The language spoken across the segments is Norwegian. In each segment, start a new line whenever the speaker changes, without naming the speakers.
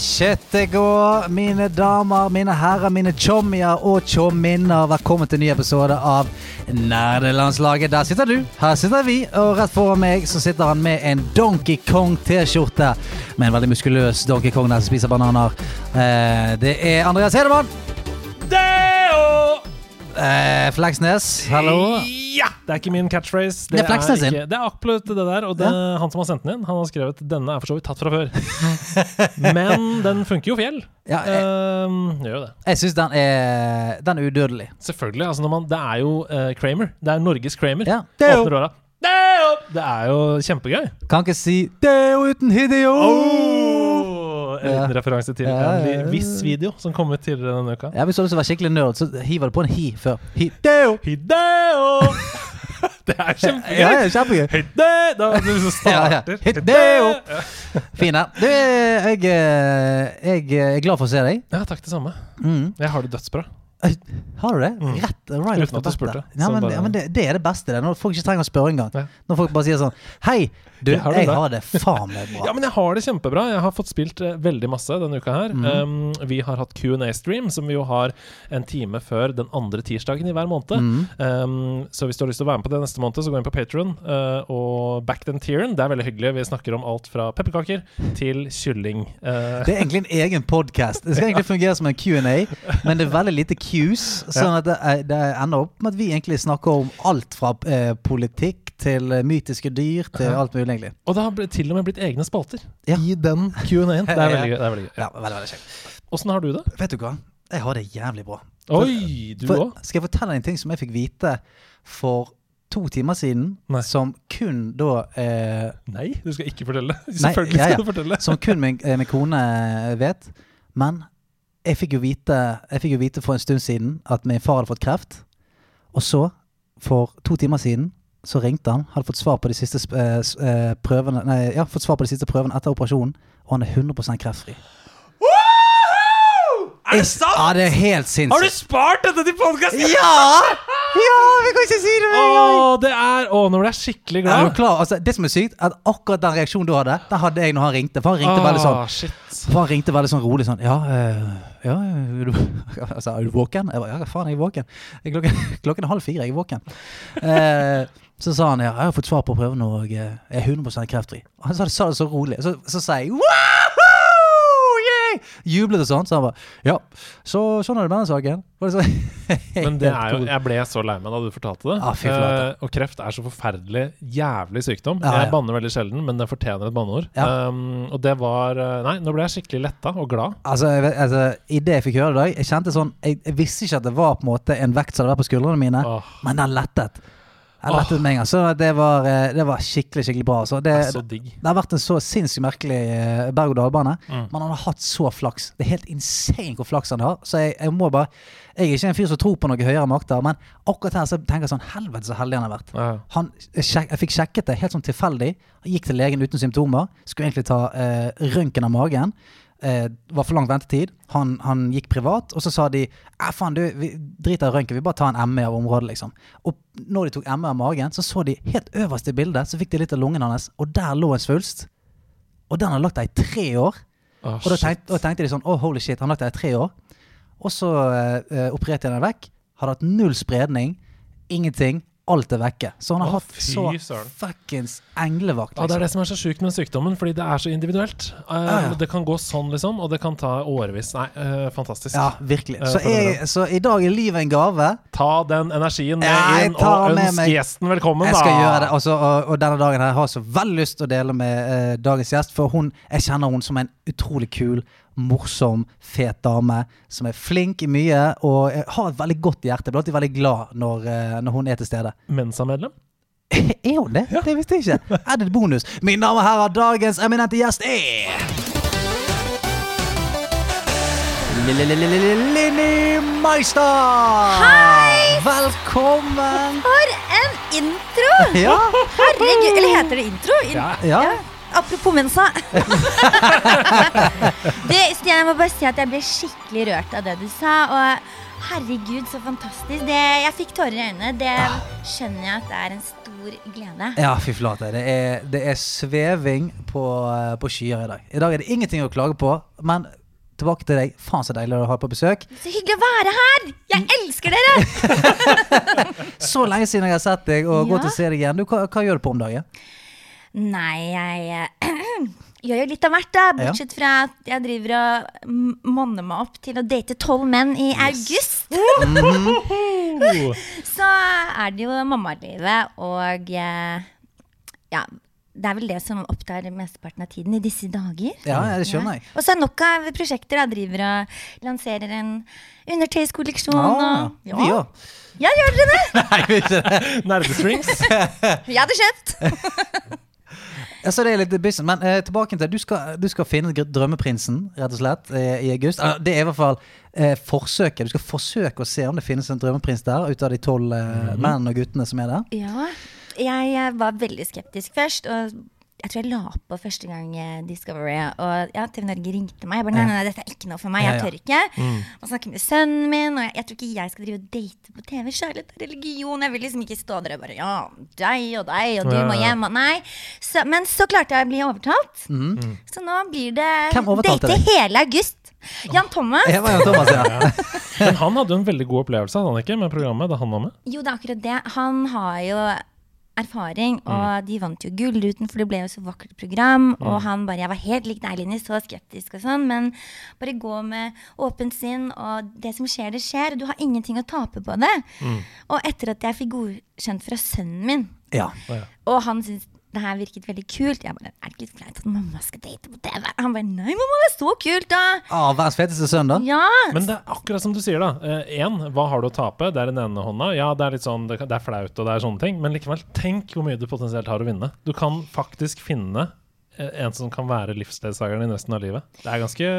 Kjøttet går, mine damer, mine herrer, mine tjommier og tjomminner. Velkommen til ny episode av Nerdelandslaget. Der sitter du, her sitter vi, og rett foran meg så sitter han med en Donkey Kong-T-skjorte. Med en veldig muskuløs Donkey Kong der som spiser bananer. Eh, det er Andreas Hedemann. Eh, Fleksnes, hallo.
Ja! Det er ikke min catchphrase.
Det er Fleksnes sin.
ikke- Det er absolutt det der. Og det, han som har sendt den inn, han har skrevet denne er for så vidt tatt fra før. Men den funker jo fjell.
Ja, jeg
Ehm, gjør jo det.
jeg syns den er Den er udødelig.
Selvfølgelig. Altså når man, det er jo eh, Kramer. Det er Norges Kramer.
Ja. Det er
Åpner døra. Deo! Det er jo kjempegøy.
Kan ikke si 'det er jo uten Hideo'.
En liten referanse til en
ja.
li- viss video som kom ut tidligere denne uka.
Ja, Hvis du var skikkelig nerd, så hiver du på en hi før. Hideo!
Hideo! det er kjempegøy!
Ja, ja, kjempegøy.
Hideo! Da er det starter.
Ja, ja. Hideo! Fin der. Du, jeg, eh, jeg er glad for å se deg.
Ja, takk det samme.
Mm.
Jeg har det dødsbra.
Eh, Har du det?
Mm.
Rett right
Uten at du spurte.
Ja, men, ja, men det, det er det beste. Det. Når folk ikke trenger å spørre engang.
Ja.
Når folk bare sier sånn Hei, du,
har du
jeg
det.
har det faen meg bra.
Ja, men jeg har det kjempebra. Jeg har fått spilt eh, veldig masse denne uka her.
Mm.
Um, vi har hatt Q&A-stream, som vi jo har en time før den andre tirsdagen i hver måned.
Mm.
Um, så hvis du har lyst til å være med på det neste måned, så gå inn på Patron og back den tieren. Det er veldig hyggelig. Vi snakker om alt fra pepperkaker til kylling. Uh,
Det er egentlig en egen podkast. Det skal egentlig fungere som en Q&A, men det er veldig lite cues. Sånn at det, det ender opp med at vi egentlig snakker om alt fra uh, politikk til eh, mytiske dyr til alt mulig, egentlig.
og det har blitt, til og med blitt egne spalter
Ja.
i den Q&A-en. Det er veldig gøy. Det er veldig gøy.
Ja, veldig, veldig kjekt.
Åssen har du det?
Vet du hva? Jeg har det jævlig bra.
Oi, du
For-
òg?
Skal jeg fortelle en ting som jeg fikk vite for to timer siden,
Nei.
som kun da eh,
Nei, du skal ikke fortelle.
det.
Selvfølgelig
ja, ja.
skal du fortelle.
Som kun min, eh, min kone vet. Men jeg fikk, vite, jeg fikk jo vite for en stund siden at min far hadde fått kreft. Og så, for to timer siden, så ringte han. Hadde fått svar på de siste eh, eh, prøvene Nei, ja, fått svar på de siste prøvene etter operasjonen, og han er 100 kreftfri.
Er det sant?!
Ja, det er helt sinnssykt.
Har du spart dette til podkasten?!
Ja! Ja, vi kan ikke si det! med en gang.
Å, det er nå ble jeg skikkelig
Er du
glad.
klar? Altså, det som er sykt, at akkurat den reaksjonen du hadde, den hadde jeg når han ringte. For han ringte veldig sånn For han ringte veldig sånn rolig sånn Ja, eh, ja er du, altså, er du våken? Jeg bare, ja, faen, jeg er våken. Klokken, klokken er halv fire, jeg er våken. Eh, så sa han ja, jeg har fått svar på prøven og jeg er 100 kreftfri. Han sa det, sa det så rolig. Så, så sa jeg Woohoo! Yeah! Jublet og sånn. Så han bare Ja, så sånn er det med den saken. Så,
Men det er jo Jeg ble så lei meg da du fortalte det.
Ah.
Eh, og kreft er så forferdelig jævlig sykdom.
Ja, ja.
Jeg banner veldig sjelden, men det fortjener et banneord.
Ja.
Um, og det var eh, Nei, nå ble jeg skikkelig letta og glad.
Altså, jeg altså, I det jeg fikk høre i dag, jeg kjente sånn Jeg, jeg visste ikke at det var på en måte en vekt som hadde vært på skuldrene mine,
oh.
men den lettet. Den lettet oh. med en gang. Så det var, eh, det var skikkelig, skikkelig bra. Altså. Det,
det
det har vært en så sinnssykt merkelig eh, berg-og-dal-bane.
Mm.
Men han har hatt så flaks. Det er helt insane hvor flaks han har. Så jeg, jeg må bare Jeg er ikke en fyr som tror på noe høyere makter, men akkurat her så tenker jeg sånn Helvete så heldig han har vært.
Ja.
Han, jeg, jeg fikk sjekket det helt sånn tilfeldig. Jeg gikk til legen uten symptomer. Skulle egentlig ta eh, røntgen av magen. Eh, var for lang ventetid. Han, han gikk privat, og så sa de eh, faen du, vi driter i røntgen, vi bare tar en ME av området, liksom. Og når de tok ME av magen, så så de helt øverst i bildet, så fikk de litt av lungen hans, og der lå en svulst. Og den har lagt der i tre år.
Oh,
Og da tenkte, og tenkte de sånn, oh holy shit, han har lagt der i tre år. Og så eh, opererte jeg den vekk. Hadde hatt null spredning. Ingenting. Alt er vekke. Så han har
Å,
hatt så
søren.
fuckings englevakt.
Ja, det er
Liksom.
det som er så sjukt med sykdommen, fordi det er så individuelt. Uh,
Ja, ja.
Det kan gå sånn, liksom, og det kan ta årevis. Nei, uh, fantastisk.
Ja, virkelig.
Eh,
Så, jeg, så i dag er livet en gave.
Ta den energien med
Ja, jeg
inn, og ønsk gjesten velkommen, da.
Jeg
da.
skal gjøre det. Også, og, og denne dagen her har jeg så veldig lyst til å dele med dagens gjest. For hun, jeg kjenner hun som en utrolig kul, morsom, fet dame. Som er flink i mye og eh, har et veldig godt hjerte. Blir alltid veldig glad når, eh, når hun er til stede.
Mensa-medlem?
Er hun det? Det visste jeg ikke. Er det et bonus? Mine damer og herrer, dagens eminente gjest er Linni Meister!
Hei!
Velkommen!
For en intro!
Ja,
Herregud, eller heter det intro? In
Ja.
ja.
Apropos Mensa. du, Stian, jeg må bare si at jeg ble skikkelig rørt av det du sa. Og herregud, så fantastisk. Det, jeg fikk tårer i øynene. Det skjønner jeg at det er en stor glede.
Ja, fy flate. Det er, det er sveving på, eh, på skyer i dag. I dag er det ingenting å klage på, men tilbake til deg. Faen så deilig å ha på besøk.
Så hyggelig å være her! Jeg elsker dere!
Så lenge siden jeg har sett deg, og
Ja.
godt å se deg igjen. Du, hva, hva gjør du på om dagen?
Nei, jeg eh, gjør jo litt av hvert, da. Bortsett fra at jeg driver og monner meg opp til å date tolv menn i august.
Oh.
Så er det jo mammalivet og eh, Ja, det er vel det som opptar mesteparten av tiden i disse dager.
Ja, det skjønner jeg.
Og så er nok av prosjekter. Jeg driver og lanserer en undertøyskolleksjon.
Ah,
og,
vi
ja. ja, gjør dere det?
Nei, vi ikke det.
Nerdestrings.
Jeg hadde kjøpt.
Ja, så det er litt business. Men eh, tilbake til du skal, du skal finne drømmeprinsen, rett og slett, eh, i august. Ah, det er i hvert fall eh, forsøket. Du skal forsøke å se om det finnes en drømmeprins der, ut av de tolv eh, mennene og guttene som er der.
Ja, jeg, eh, var veldig skeptisk først. Og jeg tror jeg la på første gang eh, Discovery. Og ja, TV Norge ringte meg. Jeg bare, nei, nei, nei, dette er ikke noe for meg. Jeg tør ikke. Og snakke med sønnen min. Og jeg, jeg tror ikke jeg skal drive og date på TV. Kjærlighet er religion. Jeg vil liksom ikke stå der og bare Ja, deg og deg, og du
Ja,
må
ja.
hjem. Og nei. Så, men så klarte jeg å bli overtalt. Så nå blir det date
deg?
hele august. Jan Thomas.
Var Thomas, ja.
Men han hadde jo en veldig god opplevelse hadde han ikke, med programmet da han var med.
Jo, det er akkurat det. Han har jo erfaring, og de vant jo Gullruten, for det ble jo så vakkert program. Og han bare Jeg var helt lik deg, Linni, så skeptisk og sånn, men bare gå med åpent sinn, og det som skjer, det skjer. Du har ingenting å tape på det. Og etter at jeg fikk godkjent fra sønnen min,
ja.
og han syntes det her virket veldig kult. Jeg bare, er det ikke litt flaut at mamma skal date på TV? Han bare, nei, mamma, det er så kult, da!
Ah, verdens feteste sønn, da.
Ja!
Men det er akkurat som du sier, da. Én, hva har du å tape? Det er den ene hånda. Ja, det er litt sånn, det, det er flaut og det er sånne ting, men likevel, tenk hvor mye du potensielt har å vinne. Du kan faktisk finne eh, en som kan være livsledsageren din resten av livet. Det er ganske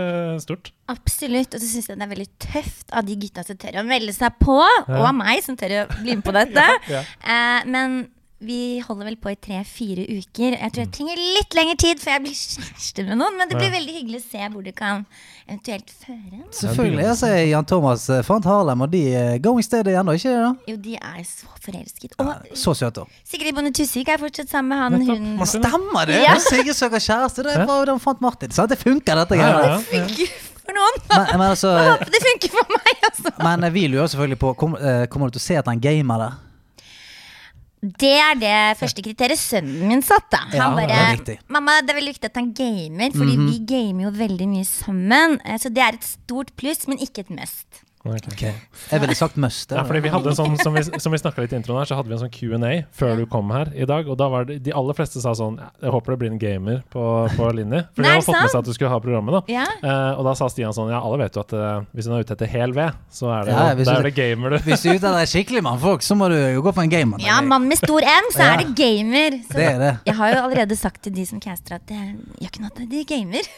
stort.
Absolutt. Og så syns jeg det er veldig tøft av de gutta som tør å melde seg på, og av meg som tør å bli med på dette.
Ja.
Eh, men vi holder vel på i tre-fire uker. Jeg tror jeg trenger litt lengre tid før jeg blir kjæreste med noen. Men det blir veldig hyggelig å se hvor du kan eventuelt føre. en.
Selvfølgelig. Jeg ser Jan Thomas eh, fant Harlem, og de er going steady ennå, ikke det? da?
Jo, de er så forelsket. Og
Så søte.
Sigrid Bonde Tusvik er fortsatt sammen med han.
Nettopp.
Hun
Man
Stemmer det!
Ja.
Sigrid søker kjæreste. Det var jo da hun fant Martin. Sant? Det funker, dette
Ja, ja, ja.
for noen.
Men, men altså
det funker for meg, altså.
Men eh, vi lurer selvfølgelig på kom, eh, Kommer du til å se etter en gamer der?
Det er det første kriteriet sønnen min satt, da. Han
det
bare
riktig.
Mamma, det er veldig viktig at han gamer, fordi vi gamer jo veldig mye sammen. Eh, Så det er et stort pluss, men ikke et must.
Okay.
Jeg ville sagt must.
Ja, fordi vi hadde en sånn, Som vi, som vi litt i introen her, så hadde vi en sånn Q&A før du kom her i dag. Og da var det, de aller fleste sa sånn Jeg håper det blir en gamer på, på linje. For de
har
hadde fått med seg at du skulle ha programmet. da
Ja.
Eh, Og da sa Stian sånn Ja, alle vet jo at uh, hvis hun er ute etter hel ved, så er det,
Ja,
jo- er det gamer, du.
Hvis du er ute etter skikkelig mannfolk, så må du jo gå for en gamer.
Ja, mann med stor M, så er det gamer. Så
Det er det.
Jeg har jo allerede sagt til de som caster at det gjør ikke noe at de gamer.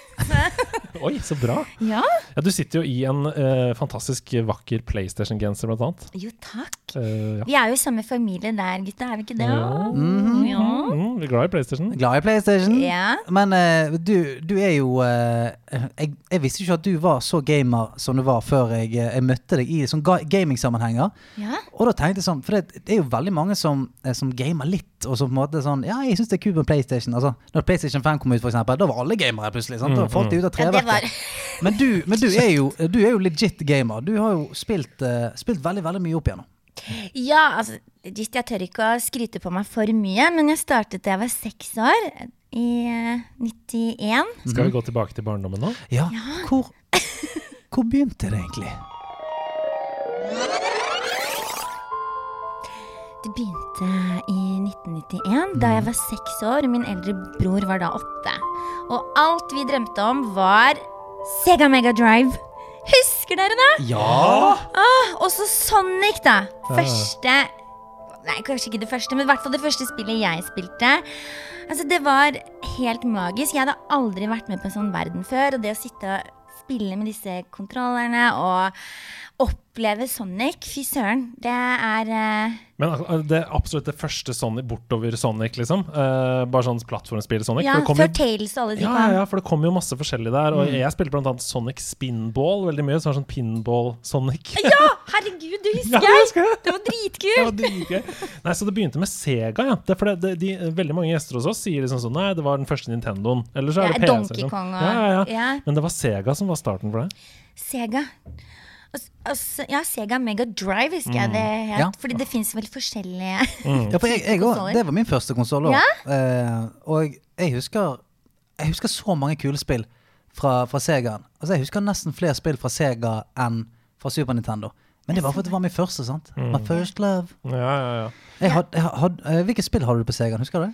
Oi, så bra.
Ja.
Ja, Du sitter jo i en uh, fantastisk vakker PlayStation-genser, blant annet.
Jo, takk.
Uh, ja.
Vi er jo i samme familie der, gutta, er vi ikke det?
Ja.
Ja.
Mm, vi er glad i PlayStation.
Glad i PlayStation.
Ja.
Men uh, du, du er jo uh, jeg, jeg visste ikke at du var så gamer som du var før jeg, jeg møtte deg i sånn ga- gamingsammenhenger.
ja.
Og da tenkte jeg sånn, for det, det er jo veldig mange som, som gamer litt, og som på en måte sånn Ja, jeg syns det er kult med PlayStation. Altså, når PlayStation 5 kom ut, for eksempel, da var alle gamere plutselig. Sant? Da falt de ut av
ja,
treverket. Men, du, men du, er jo, du er jo legit gamer. Du har jo spilt, uh, spilt veldig, veldig mye opp igjennom.
Ja, altså Jeg tør ikke å skryte på meg for mye, men jeg startet da jeg var seks år. I eh, 91.
Skal vi gå tilbake til barndommen nå?
Ja, Hvor, hvor begynte det egentlig?
Det begynte i 1991, da jeg var seks år. Min eldre bror var da åtte. Og alt vi drømte om, var Sega Mega Drive. Husker dere det?
Ja!
Ah, og så Sonic, da. Første Nei, kanskje ikke det første, men i hvert fall det første spillet jeg spilte. Altså, det var helt magisk. Jeg hadde aldri vært med på en sånn verden før. Og det å sitte og spille med disse kontrollerne og oppleve Sonic, fy søren, det er uh...
Men altså, det er absolutt det første Sonic bortover Sonic, liksom. Uh, bare sånn plattformspill Sonic.
Ja, før Tales og alle de
ja,
kom.
ja, for det kom jo masse forskjellig der. Og jeg spilte annet Sonic Spinball veldig mye. Så var sånn Pinball-Sonic.
Ja, herregud, det husker
Ja,
jeg!
husker jeg.
Det var
Det
dritkult!
var dritgøy. Nei, så det begynte med Sega, ja. Det er fordi det, de, veldig mange gjester hos oss sier liksom sånn Nei, det var den første Nintendoen. Eller så er
Ja,
det PC.
Donkey
liksom.
Kong og-
ja, ja, ja. Men det var Sega som var starten for det.
Sega. Altså, ja, Sega Mega Drive husker jeg det het.
Ja.
Fordi det fins vel forskjellige
Ja, for jeg, jeg også, det var min første konsoll òg.
Ja?
Eh, og jeg husker Jeg husker så mange kule spill fra, fra Segaen. Altså, jeg husker nesten flere spill fra Sega enn fra Super Nintendo. Men det var fordi det var min første. sant? My first love.
Ja, ja, ja.
Jeg had, jeg had, eh, hvilke spill hadde du på Segaen? Husker du det?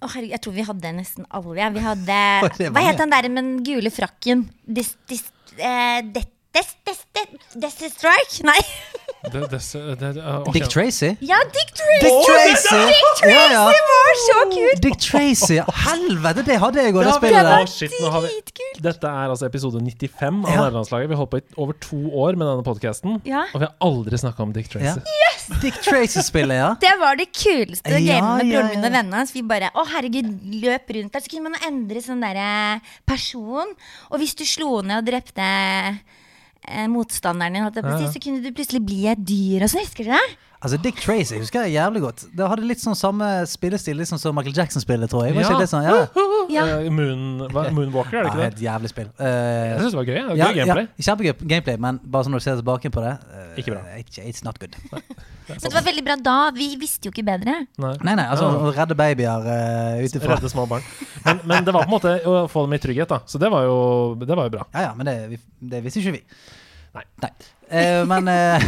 Å herregud, Jeg tror vi hadde nesten alle. Ja. Vi hadde Hva het den der med den gule frakken? Dis, dis, eh, det, this, des, des, des, Strike? Nei.
Det, det, det, det, ok.
Dick Tracy?
Ja, Dick Tracy!
Dick Tracy!
Dick Tracy
Ja, ja.
var så kult!
Dick Tracy! Helvete, det hadde jeg òg, det spillet
det
der.
var- shit, vi-
Dritkult.
Dette er altså episode 95 av
Ja.
Nederlandslaget. Vi har holdt på i over to år med denne podkasten,
Ja.
og vi har aldri snakka om Dick
Ja.
Tracy.
Dick Tracy-spillet, ja.
Det var det kuleste gamet
Ja,
game med
ja,
broren min og vennene hans. Vi bare å herregud, løp rundt der. Så kunne man endre sånn derre person. Og hvis du slo ned og drepte eh, motstanderen din, holdt jeg på å si, så kunne du plutselig bli et dyr og sånn. Husker du det?
Altså, Dick Tracy husker jeg jævlig godt. Det hadde litt sånn samme spillestil sånn som Michael Jackson-spillet, tror jeg. Var ikke
Ja.
det sånn, ja.
Ja.
Eh, Moon, Moonwalker, er det
ikke
ikke
Ja,
det?
jævlig spill. Uh,
Jeg syns det var gøy. det var
ja,
Gøy gameplay.
Ja, kjempegøy gameplay, men bare sånn når du ser tilbake på det uh,
Ikke bra.
It's, it's not good.
Men det var veldig bra da. Vi visste jo ikke bedre.
Nei.
Nei, nei, altså
Ja.
å redde babyer uh, ut ifra
Redde små barn. Men, men det var på en måte å få dem i trygghet, da. Så det var jo, det var jo bra.
Ja, ja, men det, vi, det visste ikke vi.
Nei. Nei.
Eh, men eh,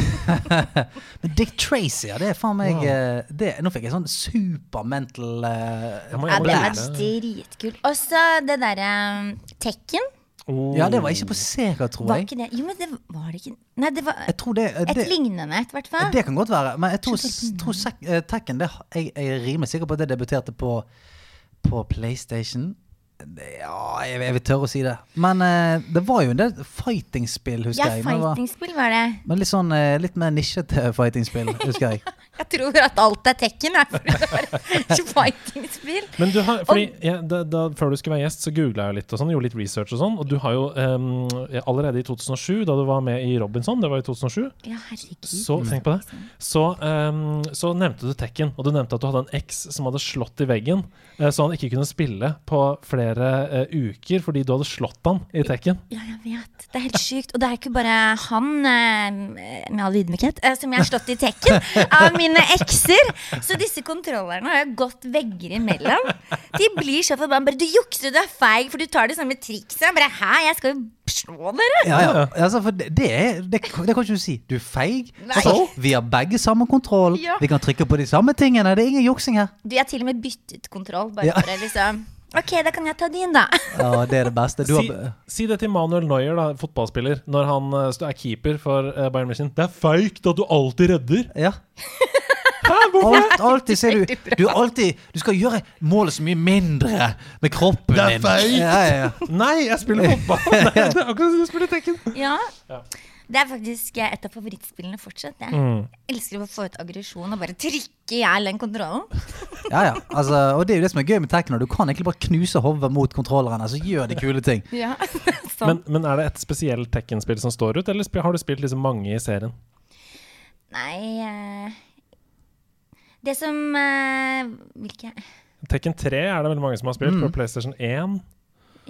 Men Dick Tracy, ja, det er faen meg
Wow.
eh, det, Nå fikk jeg sånn supermental uh,
Ja, det var dritkult. Og så det derre um, Tekken.
Oh.
Ja, det var ikke på Sega, tror
Var
jeg.
ikke det Jo, men det var det ikke Nei, det var
det, eh,
et
det
lignende et, i hvert fall.
Det kan godt være, men jeg tror,
Tror
eh, Tekken det, jeg, jeg er rimelig sikker på at det debuterte på, på PlayStation. Ja, jeg, jeg vil tørre å si det. Men eh, det var jo en del fighting-spill, husker
Ja,
jeg. Ja,
fighting-spill var det.
men litt sånn eh, litt mer nisjete fighting-spill, husker jeg.
Jeg tror at alt er Tekken, her. fighting-spill.
Men du har, fordi ja, da, da, Før du skulle være gjest, så googla jeg litt og sånn, gjorde litt research og sånn. Og du har jo um, allerede i 2007, da du var med i Robinson, det var i 2007,
Ja,
så tenk på det. Så, um, så nevnte du Tekken, og du nevnte at du hadde en eks som hadde slått i veggen, eh, så han ikke kunne spille på flere uh, uker fordi du hadde slått han i Tekken.
Ja, jeg vet. Det er helt sykt. Og det er ikke bare han, uh, med all ydmykhet, uh, som jeg har slått i Tekken av mine ekser. Så disse kontrollerne har jo gått vegger imellom. De blir så forbanna. Bare 'Du jukser, du er feig, for du tar det samme trikset'. Bare 'hæ, jeg skal jo slå dere'.
Ja, ja. Altså, for det, det, er, det, det kan ikke du si. Du er feig. Altså, vi har begge samme kontroll.
Ja.
Vi kan trykke på de samme tingene. Det er ingen juksing her.
Du, jeg har til og med byttet kontroll. Bare
Ja.
for å liksom Ok, da kan jeg ta din, da.
Ja, det er det beste. Du
Si,
har,
si det til Manuel Neuer, da, fotballspiller, når han eh, er keeper for eh, Bayern München. Det er feigt at du alltid redder!
Ja. Alt, alltid ser du Du, alltid, du skal gjøre målet så mye mindre med kroppen
Det er
din.
feigt.
Ja, ja, ja.
Nei, jeg spiller fotball! det er akkurat som du spiller Tekken.
Ja.
Ja.
Det er faktisk eh, et av favorittspillene fortsatt. Jeg
Mm.
elsker å få ut aggresjon og bare trykke i hjel den kontrollen.
ja, ja. Altså, og det er jo det som er gøy med Tekno. Du kan egentlig bare knuse hodet mot kontrollerne, så gjør de kule ting.
Ja,
Men, men er det et spesielt Tekken-spill som står ut, eller sp- har du spilt liksom mange i serien?
Nei eh, Det som eh, Hvilke
Tekken 3 er det veldig mange som har spilt
Mm.
på PlayStation 1.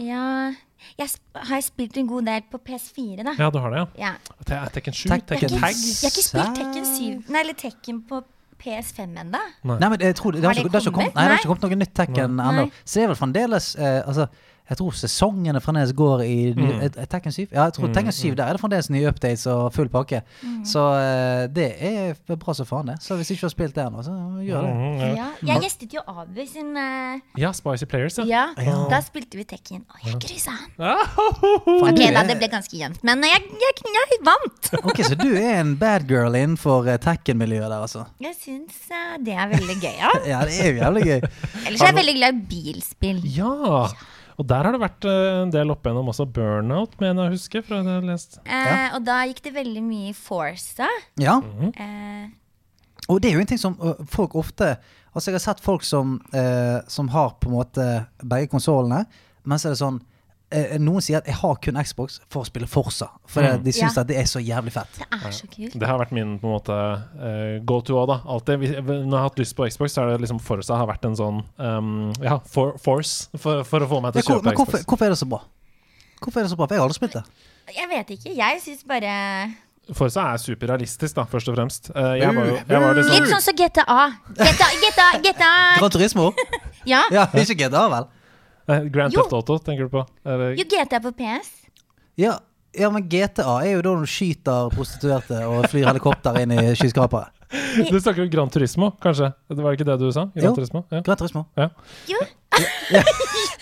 Ja Jeg har spilt en god del på PS4, da.
Ja, du har det, ja.
Ja.
Te Tekken 7,
Tekken
Tekken Tag.
jeg har ikke spilt Tekken 7 Nei, eller Tekken på PS5 ennå.
Nei, men jeg tror det, det, har,
Har det
ikke, det, har ikke kommet,
kommet?
nei, det har ikke kommet noe nytt Tekken
Nei.
ennå. Så det er vel fremdeles eh, Altså, Jeg tror sesongene fremdeles går i
Mm.
Tekken 7. Ja, jeg tror Tekken 7 der er det fremdeles nye updates og full pakke. Så eh, det er bra som faen, det. Så hvis ikke du har spilt det ennå, så gjør det.
Mm, ja.
Ja, jeg gjestet jo Abu sin uh...
ja, Spicy Players, ja.
Ja, da spilte vi Tekken. Og jeg kryssa han. Ok, da, det ble ganske jevnt, men jeg, jeg, jeg vant.
Ok, Så du er en bad girl innenfor eh, Tekken-miljøet der, altså?
Jeg syns uh, det er veldig gøy, ja.
Ja, det er jo jævlig gøy.
Ellers er jeg veldig glad i bilspill.
Ja! Og der har det vært eh, en del opp igjennom også burnout, mener jeg å huske. Fra det jeg har lest.
Eh, og da gikk det veldig mye i Forza.
Ja,
Eh,
og det er jo en ting som folk ofte Altså, jeg har sett folk som, eh, som har på en måte begge konsollene, men så er det sånn eh, Noen sier at 'jeg har kun Xbox for å spille Forza', for
Mm.
de syns
Ja.
at det er så jævlig fett.
det er så kult.
Det har vært min på en måte eh, go to òg, da. Alltid. Når jeg har hatt lyst på Xbox, så er det liksom Forza har vært en sånn um, ja, for, force for, for å få meg til å
kjøpe
kjøpe
men hvorfor,
Xbox.
hvorfor er det så bra? Hvorfor er det så bra? For jeg har aldri spilt det.
Jeg vet ikke. Jeg syns bare
Forza er superrealistisk, da, først og fremst. Eh, jeg var jeg var
Litt
liksom,
sånn som GTA. GTA, GTA, GTA.
Gran Turismo?
Ja.
Ja, ikke GTA, vel?
Eh, Grand
Jo.
Theft Auto, tenker du på? Eller,
Jo, GTA på PS.
Ja, ja, men GTA er jo da du skyter prostituerte og flyr helikopter inn i skyskrapere.
du snakker om Grand Turismo, kanskje? Det var ikke det du sa? Gran
Jo.
Turismo? Ja.
Gran Turismo.
Jo.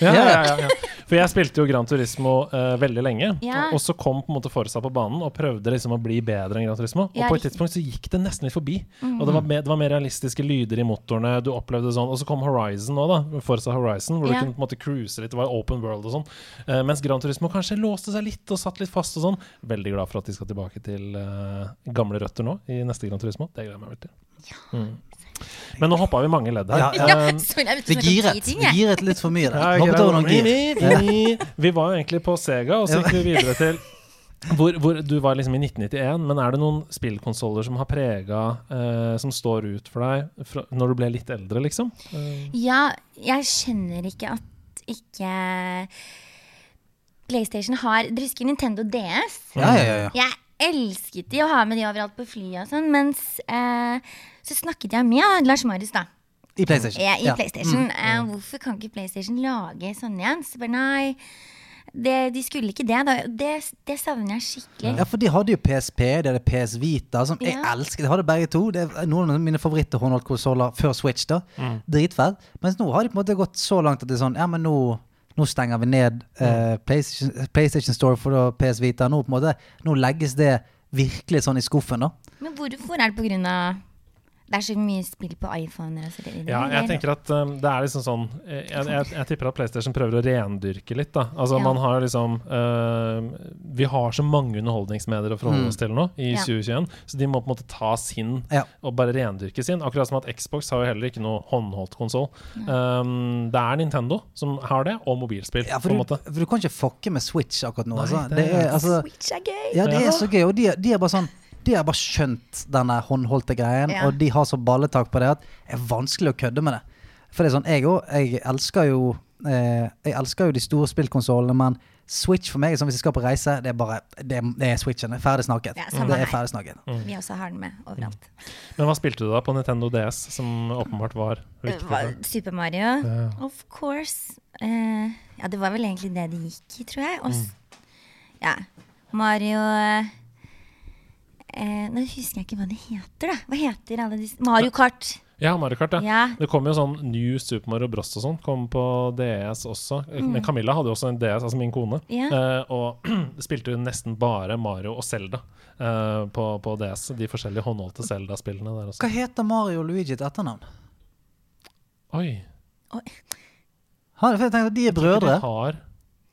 Ja, ja, ja, ja. For jeg spilte jo Gran Turismo uh, veldig lenge, og så kom på en måte Forza på banen og prøvde liksom å bli bedre enn Gran Turismo. Og på et tidspunkt så gikk det nesten litt forbi. Og
Mm.
det var, mer, det var mer realistiske lyder i motorene, du opplevde sånn. Og så kom Horizon nå, da. Forza Horizon, hvor du kunne på en måte cruise litt, det var open world og sånn. Uh, mens Gran Turismo kanskje låste seg litt og satt litt fast og sånn. Veldig glad for at de skal tilbake til uh, gamle røtter nå i neste Gran Turismo. Det gleder jeg meg veldig til. Ja. Mm. Men nå hoppa vi mange ledd her.
Ja, ja.
Ja,
Vi giret. Vi giret litt for mye der.
Ja,
over noen gir.
Vi var jo egentlig på Sega, og så gikk vi videre til hvor, hvor Du var liksom i 1991, men er det noen spillkonsoller som har prega eh, Som står ut for deg fra, når du ble litt eldre, liksom? Eh,
Ja, jeg skjønner ikke at ikke PlayStation har Dere husker Nintendo DS?
Ja, ja, ja, ja.
Jeg elsket de å ha med de overalt på flyet og sånn, mens eh, så snakket jeg med Lars Marius, da.
I PlayStation.
Ja, I
Ja.
PlayStation.
Mm.
Uh, hvorfor kan ikke PlayStation lage sånn igjen? Så bare nei, det, de skulle ikke det. Da. Det, det savner jeg skikkelig.
Ja, for de hadde jo PSP, det hadde PS Vita, som jeg elsker. De hadde begge to. Det er noen av mine favoritt-håndholdtkonsoller før Switch. da
Mm.
Dritfett. Mens nå har de på en måte gått så langt at det er sånn Ja, men nå, nå stenger vi ned eh, PlayStation, PlayStation Store for PS Vita. Nå, på en måte, nå legges det virkelig sånn i skuffen, da.
Men hvorfor er det på grunn av Det er så mye spill på iPhoner og så videre?
ja, jeg tenker at um, det er liksom sånn eh, jeg, jeg, jeg tipper at PlayStation prøver å rendyrke litt, da. Altså
Ja.
man har liksom uh, Vi har så mange underholdningsmedier å forholde
Mm.
oss til nå i
Ja.
2021, så de må på en måte ta sin
Ja.
og bare rendyrke sin. Akkurat som at Xbox har jo heller ikke noe håndholdt konsoll. Um, det er Nintendo som har det, og mobilspill.
Ja,
på
for, du, for du kan ikke fucke med Switch akkurat nå.
Nei,
altså.
det
Det
er,
altså,
Switch er gøy!
ja, det er så gøy. Og de, de er bare sånn de har bare skjønt denne håndholdte greien,
Ja.
og de har så balletak på det at det er vanskelig å kødde med det. For det er sånn, jeg òg Jeg elsker jo eh, Jeg elsker jo de store spillkonsollene, men Switch for meg er sånn hvis jeg skal på reise, det er bare Det det er Switchen. Det er ferdig snakket.
Ja,
det er ferdig snakket.
Vi også har den med overalt.
Men hva spilte du da på Nintendo DS, som åpenbart var viktig? for
Super Mario,
Ja.
of course. Uh, ja, det var vel egentlig det det gikk i, tror jeg. Og, mm. ja, Mario eh, eh, Nå husker jeg ikke hva det heter, da. Hva heter alle disse Mario Kart.
Ja, Mario Kart, ja.
Ja.
Det kom jo sånn New Super Mario Bros og sånn. Kom på DS også. Men Camilla hadde jo også en DS, altså min kone.
Ja.
Eh, og spilte jo nesten bare Mario og Zelda eh, på, på DS. De forskjellige håndholdte Zelda-spillene der også.
Hva heter Mario og Luigi til etternavn?
Oi.
Ha, jeg tenkte at De er brødre.
De har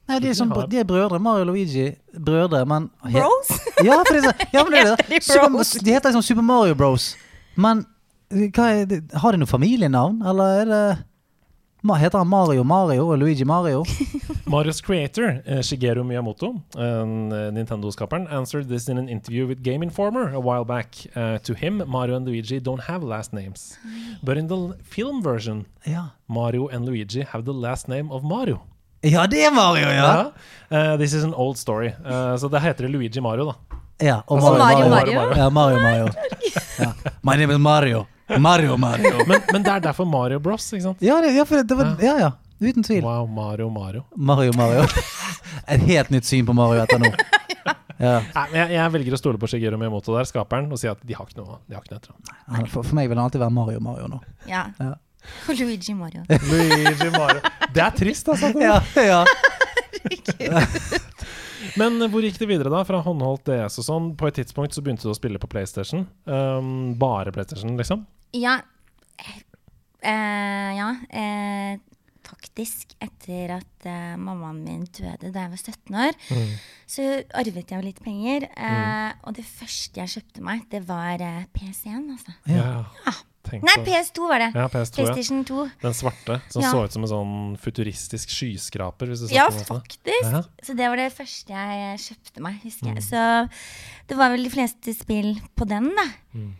Nei, de er, sånn,
har-
de er brødre. Mario og Luigi brødre, men
Bros?
Ja, for det er så, ja, men det er det. Super, de heter liksom Super Mario Bros. Men eh, hva er det? har de noe familienavn, eller er det Ma- Heter han Mario Mario og Luigi Mario?
Marios creator, eh, Shigeru Miyamoto, en, eh, Nintendo-skaperen, answered this in an interview with Game Informer a while back. Eh, to him, Mario and Luigi don't have last names. But in the film version,
Ja.
Mario and Luigi have the last name of Mario.
Ja, det er Mario, ja!
Ja. Uh, this is an old story. Uh, så det heter Luigi Mario, da.
Ja, og
Altså,
Mario
Mario
Mario.
Mario?
Ja, Mario Mario. Ja. My name is Mario. Mario Mario.
Men, men det er derfor Mario Bros, ikke sant?
Ja, det, ja, for det, det var, ja, ja. Uten tvil.
Wow, Mario, Mario.
Mario Mario. Et helt nytt syn på Mario etter nå. Ja.
Nei, jeg, jeg velger å stole på Shigeru Miyamoto der, skaperen, og si at de har ikke noe, de har ikke noe etter ham.
For, for meg vil han alltid være Mario Mario nå.
Ja.
Ja.
Og Luigi Mario.
Luigi Mario. Det er trist, altså.
Ja, ja.
Men hvor gikk det videre, da? Fra håndholdt DS og sånn. På et tidspunkt så begynte du å spille på PlayStation. Um, bare PlayStation, liksom.
Ja. Eh, ja. Eh, faktisk, etter at eh, mammaen min døde da jeg var 17 år,
Mm.
så arvet jeg jo litt penger. Mm. Og det første jeg kjøpte meg, det var PC-en, altså.
Ja.
Tenk
Nei, PS2 var det.
Ja, PS2, ja.
PlayStation 2.
Den svarte, som
Ja.
så ut som en sånn futuristisk skyskraper. Hvis du
Ja, faktisk.
Ja.
Så det var det første jeg kjøpte meg, husker
Mm.
jeg. Så det var vel de fleste spill på den, da.
Mm.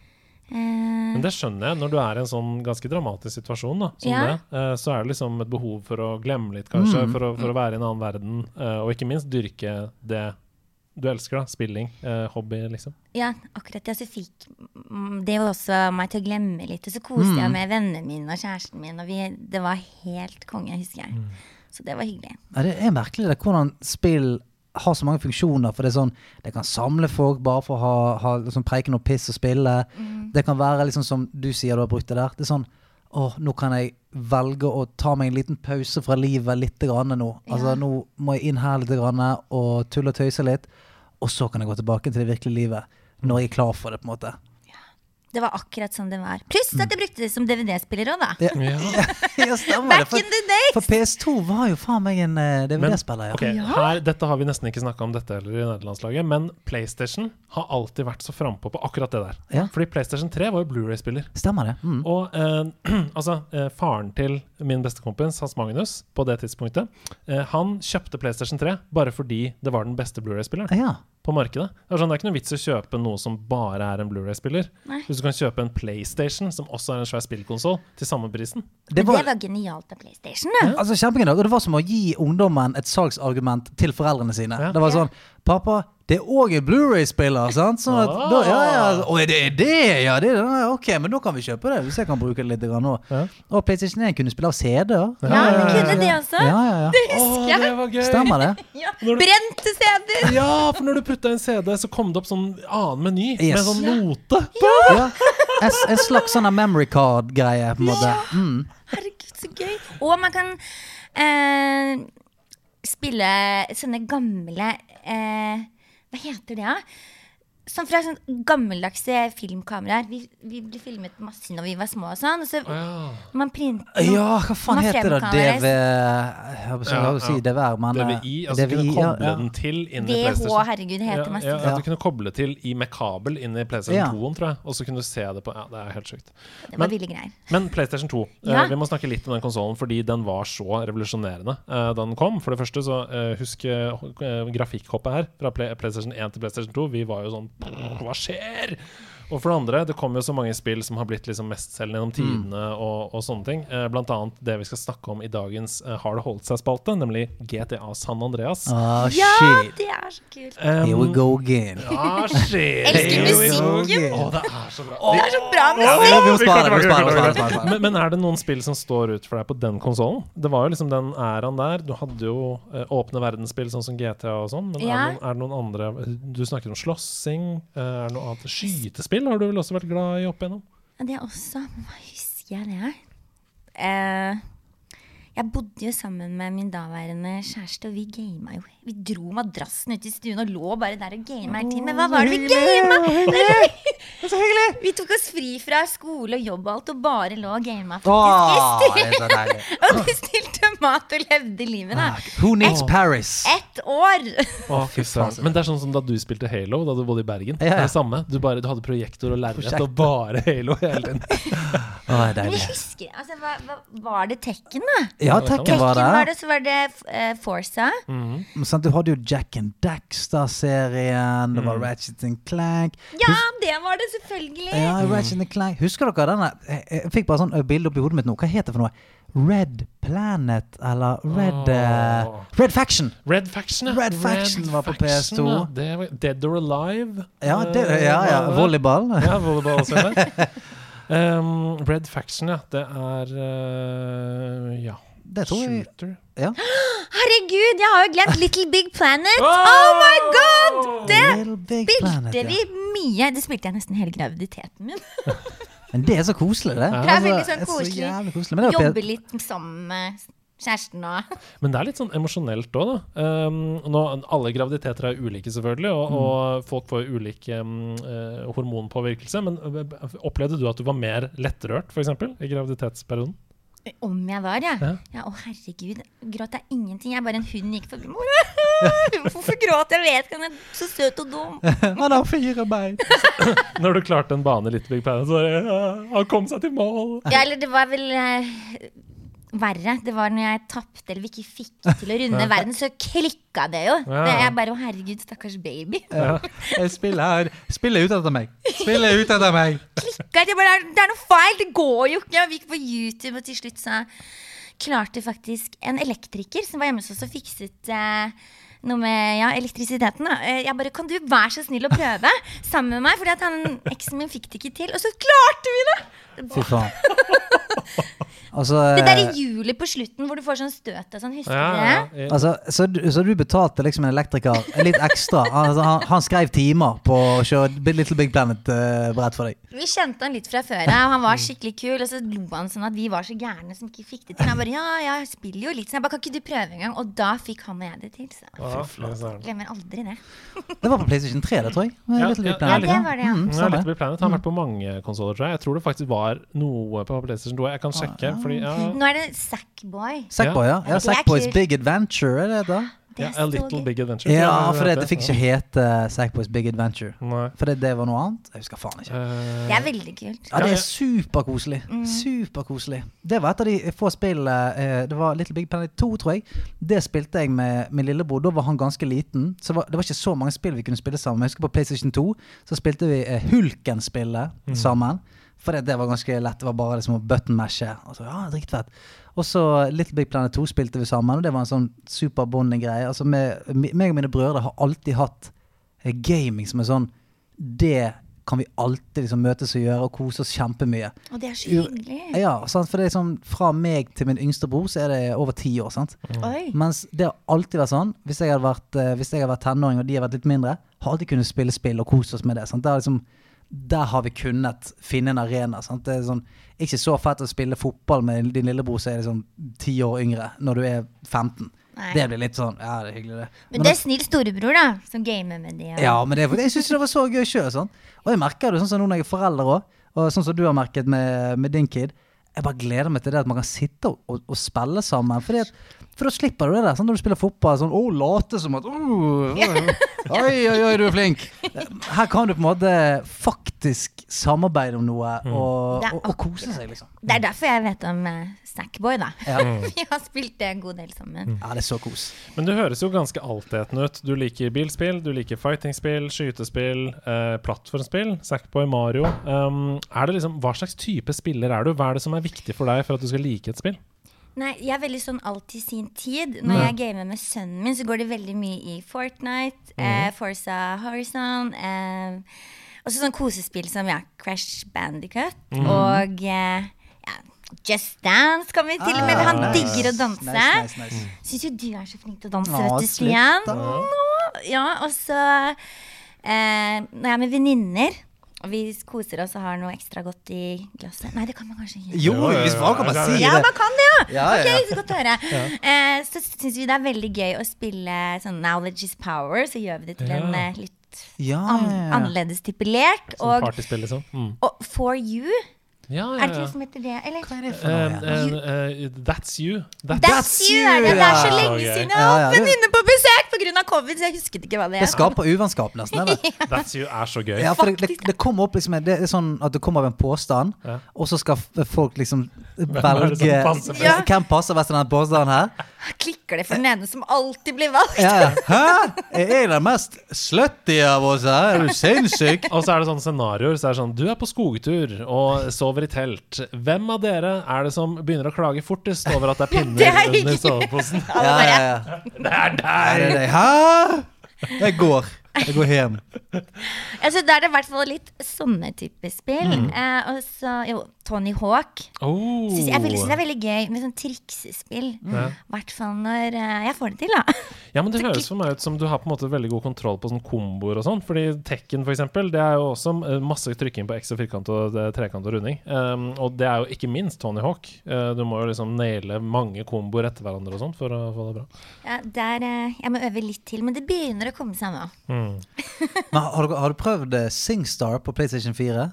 Eh,
Men det skjønner jeg, når du er i en sånn ganske dramatisk situasjon, da, som
Ja.
det, eh, så er det liksom et behov for å glemme litt, kanskje,
Mm.
for, å, for å være i en annen verden, eh, og ikke minst dyrke det du elsker, da. Spilling. eh, hobby, liksom.
Ja, akkurat det. Så fikk mm, det var også meg til å glemme litt. Og så koste
Mm.
jeg med vennene mine og kjæresten min, og vi, det var helt konge, husker jeg.
Mm.
Så det var hyggelig.
Ja, det er merkelig det, hvordan spill har så mange funksjoner. For det er sånn, det kan samle folk bare for å ha, ha liksom preiken og piss og spille. Det kan være liksom som du sier du har brukt det der. Det er sånn Åh, nå kan jeg velge å ta meg en liten pause fra livet litt grann nå. Altså,
Ja.
nå må jeg inn her litt grann og tulle og tøyse litt. Og så kan jeg gå tilbake til det virkelige livet. Når jeg er klar for det, på en måte.
Det var akkurat sånn det var. Pluss at jeg brukte det som DVD-spiller òg, da.
Ja,
Ja.
Back
det. For,
in the days!
for PS2 var jo faen meg en eh, DVD-spiller, ja.
Okay, her, dette har vi nesten ikke snakka om dette heller i nederlandslaget, men PlayStation har alltid vært så frampå på akkurat det der.
Ja.
Fordi PlayStation 3 var jo Blu-ray-spiller.
Stemmer det. Mm.
Og eh, altså, eh, faren til min bestekompis, Hans Magnus, på det tidspunktet, eh, han kjøpte PlayStation 3 bare fordi det var den beste Blu-ray-spilleren
Ja.
På markedet. Det er, sånn, det er ikke noe vits å kjøpe noe som bare er en Blu-ray-spiller. Hvis du kan kjøpe en PlayStation, som også er en svær spillkonsoll, til samme prisen.
Det var,
det var genialt av PlayStation, Ja.
altså, kjempegenialt. Og det var som å gi ungdommen et salgsargument til foreldrene sine.
Ja.
Det var sånn Pappa, det er òg en Blu-ray-spiller, sant? Sånn at,
Ah.
da, ja, ja. Å, er det det? Ja, det er det. Ja, Ok, men da kan vi kjøpe det. Hvis jeg kan bruke det litt nå.
Ja.
Og PlayStation 1 kunne spille av CD-er.
Ja, den kunne det også.
Ja, ja, ja.
Det var gøy!
Stemmer det?
Ja. Brente CD-er!
Ja, for når du putta inn CD, så kom det opp sånn annen meny
Yes.
med sånn note.
Ja. En, en slags sånn memory card-greie, på en måte. Mm.
Herregud, så gøy. Og man kan eh, spille sånne gamle eh, Hva heter det? Sånn fra sånn gammeldagse filmkameraer. Vi, vi ble filmet masse når vi var små og sånn. Og så
ja.
man printer
Ja, hva faen heter det? DV Jeg på
Ja,
si
ja.
DVR, men eh,
DVI, altså du kunne
DVI,
koble
ja.
den til inn i
VH,
DH,
herregud, det heter
ja,
masse.
ja,
Ja.
du kunne koble til i med kabel inn i PlayStation
Ja.
2-en, tror jeg. Og så kunne du se det på Ja, det er helt sjukt.
Det var
Men-
greier.
Men PlayStation 2,
Ja.
eh, vi må snakke litt om den konsollen, fordi den var så revolusjonerende uh, da den kom. For det første, så uh, husk eh, eh, grafikkhoppet her, fra Play PlayStation 1 til PlayStation 2. Vi var jo sånn Hva skjer? Og for det andre, det kommer jo så mange spill som har blitt liksom mestselgende gjennom tidene, og, og sånne ting. Eh, blant annet det vi skal snakke om i dagens eh, Har det holdt seg-spalte, nemlig GTA San Andreas.
Ah,
Ja, det er så kult.
Um,
Here we go again.
Ah, shit.
Elsker musikken.
Å, det er så bra.
Det er så bra
Ja,
musikk!
Men, men er det noen spill som står ut for deg på den konsollen? Det var jo liksom den æraen der. Du hadde jo eh, åpne verdensspill sånn som GTA og sånn. Men
Ja.
er, det noen, er det noen andre Du snakket om slåssing. eh, Er det noe annet? Skytespill har du vel også vært glad i opp igjennom?
Det er også Hva husker jeg det? Eh, jeg bodde jo sammen med min daværende kjæreste, og vi gama jo. Vi dro madrassen ut i stuen og lå bare der og gama hele tiden. Men hva var det vi gama? Vi tok oss fri fra skole og jobb og alt og bare lå og gama.
Er.
Og bestilte mat og levde livet, da.
Who needs Paris?
Ett år!
Å, fy. Men det er sånn som da du spilte Halo, da du bodde i Bergen.
Ja, ja.
Det er det samme. Du, bare, du hadde projektor og lerret og bare Halo hele tiden.
Å, det er
Men
deilig.
altså, hva, hva, Var det Tekken, da?
Ja, Tekken var
Tekken var
det.
det, så var det uh, Forsa.
Men sant, du hadde jo Jack and Daxter-serien, det
Mm.
var Ratchet and Clank.
Ja, det var det selvfølgelig!
Ja, Ratchet and Clank. Husker dere denne? Jeg, jeg fikk bare sånn bilde opp i hodet mitt nå. Hva heter det for noe? Red Planet, eller Red
oh.
Red Faction!
Red Faction, ja.
Red Faction var på PS2.
ja. Det var Dead or Alive.
Ja, det,
eh,
ja, ja. Volleyball.
Ja, Volleyball. Volleyballspiller. um, Red Faction, ja. Det er uh, Ja.
Det tror jeg
Shooter.
ja.
Herregud, jeg har jo glemt Little Big Planet! Oh my god! Det spilte
Planet, ja.
vi mye. Det spilte jeg nesten hele graviditeten min.
Men det er så koselig, det.
Det er veldig sånn
er så
koselig.
koselig.
Jobbe litt sammen med kjæresten og
Men det er litt sånn emosjonelt òg, da. Um, nå, alle graviditeter er ulike, selvfølgelig, og,
Mm.
og folk får ulik um, eh, hormonpåvirkelse. Men eh, opplevde du at du var mer lettrørt, f.eks., i graviditetsperioden?
Om jeg var, ja.
Ja.
ja. Å, herregud. Gråt jeg ingenting. Jeg er bare en hund gikk forbi. Hvorfor gråt jeg? vet ikke, han er så søt og dum.
Han har fire bein.
Når du klarte en bane litt, Big Pan, så ja, Han kom seg til mål!
Ja, eller det var vel eh, verre. Det var når jeg tapte eller vi ikke fikk til å runde verden, så klikka det jo.
Ja.
Det er bare å herregud, stakkars baby.
Jeg spiller her. Spiller ut etter meg. Spiller ut etter meg.
Klikka, det, bare, det er noe feil, det går jo ikke. Jeg gikk på YouTube, og til slutt så klarte faktisk en elektriker som var hjemme hos oss og fikset eh, noe med ja, elektrisiteten. Da. Eh, Jeg bare, Kan du være så snill å prøve sammen med meg? Fordi at han, eksen min fikk det ikke til. Og så klarte vi det!
Fy faen. Altså,
Det der
eh,
i juli på slutten hvor du får sånn støt og sånn, husker
Ja,
du
ja,
det?
ja.
altså, så, så du betalte liksom en elektriker litt ekstra? Altså, han, han skrev timer på å kjøre Little Big Planet-brett for deg?
Vi kjente han litt fra før av, han var skikkelig kul. Og så lo han sånn at vi var så gærne som ikke fikk det til. Han bare ja, jeg spiller jo litt, så jeg bare kan ikke du prøve en gang? Og da fikk han og jeg det til. Så
Ja,
glemmer aldri det.
Det var på PlayStation 3, det tror jeg.
Ja,
Little Big Planet.
ja, det var det, ja.
Mm,
Ja. Little Big Planet har vært på mange konsoller, tror jeg. Jeg tror det faktisk var noe på PlayStation 2. Jeg kan sjekke. Fordi, ja,
Nå er det Sackboy.
Sackboy, ja. ja Sackboys. Big Adventure, er det det? da?
Ja, A Little. Big Adventure.
Ja, for det, det fikk ikke hete Sackboys Big Adventure.
Nei.
For det, det var noe annet. Jeg husker faen ikke.
Eh,
Det er veldig kult.
Ja, det er superkoselig. Superkoselig. Det var et av de få spillene eh, Det var Little Big Planet 2, tror jeg. Det spilte jeg med min lillebror. Da var han ganske liten. Så var, det var ikke så mange spill vi kunne spille sammen. Jeg husker på PlayStation 2 så spilte vi eh, Hulken-spillet sammen. For det, det var ganske lett. Det var bare liksom å button-mashe. Og så, ja, dritfett. Og så Little Big Planet 2 spilte vi sammen, og det var en sånn super bonding-greie. Altså, med- meg og mine brødre har alltid hatt eh, gaming som er sånn Det kan vi alltid liksom møtes og gjøre og kose oss kjempemye.
Og det er så hyggelig.
Ja, sant? for det er sånn Fra meg til min yngste bror så er det over ti år. sant?
Mm.
Mens det har alltid vært sånn Hvis jeg hadde vært, eh, hvis jeg hadde vært tenåring og de har vært litt mindre, har alltid kunnet spille spill og kose oss med det. sant? Det har liksom, der har vi kunnet finne en arena. sant? Det er sånn ikke så fett å spille fotball med din lillebror som er liksom ti år yngre, når du er 15.
Nei.
Det blir litt sånn Ja, det er hyggelig, det.
Men det er snill storebror, da, som gamer med de. og-
Ja, men det, jeg syns det var så gøy sjøl. Sånn. Og jeg merker det sånn som nå når jeg er forelder òg, og sånn som du har merket med, med din kid. Jeg bare gleder meg til det at man kan sitte og, og, og spille sammen. Fordi at, for da slipper du det der. Sånn, når du spiller fotball, sånn Å, late som at «Åh, Oi, oi, oi, du er flink. Her kan du på en måte faktisk samarbeide om noe og,
er
og, og kose seg, liksom.
Det er derfor jeg vet om uh, Snackboy, da.
Ja.
Vi har spilt det en god del sammen.
ja, det er så kos.
Men du høres jo ganske altetende ut. Du liker bilspill, du liker fightingspill, skytespill, eh, plattformspill, Sackboy, Mario. Um, er det liksom, hva slags type spiller er du? Hva er det som er viktig for deg for at du skal like et spill?
Nei, jeg er veldig sånn alt i sin tid. Når jeg gamer med sønnen min, så går det veldig mye i Fortnite, eh, Forza Horizon eh, Også sånn kosespill som ja, Crash Bandicut og eh, ja, Just Dance kan vi til og med. Han
Ah, nice.
digger å danse.
Nice, nice, nice.
Syns jo du er så flink til å danse, vet du, Stian. Ja, og så eh, Når jeg er med venninner, og vi koser oss og har noe ekstra godt i glasset Nei, det kan man kanskje ikke.
Jo, hvis man kan bare si det.
Ja, man kan det, ja!
Ja, ja, ja.
Ok, så godt å høre. Eh, så syns vi det er veldig gøy å spille sånn Knowledge is power. Så gjør vi det til
Ja.
en eh, litt
Ja,
an annerledes type lek.
Som
Og,
partyspill, liksom? Mm.
og For you,
Ja, ja,
er det det som heter det? Eller?
Hva er det for
Eh,
noe? Um,
um, uh, that's you. That's,
That's you! Er det. det er så lenge siden jeg har hatt venninne på besøk pga. covid, så jeg husket ikke hva det er.
Det
er.
skaper uvennskap, nesten. eller?
that's you er så gøy.
Ja, for det, det, det kommer opp liksom Det er sånn at det kommer av en påstand,
Ja.
og så skal folk liksom
det
velge
passer?
Ja.
Hvem passer best til den påstanden her?
Klikker det for den ene som alltid blir valgt?
Ja, ja. Hæ? Er jeg den mest slutty av oss her? Er du sinnssyk?
Og så er det sånne scenarioer. Så er det sånn Du er på skogtur og sover i telt. Hvem av dere er det som begynner å klage fortest over at det er pinner
Det er
under soveposen?
Ja, ja, ja.
Det er
Er det? Hæ? Jeg går. Jeg går hjem.
Altså, da er det i hvert fall litt sånne typer spill.
Mm.
Eh, og så jo, Tony Hawk.
Oh.
Synes jeg, jeg synes det er veldig gøy med sånn triksespill. I
mm.
hvert fall når eh, jeg får det til, da.
Ja, men det høres for meg ut som du har på en måte veldig god kontroll på sånn komboer og sånn. Fordi Tekken for eksempel, det er jo også eh, masse trykking på X og firkant og eh, trekant og runding. Um, og det er jo ikke minst Tony Hawk. Uh, du må jo liksom naile mange komboer etter hverandre og sånn for å få det bra.
Ja, der, jeg må øve litt til, men det begynner å komme seg nå.
Mm.
Men har, du, har du prøvd SingStar på PlayStation 4?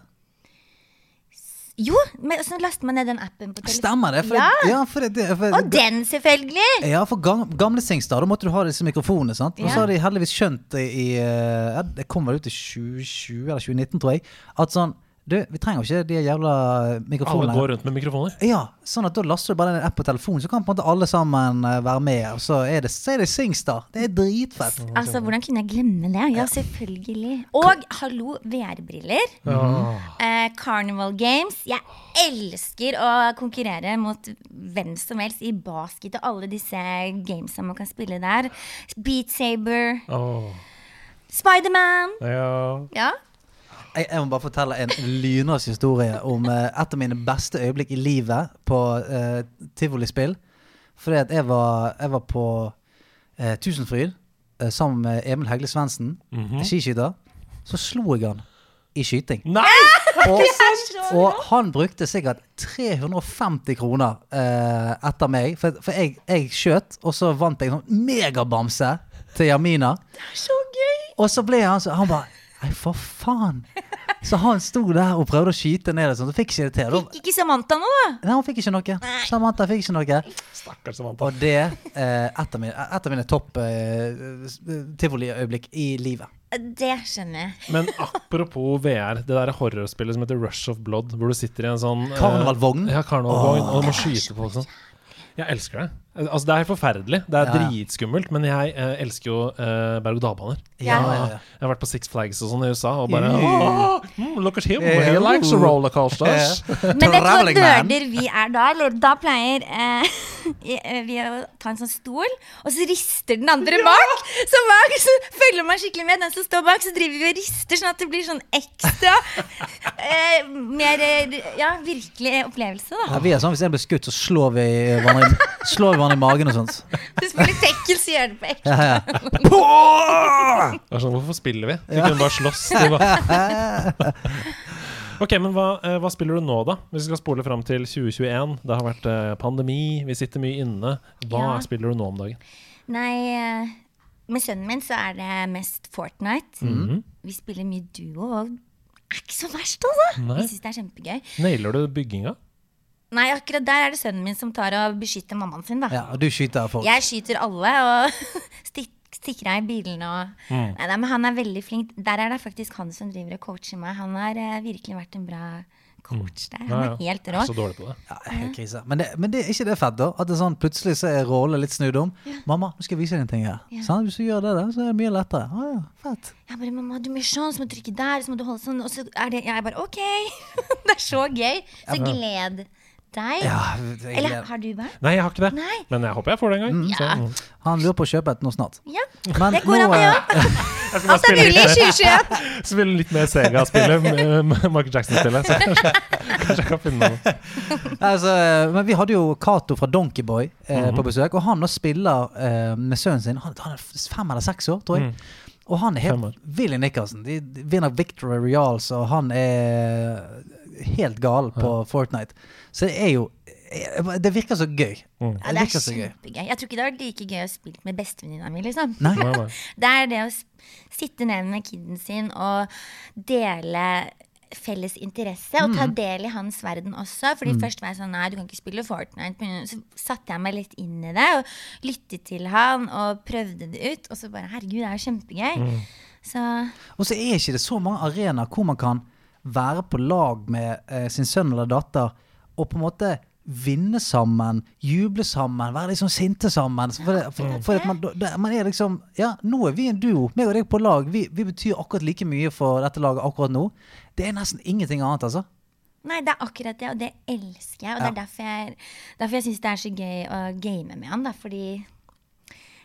Jo, men så laster man ned den appen på telefonen.
Stemmer det? For
Ja.
ja, for det, for,
Og den, selvfølgelig!
Ja, for gamle SingStar, da måtte du ha disse mikrofonene. sant? Og så har de heldigvis skjønt det i eh, ja, Det kom vel ut i 2020 eller 2019, tror jeg. At sånn Du, vi trenger jo ikke de jævla mikrofonene.
Alle går rundt med mikrofoner.
Ja, sånn at da laster du bare en app på telefonen, så kan på en måte alle sammen eh, være med. Og så er det, så er det SingStar. Det er dritfett.
Altså, Hvordan kunne jeg glemme det? Ja, selvfølgelig. Og hallo, VR-briller. Eh, Carnival Games. Jeg elsker å konkurrere mot hvem som helst i basket og alle disse gamesa man kan spille der. Beat Saber,
Åh,
Spiderman.
ja.
Ja.
Jeg, jeg må bare fortelle en lynrask historie om eh, et av mine beste øyeblikk i livet på uh, tivolispill. Fordi at jeg var, jeg var på eh, Tusenfryd eh, sammen med Emil Hegle Svendsen, skiskyter. Så slo jeg han i skyting.
Nei!
Og, og han brukte sikkert 350 kroner eh, etter meg. For, for jeg, jeg skjøt, og så vant jeg sånn megabamse til Jamina.
Så gøy!
Og så ble han sånn Han bare Nei, for faen. Så han sto der og prøvde å skyte ned det sånn. Så fikk ikke det til.
Fikk ikke Samantha nå, da?
nei, hun fikk ikke noe. Samantha fikk ikke noe.
Stakkars Samantha.
Og det eh, et av mine, mine topp eh, tivoliøyeblikk i livet.
Det skjønner jeg.
Men apropos VR, det der horrorspillet som heter Rush of Blood, hvor du sitter i en sånn eh,
Karnevalvogn?
Ja, karnevalvogn, og du må skyte på sånn. Jeg elsker det. Altså, det er forferdelig. Det er
Ja.
dritskummelt, men jeg eh, elsker jo eh, berg-og-dal-baner.
Ja.
ja, ja.
Jeg har vært på Six Flags og sånn i USA og bare
Yeah.
Mm, Look at him,
Yeah.
he likes a roller coasters.
Men vet du hva
døder
nerder vi er da? Eller da pleier eh, vi å ta en sånn stol, og så rister den andre bak. Så bak så følger man skikkelig med. Den som står bak, så driver vi og rister, sånn at det blir sånn ekstra eh, Mer eh, ja, virkelig opplevelse, da.
Ja, vi er sånn, Hvis jeg blir skutt, så slår vi hverandre, slår vi hverandre i magen og sånt.
Du spiller tekkel, så gjør det på ekte.
Ja, ja.
Det var sånn, hvorfor spiller vi? Vi kunne bare slåss. Det var- Ok, men hva, eh, hva spiller du nå, da? Hvis vi skal spole fram til 2021. Det har vært eh, pandemi, vi sitter mye inne. Hva
Ja.
spiller du nå om dagen?
Nei, eh, med sønnen min så er det mest Fortnite.
Mhm.
Vi spiller mye duo, og det er ikke så verst, altså.
Nei.
Vi syns det er kjempegøy.
Nailer du bygginga?
Nei, akkurat der er det sønnen min som tar og beskytter mammaen sin, da.
ja, og du skyter folk.
Jeg skyter alle og stikker av i bilene og
Mm.
nei, men han er veldig flink. Der er det faktisk han som driver og coacher meg. Han har eh, virkelig vært en bra coach der. Han
Ja, ja.
er helt rå.
så dårlig på det.
Ja, helt krise. Men, det, men det, er ikke det fett, da? At det er sånn, plutselig så er rollen litt snudd om. 'Mamma, nå skal jeg vise deg en ting her.'
Ja.
Sånn, hvis du gjør det, da, så er det mye lettere. Å ja, fett.
Jeg bare 'Mamma, du må gjøre sånn, så må du trykke der, så må du holde sånn.' Og så er det Jeg bare OK. det er så gøy. Så gled deg.
Ja, jeg
Eller har du barn?
Nei, jeg har ikke det.
Nei.
Men jeg håper jeg får det en gang. Så,
Ja.
mm.
Han lurer på å kjøpe et nå snart.
Ja,
Men
det går an å gjøre.
eh,
Jeg
Alt er mulig i 2021.
spille litt mer Sega-spillet, med Michael Jackson-spillet. Så kanskje, kanskje jeg kan finne noe.
altså, men vi hadde jo Cato fra Donkeyboy eh,
Mhm.
på besøk, og han nå spiller eh, med sønnen sin. Han, han er fem eller seks år, tror jeg.
Mm.
Og han er helt Willy Nicholson. De de vinner Victory Reals, og han er helt gal på Fortnite. Så det er jo eh, Det virker så gøy.
Mm.
Ja, det er kjempegøy. Jeg tror ikke det var like gøy å spille med bestevenninna mi, liksom.
Nei.
Nei, nei.
Det er det å sitte ned med kiden sin og dele felles interesse, og ta del i hans verden også. Fordi først var jeg sånn Nei, du kan ikke spille Fortnite. Men så satte jeg meg litt inn i det og lyttet til han og prøvde det ut. Og så bare Herregud, det er jo kjempegøy. Så
Og så er ikke det så mange arenaer hvor man kan være på lag med eh, sin sønn eller datter og på en måte vinne sammen, juble sammen, være liksom sinte sammen. For, det, for, for at man, da- man er liksom Ja, nå er vi en duo. Meg og deg på lag. Vi, vi betyr akkurat like mye for dette laget akkurat nå. Det er nesten ingenting annet, altså.
Nei, det er akkurat det, og det elsker jeg. Og det er derfor jeg, derfor jeg syns det er så gøy å game med han. Da, fordi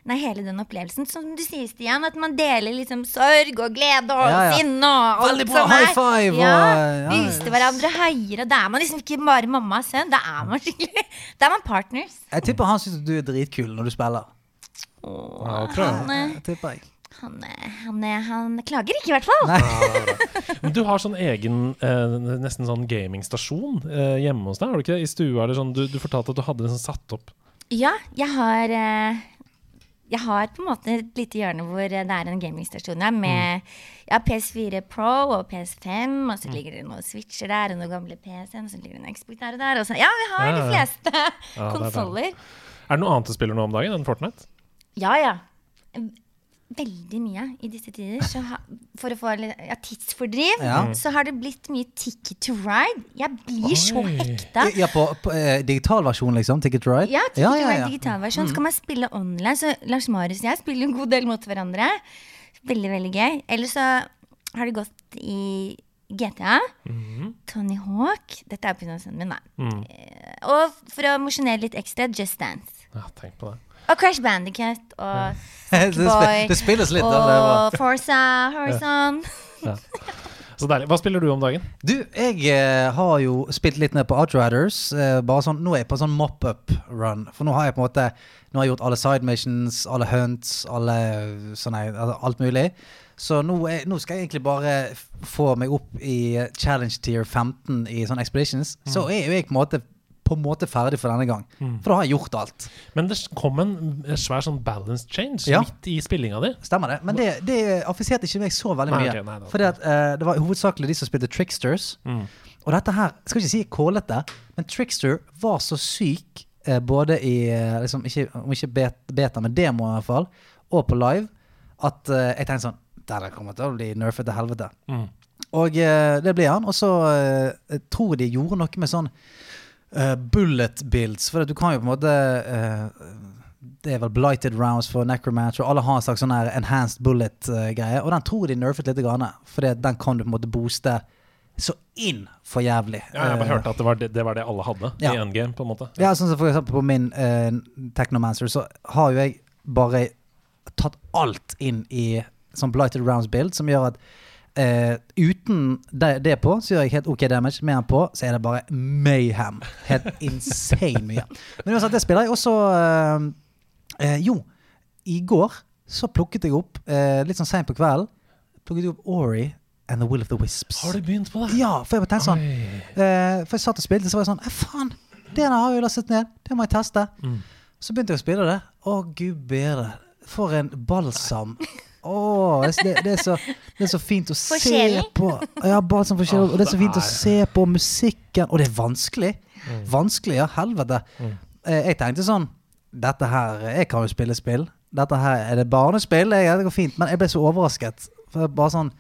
Nei, hele den opplevelsen. Som du sier, Stian, at man deler liksom sorg og glede og
Ja, ja.
sinne og alt
Veldig bra,
som er.
high five, og-
Ja,
ja,
Viste
hverandre
hverandre høyere. Da er man liksom ikke bare mamma og sønn. Da er man skikkelig Da er man partners.
Jeg tipper han syns du er dritkul når du spiller.
Åh,
Ja,
han,
Jeg tipper jeg.
han, han, han klager ikke, i hvert fall.
Men du har sånn egen, eh, nesten sånn gamingstasjon eh, hjemme hos deg, har du ikke det? I stua eller sånn. Du, du fortalte at du hadde liksom satt opp
Ja, jeg har eh, Jeg har på en måte et lite hjørne hvor det er en gamingstasjon der med ja, PS4 Pro og PS5, og så ligger det noen switcher der, og noen gamle PC-en, og så ligger det en Xbox der og der. Og så, ja, vi har
Ja,
de fleste
Ja, konsoller. er. Er det noe annet du spiller nå om dagen enn Fortnite?
Ja, ja. Veldig mye i disse tider. Så ha, for å få litt ja, tidsfordriv,
Ja.
så har det blitt mye Ticket to Ride. Jeg blir så
Oi.
hekta.
Ja, på, på eh, digitalversjon, liksom? Ticket to Ride?
Ja, Ticket
ja,
to
ja,
Ride
ja.
digitalversjon. Så kan man spille online. Så Lars Marius og jeg spiller en god del mot hverandre. Veldig, veldig gøy. Eller så har det gått i GTA. Tony Hawk. Dette er på min, da.
Mm.
Eh, Og for å mosjonere litt ekstra, Just Dance.
Ja, tenk på det.
Og Crash Bandicut og Sackboy.
det spilles litt.
Og Forza Horizon.
Så deilig. Hva spiller du om dagen?
Du, jeg eh, har jo spilt litt ned på Outriders. Eh, bare sånn, nå er jeg på sånn mop-up-run. For nå har jeg på en måte Nå har jeg gjort alle side missions, alle hunts, alle sånne, altså alt mulig. Så nå, er, nå skal jeg egentlig bare få meg opp i eh, challenge tier 15 i sånne expeditions. Så er jo jeg på en måte på en måte ferdig for denne gang. For da har jeg gjort alt.
Men det kom en svær sånn balance change
Ja.
midt i spillinga di.
Stemmer det. Men det, det affiserte ikke meg så veldig mye.
nei, det-
Fordi at eh, det var hovedsakelig de som spilte Tricksters.
Mm.
Og dette her, skal ikke si kålete, men Trickster var så syk, uh, både i eh, liksom, ikke, Om ikke bet, beta, men demo i hvert fall, og på live, at uh, jeg tenkte sånn Der kommer til å bli nerfet til helvete.
Mm.
Og det ble han. Og så tror de gjorde noe med sånn eh, bullet builds. For du kan jo på en måte uh, Det er vel blighted rounds for necromancer, og alle har en slags sånn her enhanced bullet-greie. og den tror de nerfet litt, for den kan du på en måte booste så inn for jævlig.
Ja, jeg bare
Eh,
hørte at det var det, det, var det alle hadde
Ja.
i endgame, på en måte.
ja, sånn som for eksempel på min uh, Technomancer, så har jo jeg bare tatt alt inn i sånn blighted rounds build, som gjør at eh, uten det, det på, så gjør jeg helt ok damage. Med den på, så er det bare mayhem. Helt insane mye. Men uansett, det spiller jeg også uh, uh, Jo, i går så plukket jeg opp, litt sånn seint på kvelden, plukket jeg opp Ori and The Will of the Wisps.
Har du begynt på det?
Ja, for jeg bare tenkte sånn for jeg satt og spilte, så var jeg sånn «Eh, Faen, det der har jeg lastet ned. Det må jeg teste.
Mm.
Så begynte jeg å spille det. Å, gud bedre. For en balsam. Å, det, det, er så, det er så fint å se på. Ja, bare sånn sjelen. Og det er så fint å se på musikken. Og det er vanskelig. Vanskelig, ja. Helvete.
Mm.
Eh, jeg tenkte sånn Dette her Jeg kan jo spille spill. Dette her er det barnespill. Jeg, det går fint. Men jeg ble så overrasket. For bare sånn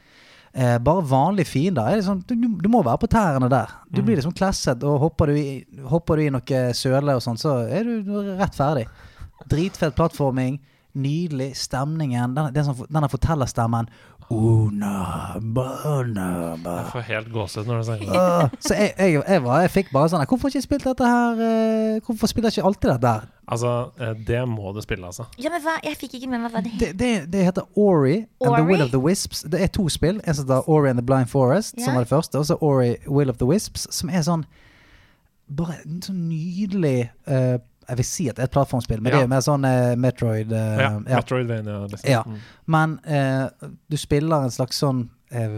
eh, Bare vanlige fiender. Liksom, du, du må være på tærne der. Du blir liksom klasset, og hopper du, i, hopper du i noe søle og sånn, så er du rett ferdig. Dritfett plattforming. Nydelig. Stemningen. Den, den som, denne fortellerstemmen. Una, bana, ba.
Jeg får helt gåsehud når du sier det.
Uh, Så jeg, jeg, jeg, var, jeg fikk bare sånn Hvorfor har ikke spilt dette her eh, Hvorfor spiller jeg ikke alltid dette her?
Altså, eh, det må du spille, altså.
Ja, men hva? Jeg fikk ikke med meg hva det heter.
Det, det, det heter Ori and the Will of the Wisps. Det er to spill. En som heter Ori and the Blind Forest, som var det første. Og så Ori Will of the Wisps, som er sånn Bare en sånn nydelig eh, Jeg vil si at det er et plattformspill, men det er jo mer sånn eh, Metroid eh,
Ja,
ja.
Metroidvania, liksom.
Ja.
Mm.
Men eh, du spiller en slags sånn eh,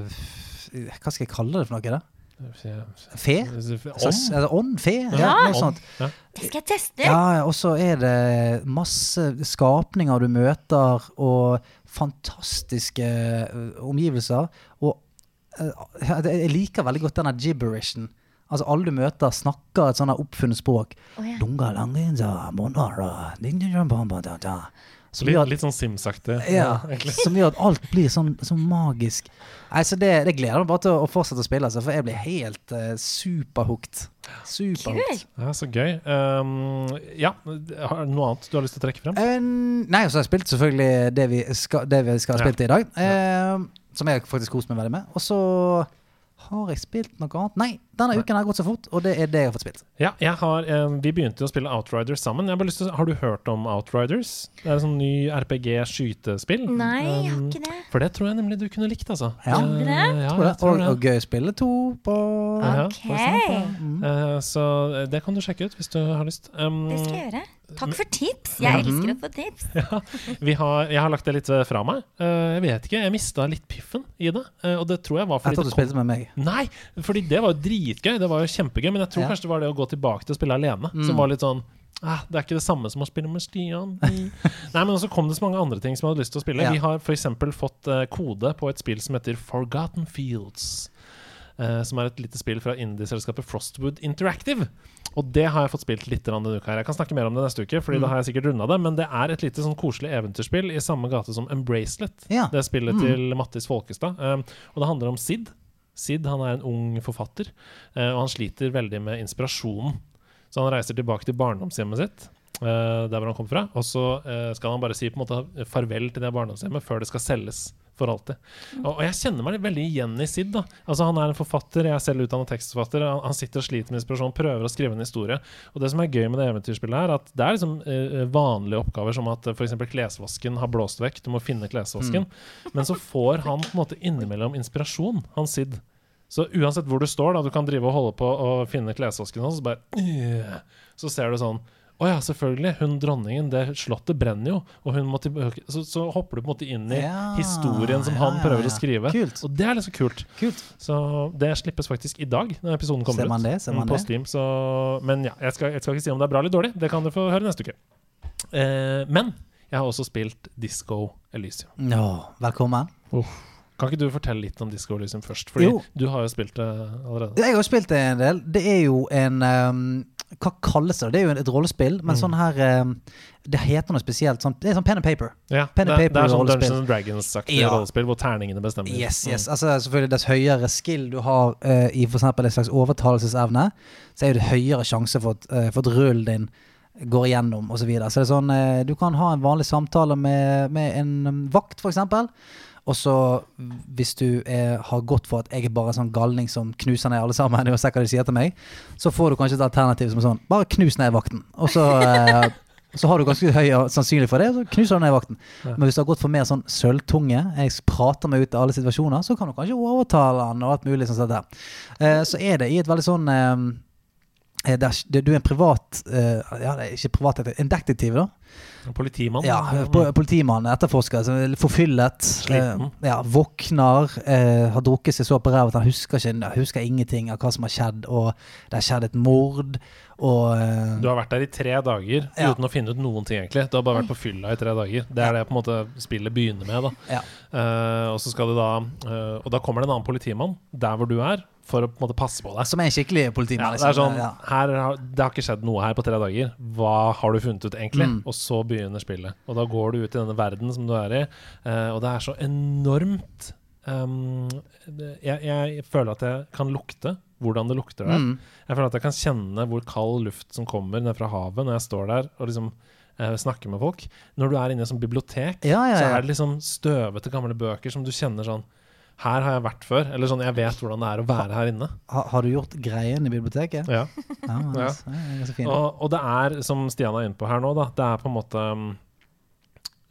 Hva skal jeg kalle det for noe? da? Fe?
Ånd?
Eller ånd? Fe?
Ja.
noe sånt.
Ja.
Det skal jeg teste.
Ja, ja, og så er det masse skapninger du møter, og fantastiske omgivelser. Og jeg liker veldig godt denne gibberishen. Altså Alle du møter, snakker et sånt oppfunnet språk.
Oh, ja.
Som
Litt,
gjør, at-
litt sånn Sims-aktig.
ja, som gjør at alt blir sånn, sånn magisk. Nei, så det, det gleder meg bare til å, fortsette å spille, altså, for jeg blir helt uh, superhooked. Superhooked.
Kult.
Ja, så gøy. Um, ja, har du noe annet du har lyst til å trekke frem?
Um, nei, så har jeg spilt selvfølgelig det vi skal, det vi skal ha
Ja.
spilt i dag. Um, som jeg faktisk koste meg veldig med. Og så Har jeg spilt noe annet? Nei, denne uken har gått så fort, og det er det jeg har fått spilt.
Ja, jeg har, eh, vi begynte å spille Outriders sammen. Jeg har, bare lyst til, har du hørt om Outriders? Det er et sånn ny RPG-skytespill.
Nei, jeg har
Um,
ikke det.
For det tror jeg nemlig du kunne likt, altså.
Ja.
uh,
Tror?
Ja,
Tror det.
tror
Og,
det.
og gøy å spille to på
Ja.
på,
mm. uh, så det kan du sjekke ut hvis du har lyst. Um,
det skal jeg gjøre. Takk for tips. Jeg elsker å få tips.
vi har, jeg har lagt det litt eh, fra meg. Eh, jeg vet ikke, jeg mista litt piffen i det. eh, og det tror jeg var fordi
Jeg trodde du spilte med meg.
Nei, fordi det var jo dritgøy. Det var jo kjempegøy. Men jeg tror
Ja.
kanskje det var det å gå tilbake til å spille alene
Mm.
som var litt sånn ah, Det er ikke det samme som å spille med Stian. Nei, men så kom det så mange andre ting som jeg hadde lyst til å spille.
Ja.
Vi har f.eks. fått kode på et spill som heter Forgotten Fields. Eh, som er et lite spill fra indie-selskapet Frostwood Interactive. Og det har jeg fått spilt litt denne uka. her Jeg kan snakke mer om det neste uke, Fordi
Mm.
da har jeg sikkert runda det. Men det er et lite sånn koselig eventyrspill i samme gate som Embracelet.
Ja.
Det spillet
Mm.
til Mattis Folkestad. Um, og det handler om Sid. Sid han er en ung forfatter, eh, og han sliter veldig med inspirasjonen. Så han reiser tilbake til barndomshjemmet sitt, eh, der hvor han kom fra. Og så skal han bare si på en måte farvel til det barndomshjemmet før det skal selges for alltid. Og, og jeg kjenner meg veldig igjen i Sid. da Altså Han er en forfatter, jeg er selv utdannet tekstforfatter. Han, han sitter og sliter med inspirasjon, prøver å skrive en historie. Og det som er gøy med det eventyrspillet, her er at det er liksom eh, vanlige oppgaver som at f.eks. klesvasken har blåst vekk. Du må finne klesvasken. Men så får han på en måte innimellom inspirasjon, han Sid. Så uansett hvor du står, da, du kan drive og holde på å finne klesvasken hans, så bare øh, Så ser du sånn Å ja, selvfølgelig. Hun dronningen, det slottet brenner jo. Og hun må tilbake så, så hopper du på en måte inn i
Ja,
historien som
ja,
han prøver
ja.
å skrive.
Kult.
Og det er liksom kult.
Kult.
Så det slippes faktisk i dag, når episoden kommer
Ser man det? Ser man
mm, på? Steam, så, men ja, jeg skal, jeg skal ikke si om det er bra eller dårlig. Det kan du få høre neste uke. Eh, men jeg har også spilt Disco Elysium.
Ja, velkommen.
Kan ikke du fortelle litt om Disco Elysium først? Fordi
Jo.
du har jo spilt det allerede.
Jeg har spilt det en del. Det er jo en ehm, Hva kalles det? Det er jo et rollespill, men
Mm.
sånn her ehm, Det heter noe spesielt. Sånn, det er sånn pen and paper.
Ja,
Pen
det,
and
det er sånn
paper-rollespill.
Dungeons and Dragons-aktig
Ja.
rollespill hvor terningene bestemmer.
Yes, yes.
Mm.
Altså selvfølgelig Dess høyere skill du har uh, i f.eks. en slags overtalelsesevne, så er det høyere sjanse for at, uh, for at rullen din går igjennom osv. Så, videre. så det er sånn uh, Du kan ha en vanlig samtale med, med en um, vakt, f.eks. Og så, hvis du er, har gått for at jeg er bare en sånn galning som knuser ned alle sammen, uansett hva de sier til meg, så får du kanskje et alternativ som er sånn Bare knus ned vakten. Og så eh, så har du ganske høy sannsynlig for det, og så knuser du ned vakten.
Ja.
Men hvis du har gått for mer sånn sølvtunge, jeg prater meg ut av alle situasjoner, så kan du kanskje overtale han og alt mulig sånn sett der. Eh, så er det i et veldig sånn eh, Du er en privat Ja, det er ikke privat, en detektiv, da.
Politimann.
Ja, Politimann, etterforsker, som er forfyllet.
Sliten.
Eh, ja, våkner, eh, har drukket seg så på ræva at han husker, ikke, husker ingenting av hva som har skjedd, og det har skjedd et mord, og eh,
Du har vært der i tre dager
Ja.
uten å finne ut noen ting, egentlig. Du har bare vært på fylla i tre dager. Det er det på en måte spillet begynner med. da
Ja.
Eh, Og så skal du da eh, Og da kommer det en annen politimann der hvor du er, for å på en måte passe på deg.
Som er en skikkelig politimann.
Ja, det er sånn, her det har ikke skjedd noe her på tre dager. Hva har du funnet ut, egentlig?
Mm.
Og så begynner spillet. Og da går du ut i denne verden som du er i, eh, og det er så enormt um, jeg, jeg føler at jeg kan lukte hvordan det lukter der.
Mm.
Jeg føler at jeg kan kjenne hvor kald luft som kommer ned fra havet når jeg står der og liksom uh, snakker med folk. Når du er inne i et sånt bibliotek,
Ja, ja,
så er det liksom støvete, gamle bøker som du kjenner sånn Her har jeg vært før. Eller sånn, jeg vet hvordan det er å være her inne.
Ha, har du gjort greien i biblioteket?
Ja.
Ja,
Ja.
det er fint.
Og, og det er, som Stian er inne på her nå, da, det er på en måte um,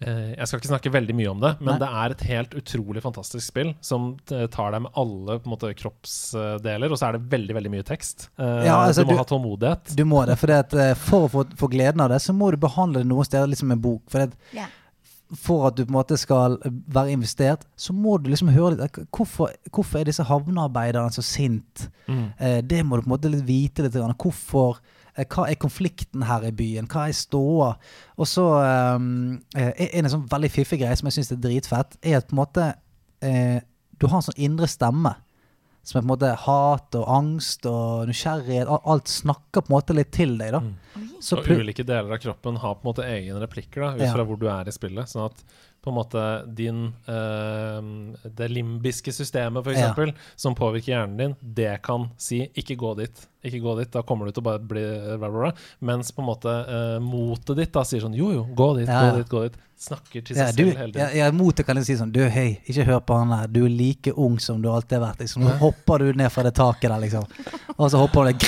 eh, Jeg skal ikke snakke veldig mye om det, men
Nei.
det er et helt utrolig fantastisk spill som tar deg med alle på en måte, kroppsdeler, og så er det veldig veldig mye tekst. Eh,
Ja, altså,
du må
du-
ha tålmodighet.
Du må det, for, det at, eh, for å få, gleden av det, så må du behandle det noen steder liksom en bok. For, det,
Ja.
For at du på en måte skal være investert, så må du liksom høre litt eh, Hvorfor, hvorfor er disse havnearbeiderne så sint?
Mm.
Eh, det må du på en måte litt vite litt. Hvorfor eh, Hva er konflikten her i byen? Hva er ståa? Og så eh, En sånn veldig fiffig greie som jeg syns er dritfett, er at på en måte eh, du har en sånn indre stemme. Som er på en måte hat og angst og nysgjerrighet. Al- Alt snakker på en måte litt til deg. da
Mm.
Så
og ulike deler av kroppen har på en måte egne replikker da, ut
Ja.
fra hvor du er i spillet. Sånn at på en måte din eh, Det limbiske systemet, for eksempel, som påvirker hjernen din, det kan si 'ikke gå dit'. Ikke gå dit, da kommer du til å bare bli bla, bla, bla. Mens på en måte eh, motet ditt da sier sånn 'jo, jo, gå dit,
Ja, ja.
gå dit', gå dit. Snakker til
Ja,
seg
du,
selv hele
ja,
tiden.
ja, motet kan jeg si sånn Du, hei, ikke hør på han der. Du er like ung som du alltid har vært. Liksom. Nå hopper du ned fra det taket der, liksom. Og så hopper du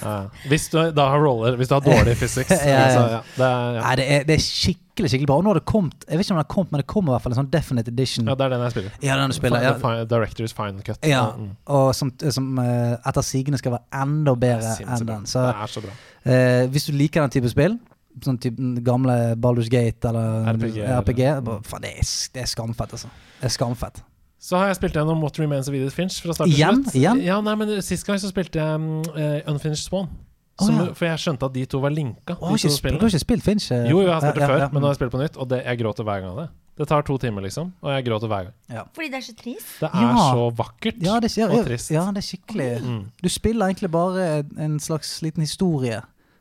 Ja. Hvis du da har roller, hvis du har dårlig physics.
Ja, ja.
Så, ja, det, er, ja.
Nei, det er, det er skikkelig skikkelig bra. Og nå har det kommet Jeg vet ikke om det har kommet, men det kommer i hvert fall en sånn definite edition.
ja, det er den jeg spiller.
Ja, den du spiller. Ja,
The Directors Fine Cut.
ja.
Mm.
Og som, som eh, etter sigende skal være enda bedre enn den. Så
det er så bra.
eh, hvis du liker den type spill, sånn type gamle Baldur's Gate eller
RPG,
RPG
eller-
faen, det, er, det er skamfett, altså. Det er skamfett.
Så har jeg spilt gjennom What Remains of Edith Finch fra start til
Igjen?
slutt.
Igjen?
Ja, nei, men Sist gang så spilte jeg um, Unfinished Swan. Som, oh,
ja.
For jeg skjønte at de to var linka.
Oh, har
de to
ikke, du har ikke spilt Finch? eh?
Jo, jo, jeg har spilt det
Ja,
før,
ja.
men nå har jeg spilt på nytt, og det, jeg gråter hver gang av det. Det tar to timer, liksom, og jeg gråter hver gang.
Fordi det er så trist.
Det er
Ja.
så vakkert
Ja, det, ja,
og trist.
ja, det er skikkelig
Mm.
Du spiller egentlig bare en slags liten historie.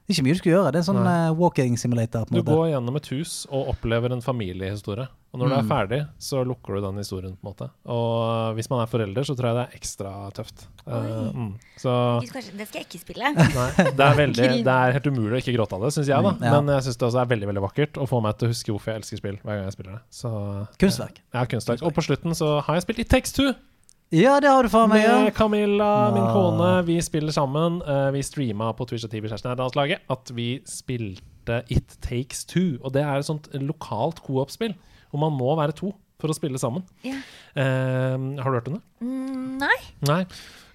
Det er ikke mye du skal gjøre. Det er en sånn
Nei.
eh, walking simulator. på
Du
måte.
går gjennom et hus og opplever en familiehistorie. Og når du
Mm.
er ferdig, så lukker du den historien. på en måte Og hvis man er forelder, så tror jeg det er ekstra tøft.
Uh,
mm. Så
det skal jeg ikke spille.
Nei, det er, veldig, det er helt umulig å ikke gråte av det, syns jeg. da
Mm, ja.
Men jeg syns det også er veldig veldig vakkert å få meg til å huske hvorfor jeg elsker spill. hver gang jeg spiller det Så,
Kunstverk.
Ja, kunstverk. Og på slutten så har jeg spilt i Takes Two
Ja, det har du faen meg. Ja.
med Camilla, min
Ah.
kone. Vi spiller sammen. Eh, vi streama på Twitch og TV Kjæresten Nederlandslaget at vi spilte It Takes Two. Og det er et sånt lokalt co-op-spill hvor man må være to for å spille sammen.
Ja.
Uh, har du hørt om det?
Mm, nei.
Nei.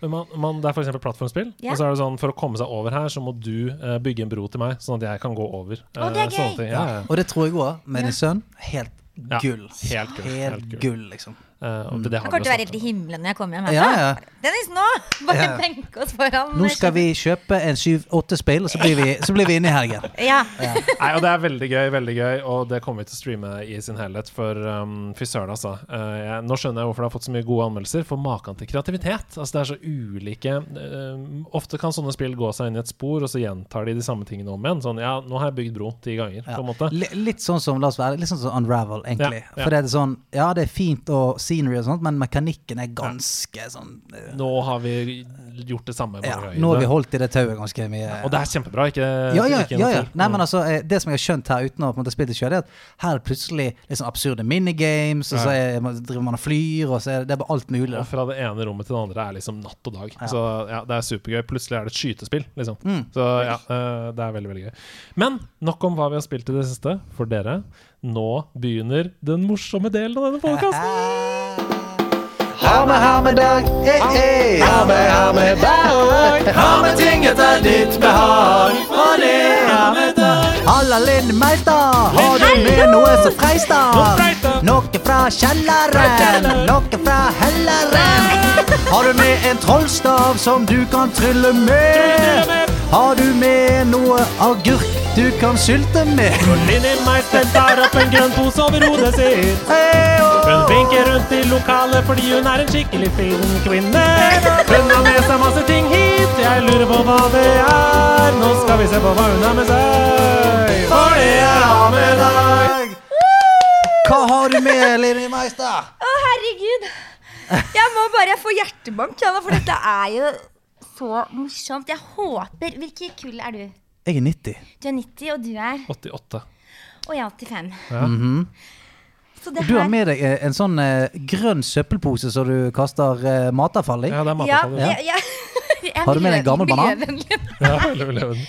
Man, man, det er f.eks. plattformspill.
Yeah.
Og så er det sånn, For å komme seg over her, så må du uh, bygge en bro til meg, sånn at jeg kan gå over.
Å, det er
Eh, sånne
gøy.
ting. Ja, ja.
Og det tror jeg òg, med din sønn. Helt
Ja,
gull.
helt gull, helt gull,
liksom.
Eh, og det,
kommer til å være helt i himmelen når jeg kommer hjem
Ja, ja.
Dennis, nå! Bare
Ja.
benke oss foran.
Nå skal vi kjøpe en syv-åtte speil, og så blir vi, så blir vi inne i helgen.
Ja.
Nei, og Det er veldig gøy, veldig gøy og det kommer vi til å streame i sin helhet. For um, fy søren, altså. Uh, jeg, nå skjønner jeg hvorfor det har fått så mye gode anmeldelser. For maken til kreativitet. Altså Det er så ulike uh, Ofte kan sånne spill gå seg inn i et spor, og så gjentar de de samme tingene om igjen. Sånn ja, nå har jeg bygd bro ti ganger,
Ja.
på en måte.
L Litt sånn som la oss være, litt sånn som Unravel, egentlig.
Ja, ja.
For det er sånn Ja, det er fint og scenery og sånt, men mekanikken er ganske sånn uh,
Nå har vi gjort det samme
Ja, nå har vi holdt i det tauet ganske mye.
Og det er kjempebra, ikke,
ja, ja,
ikke
ja, ja. Nei, men
Mm.
altså, eh, det som jeg har skjønt her uten å på en måte spille det sjøl, er at her er plutselig litt sånn absurde minigames, og så er, man- driver man og flyr, og så er det, det er bare alt mulig.
Og fra det ene rommet til det andre er liksom natt og dag.
Ja.
Så ja, det er supergøy. Plutselig er det et skytespill, liksom.
Mm.
Så ja, eh, det er veldig, veldig gøy. Men nok om hva vi har spilt i det siste, for dere. Nå begynner den morsomme delen av denne podkasten.
Ha med, ha med dag, eh, eh. Ha med, ha med dag. Ha med ting etter ditt behag. Og det er ha med dag.
Halla, Linn Lindmeister! Har du med noe som freistar?
Noe.
Noe fra kjelleren, noe fra helleren. Har du med en trollstav som du kan trylle med? Har du med noe agurk du kan skylte med?
Linni-meister tar opp en grønn pose over hodet sitt.
Oh.
Hun vinker rundt i lokalet fordi hun er en skikkelig fin kvinne. Hun har med seg masse ting hit, jeg lurer på hva det er. Nå skal vi se på hva hun har med seg. For det er av med deg.
Hva har du med, Lindmeister?
Å, herregud. Jeg må bare få hjertebank, for dette er jo så morsomt. Jeg håper Hvilke kull er du?
Jeg er 90.
Du er 90, og du er
88.
Og jeg er 85.
Ja.
Så det
Du har med deg eh, en sånn eh, grønn søppelpose som du kaster eh, matavfall i.
Ja, det er
ja,
matavfall.
ja, jeg er
Har du med deg en gammel banan?
miljøvennlig.
Ja, veldig.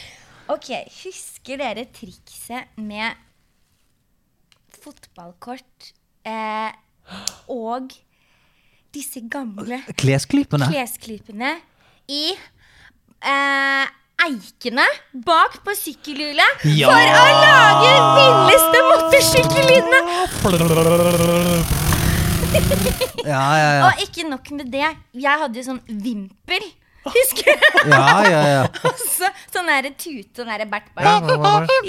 Ok, husker dere trikset med fotballkort eh, og disse gamle
Klesklypene.
klesklypene i eh, eikene bak på sykkelhjulet
Ja!
for å lage villeste motorsykkellydene!
Ja, ja, ja.
Og ikke nok med det, jeg hadde jo sånn vimpel. Husker du?
ja, ja, ja.
Og så sånn derre tute og derre Bert?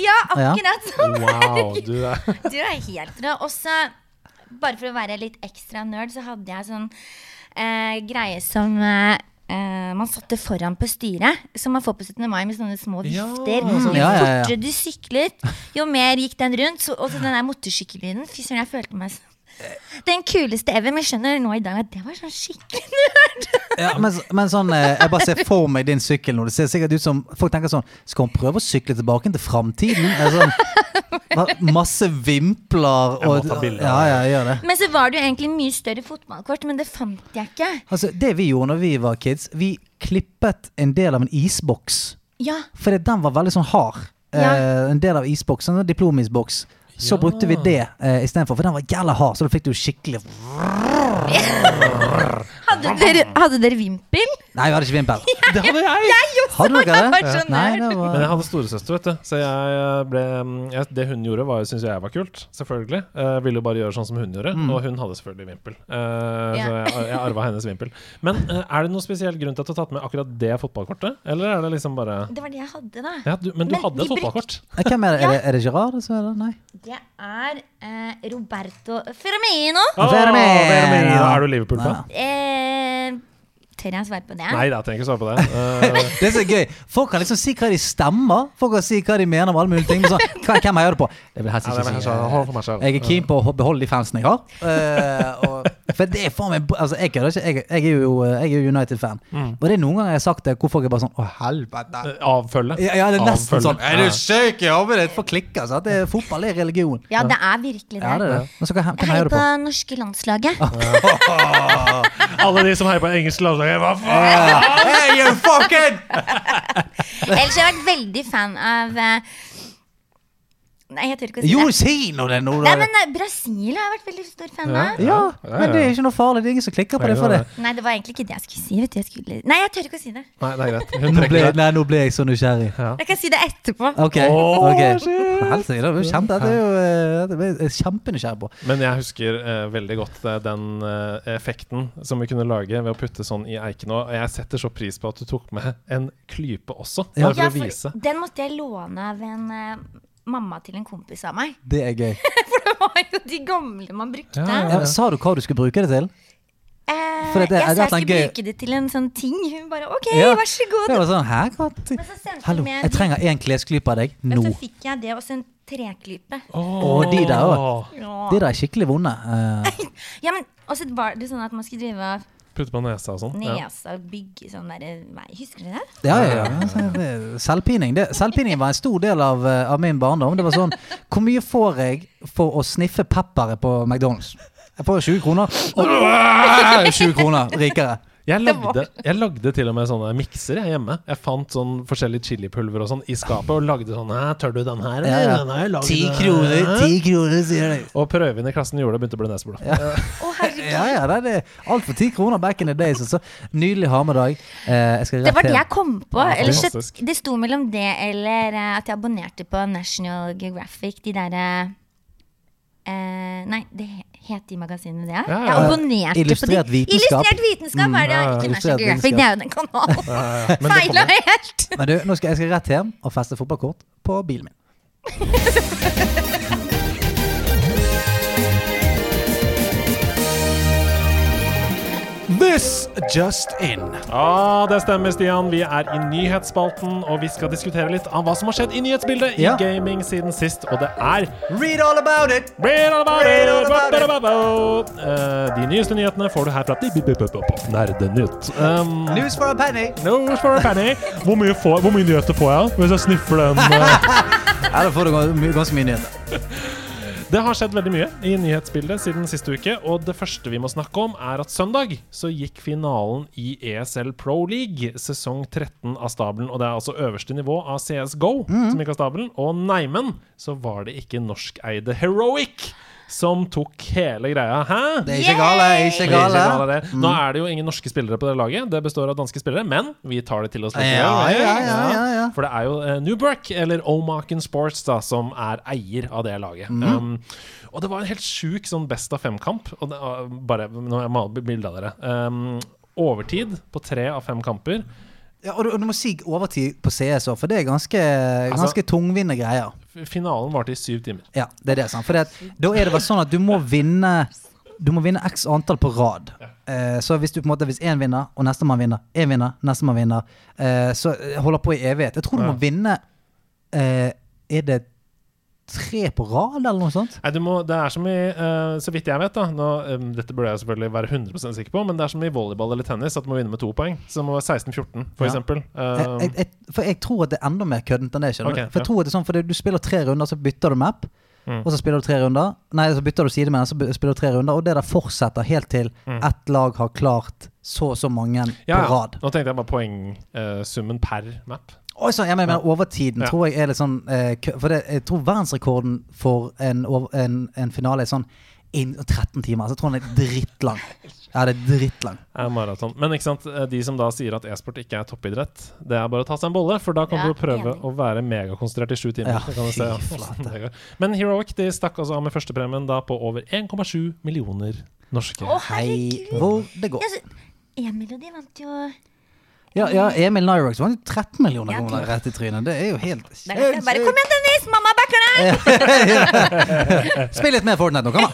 Ja,
akkurat sånn.
Wow, du er
Du er helt rå. Og så, bare for å være litt ekstra nerd, så hadde jeg sånn eh, greie som eh, eh, man satte foran på styret, som man får på 17. mai med sånne små
Ja,
vifter.
sånn.
Jo
Ja, ja, ja.
fortere du syklet, jo mer gikk den rundt. Så, og så den der motorsykkellyden. Fy søren, jeg følte meg som den kuleste ever. Men jeg skjønner nå i dag at det var sånn skikkelig nerd.
Ja, men, men sånn, eh, jeg bare ser for meg din sykkel nå. Det ser sikkert ut som Folk tenker sånn Skal hun prøve å sykle tilbake til framtiden? Sånn, masse vimpler
Jeg må
og
ta bilde
Ja, ja, gjør det.
Men så var det jo egentlig mye større fotballkort, men det fant jeg ikke.
Altså, det vi gjorde når vi var kids, vi klippet en del av en isboks.
Ja,
Fordi den var veldig sånn hard.
Ja.
Eh, en del av isboksen, en diplomisboks. Så brukte vi det eh, istedenfor, for den var jævla hard. Så da fikk du skikkelig
Hadde dere, hadde dere vimpel?
Nei, vi hadde ikke vimpel.
Det hadde jeg!
Hadde dere
Jeg var
det?
så
Nei,
nerd.
det
Men jeg
var
hadde storesøster, vet du. Så jeg ble jeg, Det hun gjorde, var syntes jeg var kult. Selvfølgelig. Jeg ville jo bare gjøre sånn som hun gjorde.
Mm.
Og hun hadde selvfølgelig vimpel. Eh. Så jeg, jeg arva hennes vimpel. Men eh, er det noen spesiell grunn til at du har tatt med akkurat det fotballkortet? Eller er det liksom bare
Det var det jeg hadde, da.
ja, du, Men du
Men
hadde et
vi
fotballkort?
Eh, Hvem er det? Er det, er det Gerard? som er det? Nei.
Det er eh, Roberto Firmino.
Oh,
Firmino.
Firmino. Er du Liverpool-fan?
Eh, tør jeg svare på det?
Nei da, trenger ikke svare på det. Uh...
Det er så gøy. Folk kan liksom si hva de stemmer. Folk kan si hva de mener om alle mulige ting. Men så, hva- hvem heier du på? Jeg vil helst ikke
er
si. Jeg er keen på å beholde de fansene jeg har. Uh, og, for det er faen meg Altså, jeg. Jeg, jeg er jo, jeg er jo United-fan. Og det er noen ganger jeg har sagt det hvor folk er bare sånn Å, helvete.
Eh, Avfølge.
Ja, ja, det er nesten
Avfølge.
sånn Er du syk i hodet ditt? For klikker. Så at det, fotball er religion.
Ja, det er virkelig det.
Ja, det er det. Men så hva, hvem
heier
heier du
på
på?
norske landslaget.
Alle de som heier på engelske landslag, hva faen?
Hey, you fucking!
Ellers har jeg vært veldig fan av eh, Nei, jeg tør ikke å si
Jo,
det.
si nå det nå,
Nei, men eh, Brasil har jeg vært veldig stor fan av.
Ja,
ja,
men det er
ja.
ikke noe farlig. Det er ingen som klikker på det for det.
Nei, det var egentlig ikke det jeg skulle si. Vet du. Jeg skulle... Nei, jeg tør ikke å si det.
Nei, det er greit. Hun
Nå ble,
trekker det.
nei, nå ble jeg så nysgjerrig.
Jeg kan si det etterpå.
Ok.
Åh,
ok
shit.
Helsike, det er jo kjempe, dette er jo eh, dette er jeg kjempenysgjerrig på.
Men jeg husker eh, veldig godt eh, den eh, effekten som vi kunne lage ved å putte sånn i eiken. Og jeg setter så pris på at du tok med en klype også,
Ja.
bare for
Ja,
å vise.
den måtte jeg låne av en eh, mamma til en kompis av meg.
Det er gøy.
For det var jo de gamle man brukte.
Ja,
Ja, sa du hva du skulle bruke det til?
Eh,
For det-
jeg sa
er
jeg skulle
gøy.
bruke det til en sånn ting. Hun bare OK,
Ja,
vær så god.
Det var sånn Hæ?
Så
Hallo,
med
jeg trenger én klesklype av deg
Men så fikk jeg det Også en treklype.
Å, de der
òg.
De der er skikkelig vonde. Uh.
ja, men også var det sånn at man skulle drive og
Putte på nesa og sånn.
Nesa og bygge sånn derre Nei, Husker du det?
ja, ja, ja. Selvpining det, Selvpining var en stor del av, eh, av min barndom. Det var sånn Hvor mye får jeg for å sniffe pepperet på McDonald's? Jeg får 20 kroner. Og 20 kroner rikere.
Jeg lagde, jeg lagde til og med sånne mikser jeg, hjemme. Jeg fant sånn forskjellig chilipulver og sånn i skapet og lagde sånn Tør du den her?
Ja, ja.
Den har jeg lagd,
Ti
hæ?»
kroner, ti kroner, sier de.
Og prøvene i klassen gjorde det, begynte å bli neseblod.
Ja. oh,
Ja, ja, det er alt for ti kroner back in the days. Så nydelig harmedag. Eh,
Det var det jeg kom på.
Ja,
eller så- det sto mellom det eller eh, at jeg abonnerte på National Geographic. De derre eh, Nei, det het de magasinene det?
Ja,
Jeg
ja.
abonnerte
Illustrert
på de.
vitenskap.
Illustrert vitenskap er det,
ja, ja.
ikke National Geographic. Det er jo den kanalen.
Men det
Feila helt!
Men du, nå skal jeg skal rett hjem og feste fotballkort på bilen min. This just in.
Ja, det stemmer, Stian. Vi er i nyhetsspalten, og vi skal diskutere litt av hva som har skjedd i nyhetsbildet
Ja.
i gaming siden sist. Og det er
Read all about it!
Read all about
Read
it,
all about it.
about it. Eh, De nyeste nyhetene får du her fra Nerdenytt. Um,
News for a penny.
News for a penny. Hvor mye, får, hvor mye nyheter får jeg hvis jeg sniffer den? Uh...
Ja, da får du ganske mye nyheter.
Det har skjedd veldig mye i nyhetsbildet siden siste uke, og det første vi må snakke om, er at søndag så gikk finalen i ESL Pro League, sesong 13 av stabelen. Og det er altså øverste nivå av CSGO som gikk av stabelen. Og neimen så var det ikke norskeide Heroic som tok hele greia. Hæ?
Det er ikke gale, ikke
Ikke
gale.
gale. Nå er det jo ingen norske spillere på det laget. Det består av danske spillere, men vi tar det til oss litt.
Ja, ja, ja, ja, ja.
For det er jo uh, Newberk, eller Omaken Sports, da, som er eier av det laget. Um, og det var en helt sjuk sånn best av fem-kamp. Og det, uh, bare, nå jeg maler bilde av dere. Um, overtid på tre av fem kamper.
Ja, og, du, og du må si overtid på CS òg, for det er ganske,
Altså-
tungvinte greier.
Finalen varte i syv timer.
Ja, det er det, sant. For det, da er det bare sånn at du må vinne Du må vinne x antall på rad. Eh, så hvis du på en måte Hvis én vinner, og nestemann vinner, én vinner, nestemann vinner, eh, så holder på i evighet. Jeg tror du må vinne eh, Er det tre på rad, eller noe sånt?
Nei, du må, det er som i uh, Så vidt jeg vet, da nå, um, Dette burde jeg selvfølgelig være 100% sikker på, men det er som i volleyball eller tennis, at du må vinne med to poeng. Så det må være 16-14, for
Ja.
eksempel.
Jeg,
Eh,
jeg, jeg, for jeg tror at det er enda mer køddent enn det. skjønner
Ok,
du? For jeg
ja.
tror at det er sånn, for Du spiller tre runder, så bytter du map.
Mm.
Og så spiller du tre runder. Nei, så bytter du side med den, så spiller du tre runder. Og det der fortsetter helt til ett lag har klart så og så mange
Mm. ja,
på rad.
Nå tenkte jeg bare poengsummen per map.
Oi så, jeg mener overtiden
Ja.
tror jeg er litt sånn eh, For det, jeg tror verdensrekorden for en, en, en finale er sånn inn- 13 timer. Så jeg tror den er drittlang. Ja, det er drittlang.
er maraton. Men ikke sant, eh, de som da sier at e-sport ikke er toppidrett, det er bare å ta seg en bolle, for da kan
Ja,
du prøve
enig.
å være megakonsentrert i sju timer.
Ja,
se, ja. Men Heroic de stakk altså av med førstepremien da på over 1,7 millioner norske.
Å,
Hei
herregud.
hvor det går.
Ja, så- Emil og de vant jo
Ja, ja Emil Nyrox vant jo 13 millioner
Ja,
kroner rett i trynet. Det er jo helt
jeg bare Kom igjen, Dennis! Mamma backer deg!
Spill litt mer Fortnite nå, kom an!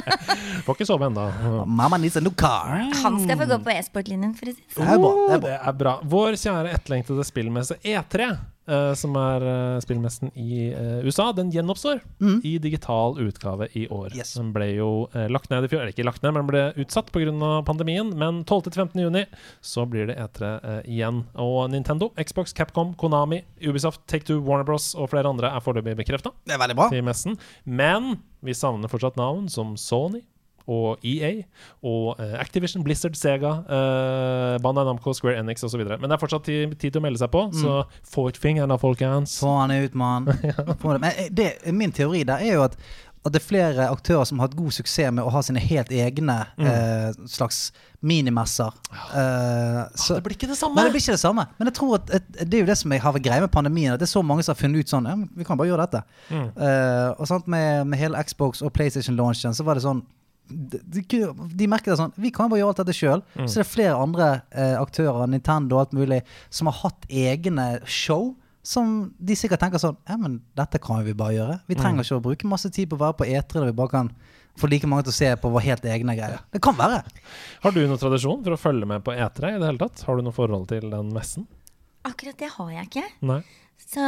Får ikke sove ennå.
Mamma needs a new car.
Han skal få gå på e-sport-linjen, for å si det sånn.
bra. Det bra.
Det er bra. Vår kjære etterlengtede spillmesse E3, eh, som er uh, spillmessen i uh, USA, den gjenoppstår i digital utgave i år.
Yes.
Den ble jo lagt ned i fjor, eller ikke lagt ned, men den ble utsatt pga. pandemien. Men 12.-15. juni så blir det E3 eh, igjen. Og Nintendo, Xbox, Capcom, Konami, Ubisoft, Take-Two, Warner Bros og flere andre er foreløpig bekrefta
Det veldig bra.
til messen. Men vi savner fortsatt navn som Sony og EA og eh, Activision, Blizzard, Sega, uh, Bandai Namco, Square Enix osv. Men det er fortsatt tid, tid til å melde seg på, så få ut fingeren da, folkens.
Få han ut, mann. Eh, min teori der er jo at, at det er flere aktører som har hatt god suksess med å ha sine helt egne eh, slags minimesser. Eh, så-
det blir ikke det
Nei,
samme!
det blir ikke det samme. Men jeg tror at, at det er jo det som jeg har vært greia med pandemien. At det er så mange som har funnet ut sånn Ja, vi kan bare gjøre dette. Eh, og sant, med, med hele Xbox og PlayStation-launchen så var det sånn de, de, merker det sånn Vi kan bare gjøre alt dette sjøl. Så det er flere andre eh, aktører, Nintendo og alt mulig, som har hatt egne show. Som de sikkert tenker sånn Ja, men dette kan vi bare gjøre. Vi trenger ikke å bruke masse tid på å være på E3 der vi bare kan få like mange til å se på våre helt egne greier. Det kan være.
Har du noen tradisjon for å følge med på E3 i det hele tatt? Har du noe forhold til den messen?
Akkurat det har jeg ikke.
Nei.
Så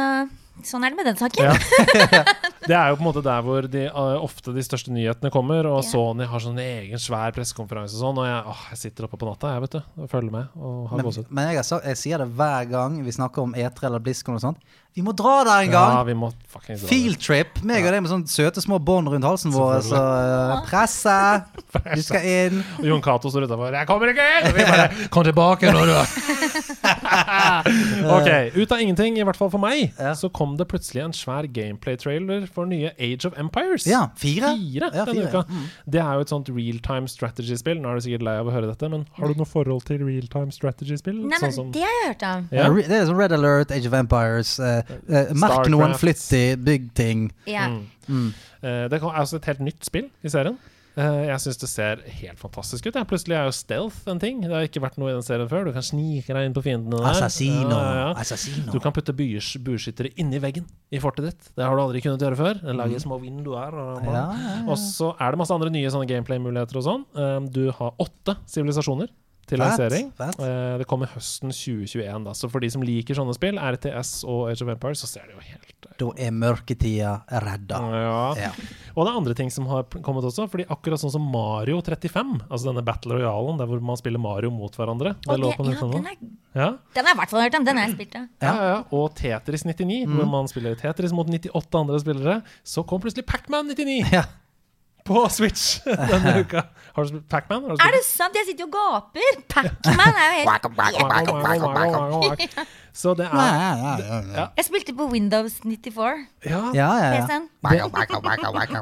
sånn er det med den saken.
Ja. det er jo på en måte der hvor de, eh, ofte de største nyhetene kommer, og
Ja.
Sony har sånn egen svær pressekonferanse og sånn, og jeg, åh, jeg sitter oppe på natta jeg, vet du, og følger med og har
Men, men jeg, så, jeg sier det hver gang vi snakker om E3 eller BlizzCon og sånt. Vi må dra der en gang!
Ja, vi må fucking dra
Field. Meg og deg med sånne søte små bånd rundt halsen vår. Så uh, presse! Du skal inn.
Og Jon Cato står utafor 'Jeg kommer ikke inn!' Og vi bare 'Kom tilbake når du er Ok, ut av ingenting, i hvert fall for meg,
Ja.
så kom det plutselig en svær gameplay-trailer for nye Age of Empires.
Ja, fire.
Fire
Ja,
denne
fire,
uka.
mm.
Det er jo et sånt realtime strategy-spill. Nå er du sikkert lei av å høre dette, men har du noe forhold til realtime strategy-spill?
Nei,
Sånn
men
som-
Det har jeg hørt om.
Ja.
Det er sånn Red Alert, Age of Empires. Uh, merk noen flyttig, bygg ting.
Ja.
Mm.
Mm.
Uh, det er altså et helt nytt spill i serien. Eh, jeg syns det ser helt fantastisk ut. Plutselig er jo stealth en ting. Det har ikke vært noe i den serien før. Du kan snike deg inn på fiendene der.
Assassino.
Ja, ja. Du kan putte bueskyttere inni veggen i fortet ditt. Det har du aldri kunnet gjøre før. Lage lager små vinduer. Og.
Ja,
og så er det masse andre nye gameplay-muligheter og sånn. Eh, du har åtte sivilisasjoner til
Fett,
lansering.
fett.
Eh, det kommer høsten 2021, da. Så for de som liker sånne spill, RTS og Age of Empires, så ser det jo helt eh,
Da er mørketida redda.
ja.
Ja.
Og det er andre ting som har kommet også. Fordi akkurat sånn som Mario 35, altså denne Battle Royalen der hvor man spiller Mario mot hverandre Det
det, ja, den, er,
Ja.
den har jeg i hvert fall hørt om. Den har jeg spilt.
Ja, ja, ja. Og Tetris 99, hvor man spiller Tetris mot 98 andre spillere. Så kom plutselig Pacman 99
Ja.
på Switch denne uka. Har du spilt Pacman?
Er det sant? Jeg sitter jo og gaper! Pac-Man er jo helt
Så det
Ja,
er
ja, ja, ja, ja.
Jeg spilte på Windows 94.
Ja.
ja, ja, ja.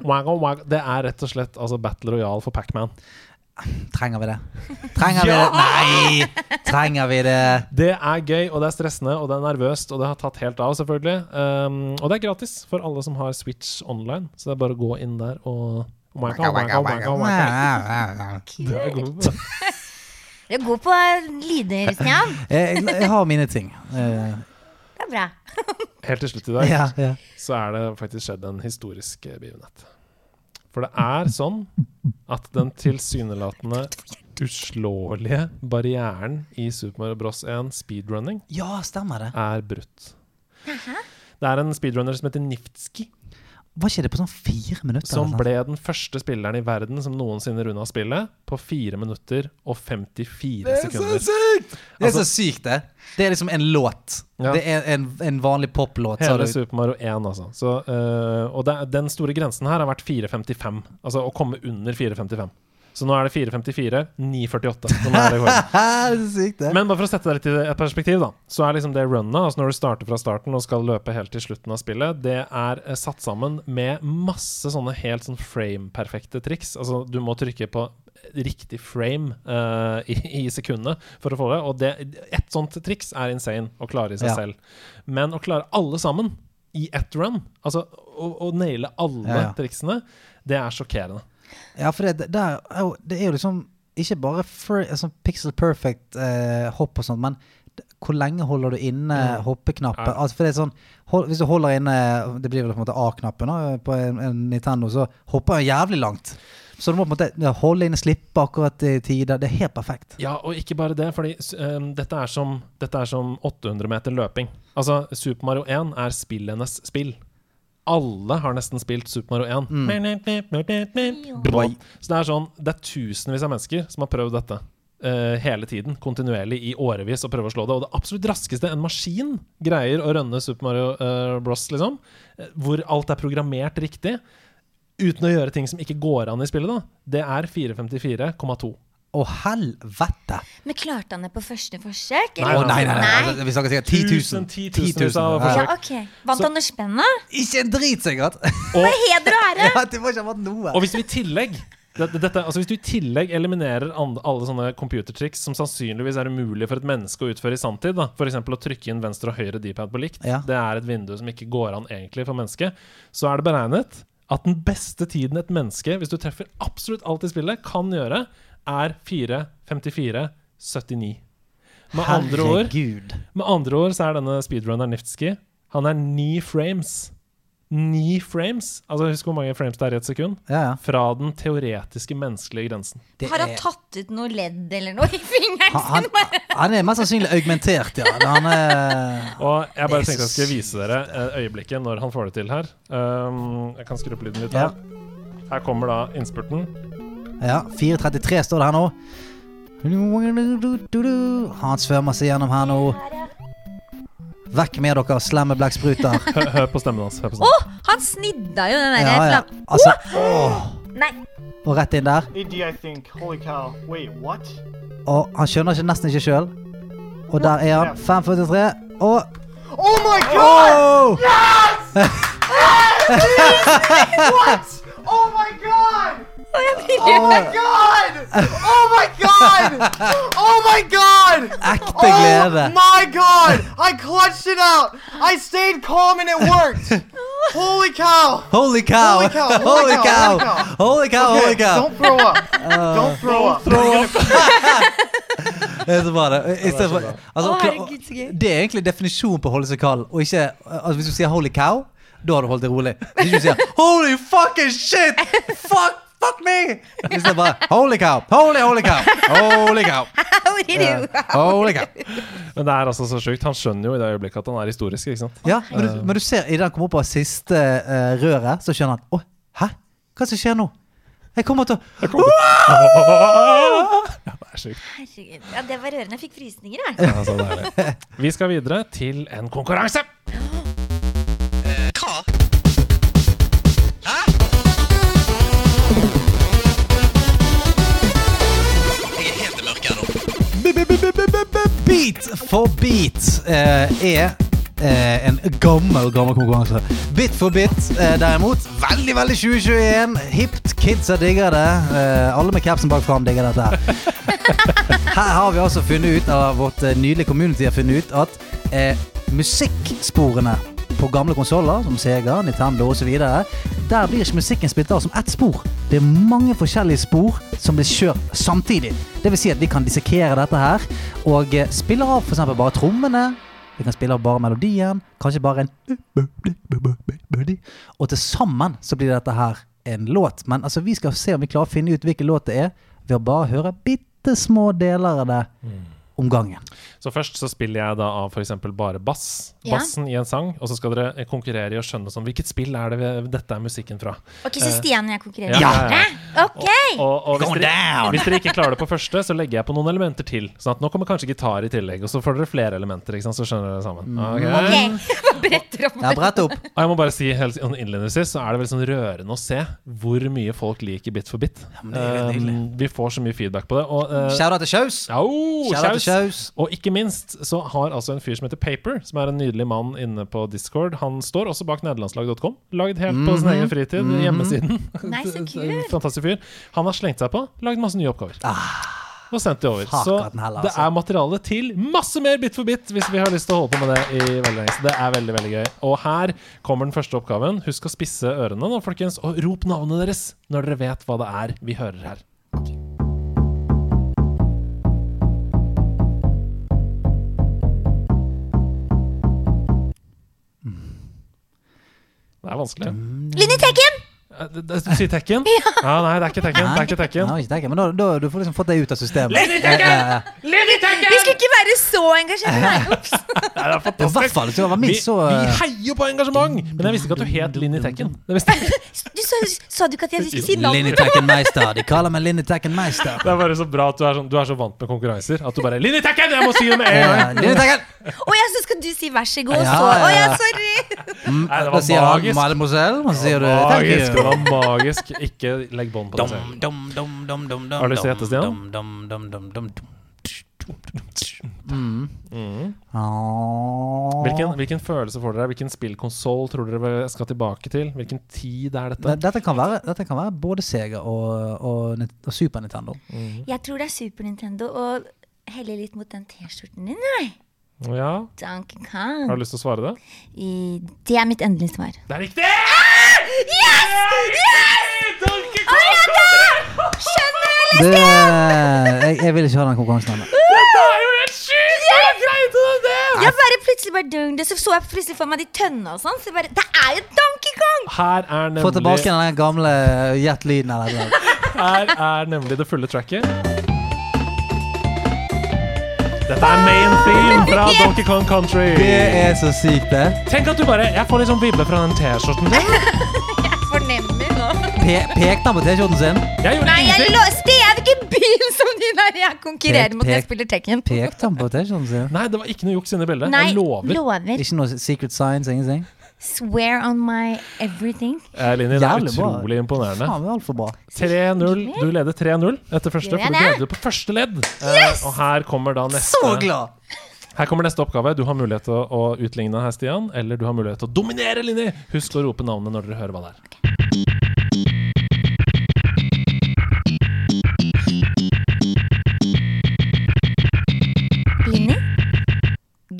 Waggle. Det er rett og slett altså Battle Royale for Pacman.
Trenger vi det? Trenger vi det? Nei! Trenger vi det?
Det er gøy, og det er stressende, og det er nervøst, og det har tatt helt av, selvfølgelig. Um, og det er gratis for alle som har Switch online, så det er bare å gå inn der og waggle, waggle, waggle, waggle. Du er god på det.
Du er god på lyder, Stian.
Jeg, jeg har mine ting. Eh,
Det er bra.
Helt til slutt i dag
ja, ja.
så er det faktisk skjedd en historisk eh, begivenhet. For det er sånn at den tilsynelatende uslåelige barrieren i Super Mario Bros. 1 speedrunning
Ja, stemmer det.
er brutt. Det er en speedrunner som heter Niftski,
Var ikke det på sånn fire minutter?
som ble den første spilleren i verden som noensinne runda spillet på 4 minutter og 54 sekunder.
sykt! Det er
Altså-
så sykt, det. Det er liksom en låt.
Ja.
Det er en, en vanlig poplåt.
Hele
du.
Super Mario 1, altså. Så, øh, og det, den store grensen her har vært 4.55. Altså å komme under 4.55. Så nå er det 4.54, 9.48. Som er rekorden.
det er sykt, det.
Men bare for å sette det litt i et perspektiv, da. Så er liksom det runnet, altså når du starter fra starten og skal løpe helt til slutten av spillet, det er eh, satt sammen med masse sånne helt sånn frame-perfekte triks. Altså du må trykke på riktig frame uh, i, i sekundet for å få det. Og det, et sånt triks er insane å klare i seg
Ja.
selv. Men å klare alle sammen i ett run, altså å, å naile alle
Ja, ja.
triksene, det er sjokkerende.
Ja, for det, der, er jo- det er jo liksom ikke bare fr altså, pixel perfect eh, hopp og sånt, men hvor lenge holder du inne
Mm.
hoppeknappen?
Ja.
Altså, for det er sånn, hold, hvis du holder inne Det blir vel på en måte A-knappen på en, en Nintendo, så hopper den jævlig langt. Så du må på en måte holde inne, slippe akkurat i tide. Det er helt perfekt.
Ja, og ikke bare det, fordi s- ehm, dette, er som, dette er som 800 meter løping. Altså, Super Mario 1 er spillenes spill. Alle har nesten spilt Super Mario 1. Mm. Så det er sånn Det er tusenvis av mennesker som har prøvd dette. Uh, hele tiden, kontinuerlig, i årevis, og prøve å slå det. Og det absolutt raskeste en maskin greier å rønne Super Mario uh, Bros, liksom, eh, hvor alt er programmert riktig, uten å gjøre ting som ikke går an i spillet, da, det er 454,2.
Å, helvete!
Men klarte han det på første forsøk?
Nei,
nei, nei, nei,
Nei.
Vi snakker sikkert 10 000.
Tusen, titusenvis av
Ja.
forsøk.
Ja, ok. Vant
Så-
spenn, da?
Ikke en drit, sikkert!
Og,
Heder og ære!
ja, det må ikke ha vært noe.
og hvis du i tillegg det, det- dette, altså Hvis du i tillegg eliminerer alle sånne computertriks som sannsynligvis er umulig for et menneske å utføre i sanntid, f.eks. å trykke inn venstre og høyre D-pad på likt,
Ja.
det er et vindu som ikke går an egentlig for mennesket, så er det beregnet at den beste tiden et menneske, hvis du treffer absolutt alt i spillet, kan gjøre, er 4.54,79. Med andre ord. Med andre ord så er denne speedrunneren Niftski Han er ni frames. Ni frames? Altså Husk hvor mange frames det er i et sekund?
Ja, ja.
Fra den teoretiske menneskelige grensen.
Det
Har han
er-
tatt ut noe ledd eller noe i fingeren
han,
sin?
han, han er mest sannsynlig augmentert, ja. Han er
Og jeg bare tenkte jeg skulle vise dere eh, øyeblikket når han får det til her. Um, jeg kan skru opp lyden litt.
Ja.
Her. her kommer da innspurten.
Ja, 4.33 står det her nå. Han svømmer seg gjennom her nå. Vekk med dere, slemme blekkspruter.
Hør, hør på stemmen hans.
Å,
oh,
han snidda jo den
Ja,
derre
ja.
flam...
Altså, oh.
Nei.
Og rett inn der.
AD, I think. Holy cow. Wait, what?
Og han skjønner ikke, nesten ikke sjøl. Og der er han. 5.43. Og
Oh my god!
oh!
What? Oh my god! Oh my god! Oh my god! Oh my god!
Ekte glede.
Oh my god! I clutched it out. I stayed calm and it worked. Holy cow!
Holy cow!
Holy cow,
Holy cow! Holy cow! Holy cow!
Don't throw up. don't throw up.
Det er så bra, det. I stedet for, altså, det er egentlig definisjonen på å holde seg kald. Og ikke altså, Hvis du sier 'holy cow', da har du holdt deg rolig. Hvis du sier 'holy fucking shit', fuck, fuck me! Er bare 'holy cow', holy, holy cow, holy cow.
You?
Holy cow.
Men det er altså så sjukt. Han skjønner jo i det øyeblikket at han er historisk. ikke sant?
Ja, men du, men du ser idet han kommer opp av siste uh, røret, så skjønner han 'Å, hæ? Hva som skjer nå?' Jeg kommer til å
Ja, det er sjukt.
Herregud. Ja, det var rørende. Jeg fikk frysninger, jeg.
Ja, så. Vi skal videre til en konkurranse.
Beat for beat eh, er eh, en gammel, gammel konkurranse. Bit for bit, eh, derimot, veldig, veldig 2021. Hipt, kidsa digger det. Alle med capsen bak fram digger dette. her. Har vi altså funnet ut, eller vårt nydelige community har funnet ut, at musikksporene på gamle konsoller, som Sega, Nintendo osv., der blir ikke musikken spilt av som ett spor. Det er mange forskjellige spor som blir kjørt samtidig. Det vil si at vi kan dissekere dette her, og eh, spiller av f.eks. bare trommene. Vi kan spille av bare melodien, kanskje bare en Og til sammen så blir dette her en låt. Men altså, vi skal se om vi klarer å finne ut hvilken låt det er, ved å bare høre bitte bitte små deler av det om gangen.
Så først så spiller jeg da av f.eks. bare bass.
Ja.
Bassen i en sang, og så skal dere konkurrere i å skjønne sånn Hvilket spill er det vi, dette er musikken fra?
Ok, så Stian og jeg konkurrerer.
Ja, ja, ja.
Ok!
Og, og hvis, dere, hvis dere ikke klarer det på første, så legger jeg på noen elementer til. Sånn at nå kommer kanskje gitar i tillegg, og så får dere flere elementer. Ikke sant? Så skjønner dere sammen. Ok?
Ok, bare bretter opp.
Ja, brett opp.
Og jeg må bare si helt sånn innledningsvis så er det veldig sånn rørende å se hvor mye folk liker Bit for bit.
men det er jo.
Um, vi får så mye feedback på det. Og, uh,
Shout-out til Kjaus.
Oh,
Shout-out til
kjaus.
Kjaus.
Og ikke minst så har altså en fyr som heter Paper, som er en nydelig mann inne på Discord. Han står også bak nederlandslag.com. Lagd helt på sin
Mhm.
egen fritid. Hjemmesiden.
Nei, så kul.
Fantastisk fyr. Han har slengt seg på, lagd masse nye oppgaver. Og sendt de over.
Fuck
Så
heller,
det
altså.
er materiale til masse mer Bit for bit hvis vi har lyst til å holde på med det i veldig lenge. Så det er veldig, veldig gøy. Og her kommer den første oppgaven. Husk å spisse ørene nå, folkens, og rop navnet deres når dere vet hva det er vi hører her. Det er vanskelig.
Linni Tekken!
Eh, Du sier Tekken? Ja. Nei, det er ikke Tekken. Det er ikke Tekken.
Nei, ikke tekken. men da, da, du får liksom fått deg ut av systemet.
Linni
Tekken! Linni Tekken!
Vi skulle ikke være så engasjerte. Nei.
Nei, det er fantastisk.
det var
Vi,
minst så
vi
eh,
heier på engasjement! Men jeg visste ikke at du het Linn i Tekken. Det, visste jeg. ikke.
Du sa, sa du ikke at jeg skulle si navnet?
De kaller meg Linni Tekken Meister.
det er bare så bra at du er, sånn, du er så vant med konkurranser at du bare Linn i Jeg må si det med en gang!
Å ja, så skal du si vær så god,
Ja,
så Å ja,
ja.
sorry!
Mm,
Nei, det
Da
var
han
magisk.
mademoiselle, og så sier du
Magisk. Det var magisk. Ikke legg bånd på dom,
det.
Dom,
dum, dum, dum, dum, dum,
Har du lyst til å gjette, Stian?
Dum.
Mm. Hvilken, hvilken følelse får dere? Hvilken spillkonsoll tror dere skal tilbake til? Hvilken tid er dette?
Dette kan være, dette kan være både Sega og, og, og Super Nintendo.
Jeg tror det er Super Nintendo, og heller litt mot den T-skjorten din, nei.
Ja,
Donkey
Har du lyst til å svare det?
I, det er mitt endelige svar.
Det er riktig!
Yes! Yes!
Donkey
Å ja! Skjønner jeg!
Jeg, jeg vil ikke ha den konkurransen ennå.
Dette er jo helt sjukt! Hvordan greide du det?
Jeg bare plutselig bare dung, det, Så så jeg plutselig for meg de tønne og sånn. Så jeg bare Det er jo Donkey Kong!
Her er
Få tilbake den gamle jet-lyden eller
her er nemlig det fulle tracket. Dette er main theme fra Donkey Kong Country.
Det er så sykt, det.
Tenk at du bare Jeg får litt sånn vibler fra den T-skjorten din.
Pe pek han til T-skjorten sin?
Jeg
Nei, jeg lo stev ikke bil som de der jeg konkurrerer
Pek,
mot når jeg
pek.
spiller Tekken.
Pek han til T-skjorten sin?
Nei, det var ikke noe juks inni bildet.
Nei,
Jeg lover.
lover.
Ikke noe secret signs, ingenting?
Swear on my everything.
Eh, Linni, det er
Jævlig bra.
utrolig imponerende.
Faen, det er altfor bra.
3-0. Du leder 3-0 etter første,
Gjør
for du
det?
leder på første ledd. Eh, og her kommer da neste
Så glad!
Her kommer neste oppgave. Du har mulighet til å, å utligne her, Stian. Eller du har mulighet til å dominere, Linni. Husk å rope navnet når dere hører hva det er.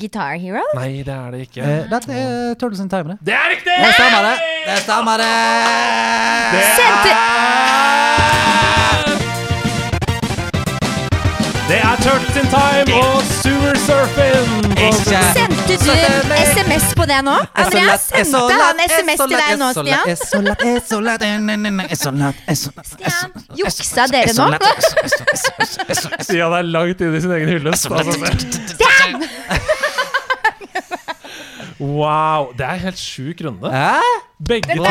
Guitar Hero?
Nei, det er det ikke.
Eh, dette er Turtles in Time, det.
Det er riktig!
Det stemmer, det. Det stemmer, det.
Det
er...
Det er Turtles in Time og Sewer Surfing.
Sendte du SMS på det nå? Andreas, sendte han SMS til deg nå, Stian?
Er er er er er.
Stian, juksa dere nå?
Stian er langt inne i sin egen hylle. Altså.
Stian!
Wow, det er en helt sjuk runde.
Hæ?
Begge to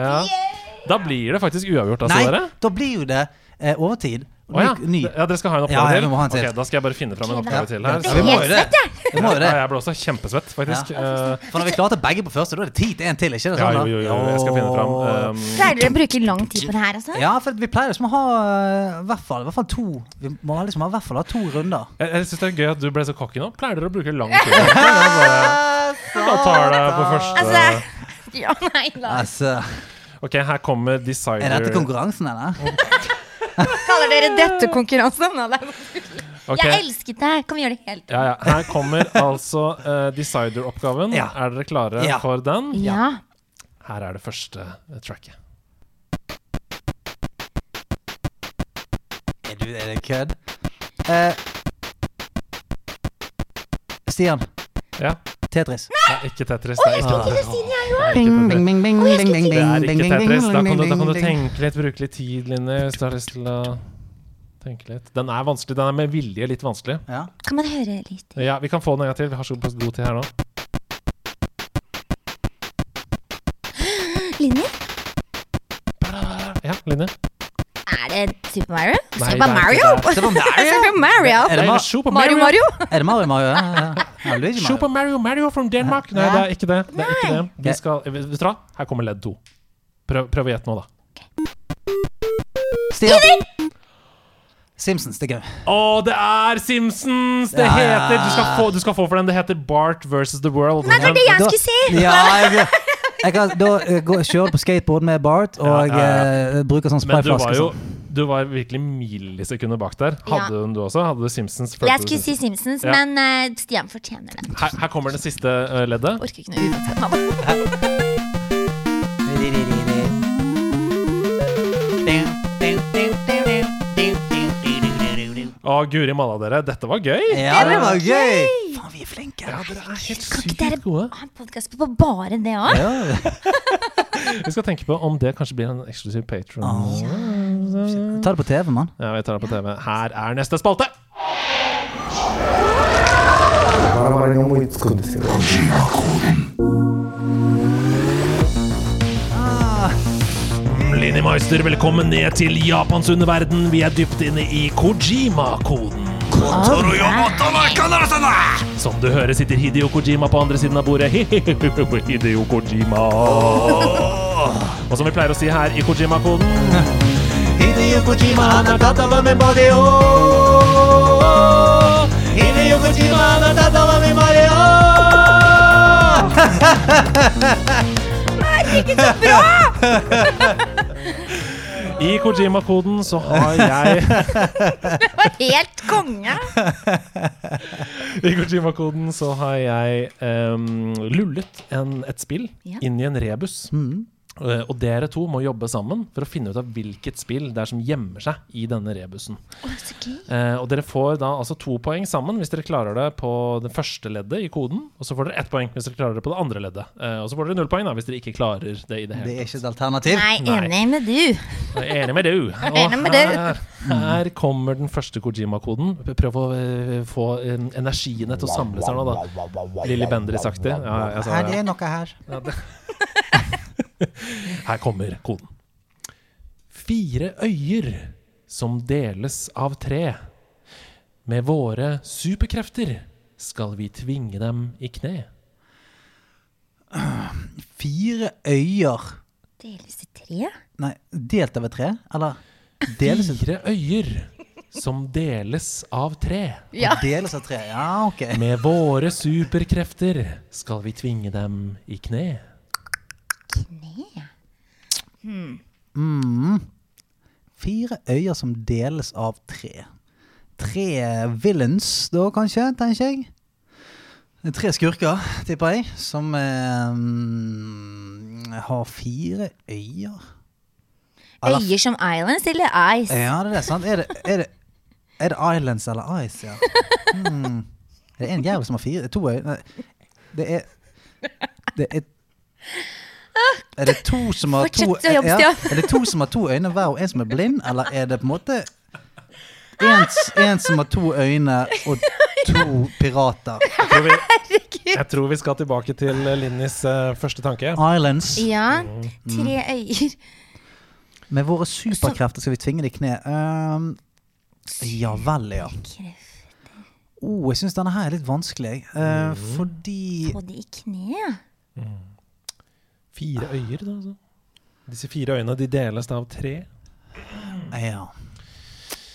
Ja. Da blir det faktisk uavgjort, altså,
Nei,
dere.
da blir jo det eh, overtid.
Å ja.
Ny.
ja, dere skal ha en
Ja,
oppgave
ja,
til?
vi må ha en til.
Ok, Da skal jeg bare finne fram en oppgave til her.
Ja, vi må jo det. Vi må jo det.
Ja, jeg ble også kjempesvett, faktisk. Eh,
For når vi klarte begge på første, da er det tid til en til, ikke det
ja,
sånn?
jo, jo, jo, jeg skal finne fram. Um,
Pleier dere å bruke lang tid på det her, altså?
Ja, for vi pleier liksom å ha eh, i hvert fall, i hvert fall to Vi må liksom ha i hvert fall ha to runder.
jeg jeg syns det er gøy at du ble så cocky nå. Pleier dere å bruke lang tid? Jeg bare, da tar det på første
Altså Ja, nei, la oss
Altså,
Ok, her kommer Decider.
er dette konkurransen, eller?
Kaller dere dette konkurranse? Nå, det er-
Ok,
Jeg elsket deg! Kan vi gjøre det helt
ja, ja. Her kommer altså uh, Decider-oppgaven.
Ja.
Er dere klare
Ja.
for den?
Ja.
Her er det første eh, tracket.
Er, du, er det kødd? Uh, Stian.
Ja.
Tetris.
Det ikke Tetris. Det er ikke Tetris. Det er ikke Tetris.
bing, bing, bing,
Det er ikke Tetris. Da kan, du, da kan du
bing, bing.
tenke litt, bruke litt tid, Linni, hvis du har lyst til å Tenke litt. Den er vanskelig. Den er med vilje litt vanskelig.
Ja.
Kan man høre litt?
Ja, Vi kan få den en gang til. Vi har så god tid her nå.
Linni?
Ja, Linje.
Er Super Mario?
Nei,
Super
er
Mario?
Super Mario?
Super Mario?
Er det,
Nei,
Ma
Super
Mario Mario?
er det Mario Mario? Ja, ja. ja Luigi Mario.
Super Mario Mario from Denmark. Nei, det er ikke det. det, er ikke det. Vi skal, vet du hva? Her kommer ledd to. Prøv, prøv å gjette nå, da.
Stian. Simpsons, det er gøy.
Å, det er Simpsons! Det
Ja, ja, ja.
heter du skal, få, du skal få for den. Det heter Bart versus The World.
Nei, det var det jeg skulle si!
Ja, jeg, jeg kan da eh, gå, kjøre på skateboard med Bart og
Ja, ja,
eh, bruke sånn
Men du var
sprayflaske.
jo. Du var virkelig millisekunder bak der.
Ja.
hun den du også? Hadde du Simpsons?
Jeg skulle si Simpsons,
Ja.
men uh, Stian fortjener det.
Her, her kommer det siste uh, leddet.
Orker ikke noe uansett. mamma.
Å, guri malla dere, dette var gøy!
Ja, det var gøy! Faen, vi er flinke.
Ja, dere er helt
Kan ikke
sykt
dere
gode.
ha en podkast på bare det òg?
Ja.
Vi skal tenke på om det kanskje blir en eksklusiv patron.
Ta det på TV, mann.
Ja, vi tar det på TV. Her er neste spalte! Linni Meister, velkommen ned til Japans underverden. Vi er dypt inne i Kojima-koden. Som du hører, sitter Hideo Kojima på andre siden av bordet. Hideo Kojima. Og som vi pleier å si her i Kojima-koden Hideo Kojima, ikke så bra! over med Mario. Hideo Kojima, han har tatt over. I Kojima-koden så har jeg
Helt konge!
I Kojima-koden så har jeg um, lullet en, et spill
Ja.
inn i en rebus. Eh, og dere to må jobbe sammen for å finne ut av hvilket spill det er som gjemmer seg i denne rebusen.
Så.
Eh, og dere får da altså to poeng sammen hvis dere klarer det på det første leddet i koden. Og så får dere ett poeng hvis dere klarer det på det andre leddet. Uh, og så får dere null poeng da hvis dere ikke klarer det i det
Det er ikke et alternativ.
Nei, enig med du.
Er enig med du. Og
Enig med du.
her, her kommer den første Kojima-koden. Prøv å uh, få eh, energiene til å samle seg nå, da. Lilly Bendriss-aktig. Ja, det.
det er noe her.
Ja, det. Her kommer koden. Fire øyer som deles av tre. Med våre superkrefter skal vi tvinge dem i kne.
Fire øyer
Deles i tre?
Nei, delt over tre? Eller deles
Fire øyer som deles av tre.
Ja.
Deles av tre. Ja, ok.
Med våre superkrefter skal vi tvinge dem i kne.
Kne?
Mm. Fire øyer som deles av tre. Tre villains, da kanskje, tenker jeg. Tre skurker, tipper jeg, som eh, har fire øyer. Eller-
Øyer som islands eller ice?
Ja, det er det, sant? Er det, er det, er det Islands eller Ice, ja? Hmm. Det er en jævel som har fire To øyne Det er Det er Er det to som har to
jobbe,
ja, Er det to som har to øyne hver, og en som er blind, eller er det på en måte en, en som har to øyne og to pirater?
Jeg tror vi, jeg tror vi skal tilbake til Linnis uh, første tanke.
Islands.
Ja.
Mm.
Tre øyer.
Med våre superkrefter skal vi tvinge det i kne. Um, ja vel, ja. Oh, jeg syns denne her er litt vanskelig. Uh, fordi
Få de i kne?
Fire øyer, da. Altså. Disse fire øyene de deles av tre.
Ja.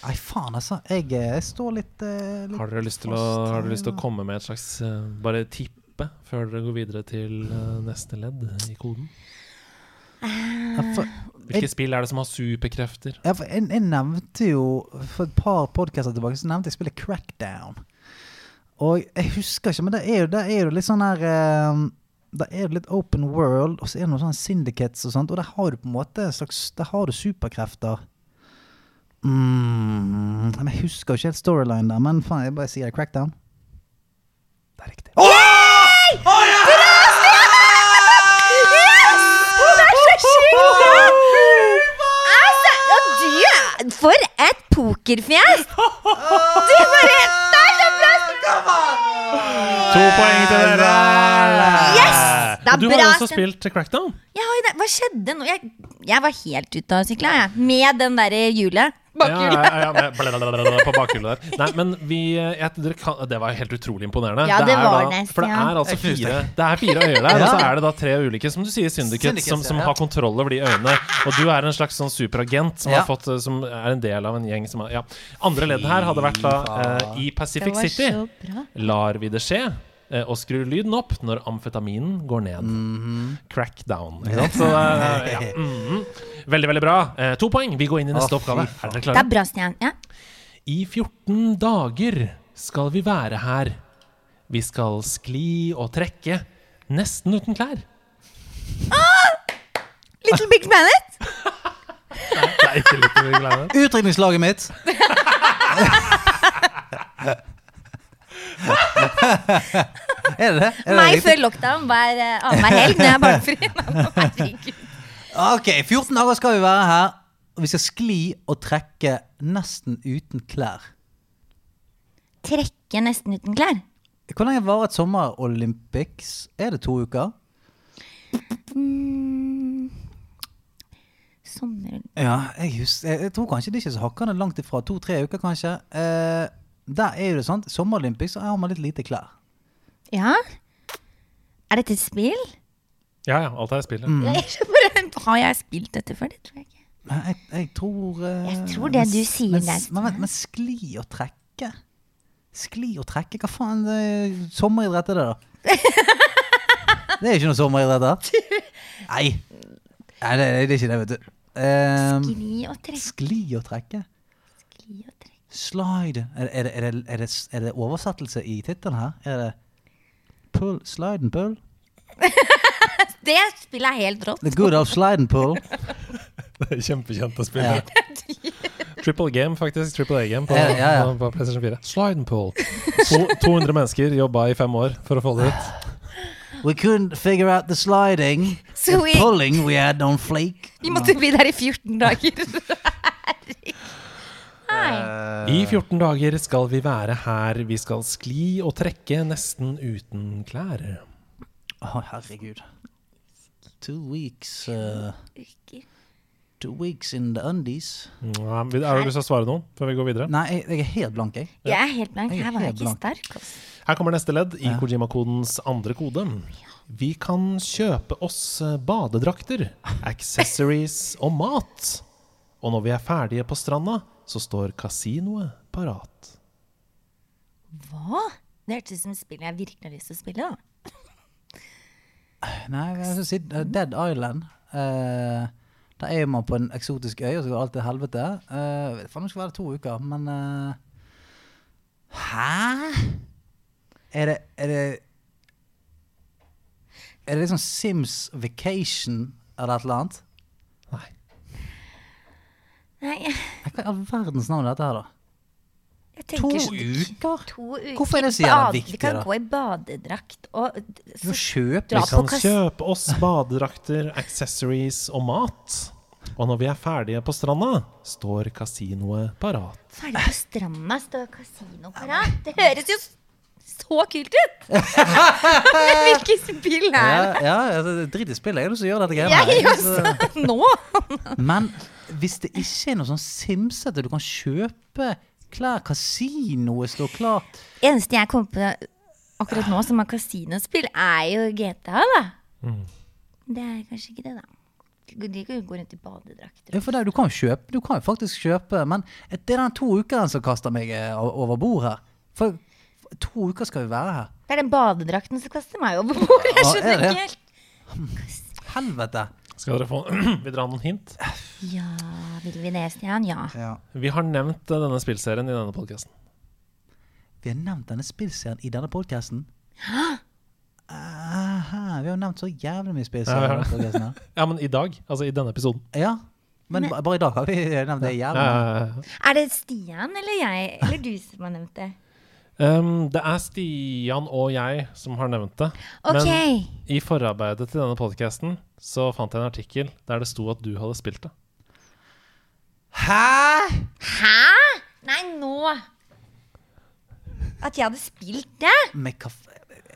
Nei, faen, altså. Jeg, eh, jeg står litt, eh, litt
Har dere lyst til å, har dere lyst til å komme med et slags eh, Bare tippe før dere går videre til eh, neste ledd i koden?
ja, for,
Hvilke spill er det som har superkrefter?
ja, for jeg, jeg nevnte jo For et par podkaster tilbake Så nevnte jeg spillet Crackdown. Og jeg husker ikke, men det er jo, det er jo litt sånn her eh, Da er det litt open world, og så er det noen sånne syndicates og sånt, og der har du på en måte en slags Der har du superkrefter. Mm, jeg husker ikke helt storyline der, men faen, jeg bare sier det. Crackdown. Det er riktig.
Oh! og du er For et pokerfjes! Du bare Det er så bra!
To poeng til dere!
Yes! Det er
Og du har jo også spilt Crackdown.
Jeg har jo det. Hva skjedde nå? Jeg, jeg var helt ute av sykla, jeg. Med den derre hjulet.
Ja, ja, ja, med blablabla på bakhjulet der. Nei, men vi jeg, kan, Det var helt utrolig imponerende.
Ja, det
er
var
da,
nesten,
For det
ja.
er altså fire Det er fire øyer der, og så er det da tre ulike, som du sier, Syndicates, som, som har kontroll over de øyene. Og du er en slags sånn superagent som,
Ja.
har fått, eh, som er en del av en gjeng som har Ja. Andre ledd her hadde vært da uh, i Pacific City. Lar vi det skje? Eh, Og skrur lyden opp når amfetaminen går ned.
Mhm.
Crackdown. Ikke sant? Så, eh, ja. -hmm. Veldig, veldig bra. Eh, to poeng. Vi går inn i neste
oh,
oppgave. Er dere
Det er bra, Stian. Ja.
I 14 dager skal vi være her. Vi skal skli og trekke, nesten uten klær.
Little Big Planet.
Det er ikke Big Planet.
Utdrikningslaget mitt. er det? Er det
Meg
riktig?
før lockdown hver uh, annenhver helg når jeg er barnefri.
Ok, 14 dager skal vi være her. Og vi skal skli og trekke nesten uten klær.
Trekke nesten uten klær.
Hvor lenge varer et sommer-Olympics? Er det to uker?
Mm. Sommer...
Ja, jeg, husker, jeg, jeg tror kanskje det er ikke så hakkende langt ifra. To-tre uker, kanskje. Eh, der er jo det sånn. Sommer-Olympics så har man litt lite klær.
Ja? Er dette et spill?
Ja, ja, alt er spillet.
Mm.
Har jeg spilt dette før? Det tror jeg ikke.
Men jeg, jeg tror uh,
Jeg tror det
men-
du sier
men,
der,
Men, skli og trekke Skli og trekke, hva faen? Det er sommeridrett er det, da? det er ikke noe sommeridrett, da. Nei. Nei, det, det er ikke det, vet du. Um,
Skli og trekke.
skli og trekke.
Skli og trekke.
Slide. Er, er, det, er, det, er, det, er det oversettelse i tittelen her? Er det pull, slide and pull?
Det spillet er helt rått.
The good of slide and pull.
Det er kjempekjent å spille.
Ja.
Triple game, faktisk. Triple A-game på,
Ja, ja, ja.
på, PlayStation 4. Slide and pull. To, 200 mennesker jobba i fem år for å få det ut.
We couldn't figure out the sliding.
So
the
vi-
pulling we had on flake.
Vi måtte bli der i 14 dager. Nei.
I 14 dager skal vi være her. Vi skal skli og trekke nesten uten klær.
Å, herregud. Two weeks uh, Two weeks in the undies.
Ja, er det du lyst til å svare noen før vi går videre?
Nei, jeg, jeg er helt blank, jeg.
Jeg er helt blank.
Er
Her var jeg ikke sterk. Også.
Her kommer neste ledd i
Ja.
Kojima-kodens andre kode. Vi kan kjøpe oss eh, badedrakter, accessories og mat. Og når vi er ferdige på stranda, så står kasinoet parat.
Hva? Det hørtes ut som spillet spill jeg virkelig har lyst til å spille. da.
Nei, jeg skal si Dead Island. Uh, da er man på en eksotisk øy, og så går alt til helvete. Uh, jeg vet faen om det skal være to uker, men uh, Hæ? Er det Er det Er det liksom Sims Vacation eller et eller annet?
Nei.
Hva i all verdens navn er dette her, da?
jeg
To
sånn-
uker?
To uker.
Hvorfor er det så jævla viktig,
Vi kan
da?
gå i badedrakt og så,
kjøp,
Dra
Vi
på
kan
kas-
kjøpe oss badedrakter, accessories og mat. Og når vi er ferdige på stranda, står kasinoet parat.
Ferdig på stranda, står kasinoet parat. Det høres jo så kult ut! Hvilket spill er det?
ja ja, drit i spillet. Jeg har lyst til å gjøre dette greiet.
Jeg også! Nå!
Men hvis det ikke er noe sånn simsete Du kan kjøpe klær, kasinoet står klart
Eneste jeg kommer på akkurat nå som har kasinospill, er jo GTA, da. Det er kanskje ikke det, da. De kan jo gå rundt i badedrakter.
Ja, for det, du kan jo kjøpe Du kan jo faktisk kjøpe Men det er den to ukene som kaster meg eh, over bord her. For to uker skal vi være her.
Det er den badedrakten som kaster meg over bord. Jeg skjønner
ja,
ikke helt.
Helvete.
Skal dere få Vil dere ha noen hint?
Ja, vil vi det, Stian? Ja.
Ja.
Vi har nevnt eh, denne spillserien i denne podkasten.
Vi har nevnt denne spillserien i denne podcasten. Aha, vi har nevnt så jævlig mye spillserier.
Ja, ja. Ja, men i dag. Altså i denne episoden.
Ja, men ba- bare i dag har vi nevnt det jævlig.
Ja, ja, ja.
Er det Stian eller jeg, eller du som har nevnt det?
Um, det er Stian og jeg som har nevnt det.
Ok.
Men i forarbeidet til denne podkasten så fant jeg en artikkel der det sto at du hadde spilt det.
Hæ?
Hæ? Nei, nå! At jeg hadde spilt det?
Med kaffe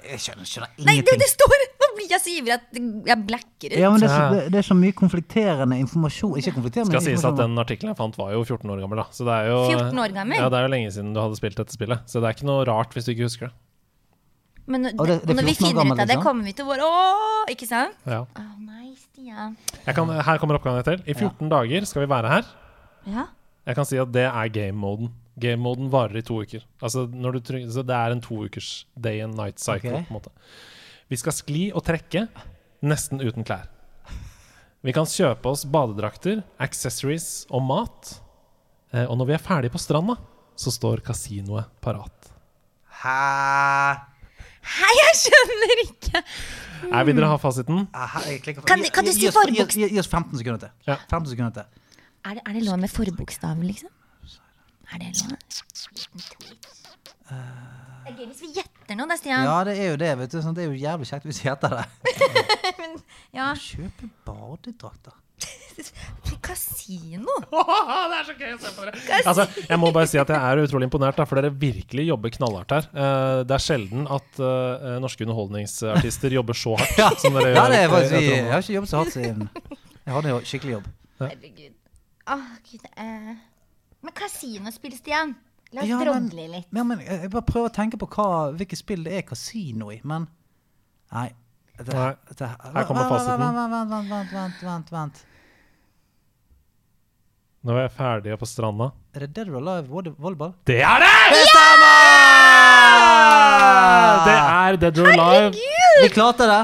Jeg skjønner, skjønner
Nei, du,
ingenting.
det står blir jeg så ivrig at jeg blacker ut.
Ja, men det er, så, det, det er så mye konflikterende informasjon. Ikke konflikterende,
Skal sies at den artikkelen jeg fant, var jo 14 år gammel. da Så det er jo
14 år gammel?
Ja, det er jo lenge siden du hadde spilt dette spillet. Så det er ikke noe rart hvis du ikke husker det.
Men
det, det- det
når vi finner
gammel,
ut av det,
liksom?
kommer vi til vår Åh, ikke sant?
Ja.
Oh, nei, Stian.
Jeg kan, her kommer oppgaven til. I 14 dager skal vi være her.
Ja.
Jeg kan si at det er game-moden. Game-moden varer i to uker. Altså når du så Det er en to ukers day and night cycle.
Okay.
på en måte Vi skal skli og trekke nesten uten klær. Vi kan kjøpe oss badedrakter, accessories og mat. Eh, og når vi er ferdige på stranda, så står kasinoet parat.
Hæ?
Hæ, jeg skjønner ikke!
Nei, vil dere ha fasiten?
For-
Kan- kan du si
gi Gi, gi oss 15 sekunder til.
Ja.
15 sekunder til.
Er det, er det lov med forbokstav, liksom? Er det lov? Det er gøy hvis vi gjetter noe, da, Stian.
Ja, det er jo det. vet du sånn, Det er jo jævlig kjekt hvis vi gjetter det.
Ja.
Kjøpe badedrakter.
Kasino?
det er så gøy å se på dere. Altså, jeg må bare si at jeg er utrolig imponert, da, for dere virkelig jobber knallhardt her. Eh, det er sjelden at eh, norske underholdningsartister jobber så hardt som dere gjør.
Ja, det er faktisk jeg,
Jeg
har ikke jobbet så hardt siden Jeg hadde jo skikkelig jobb.
Herregud. Åh, Gud. uh. Men kasinospill, Stian. La oss
Ja,
drodle litt.
Ja, men jeg jeg bare prøver å tenke på hva, hvilke spill det er kasino i, men Nei. Det,
Nei.
det,
Her kommer fasiten.
Vent, vent, vent, vent, vent, vent, vent.
Nå er jeg ferdig på stranda.
Er det Dead or Alive volleyball?
Det er det!
Det stemmer!
Det er Dead or Alive. Herregud!
Vi klarte det!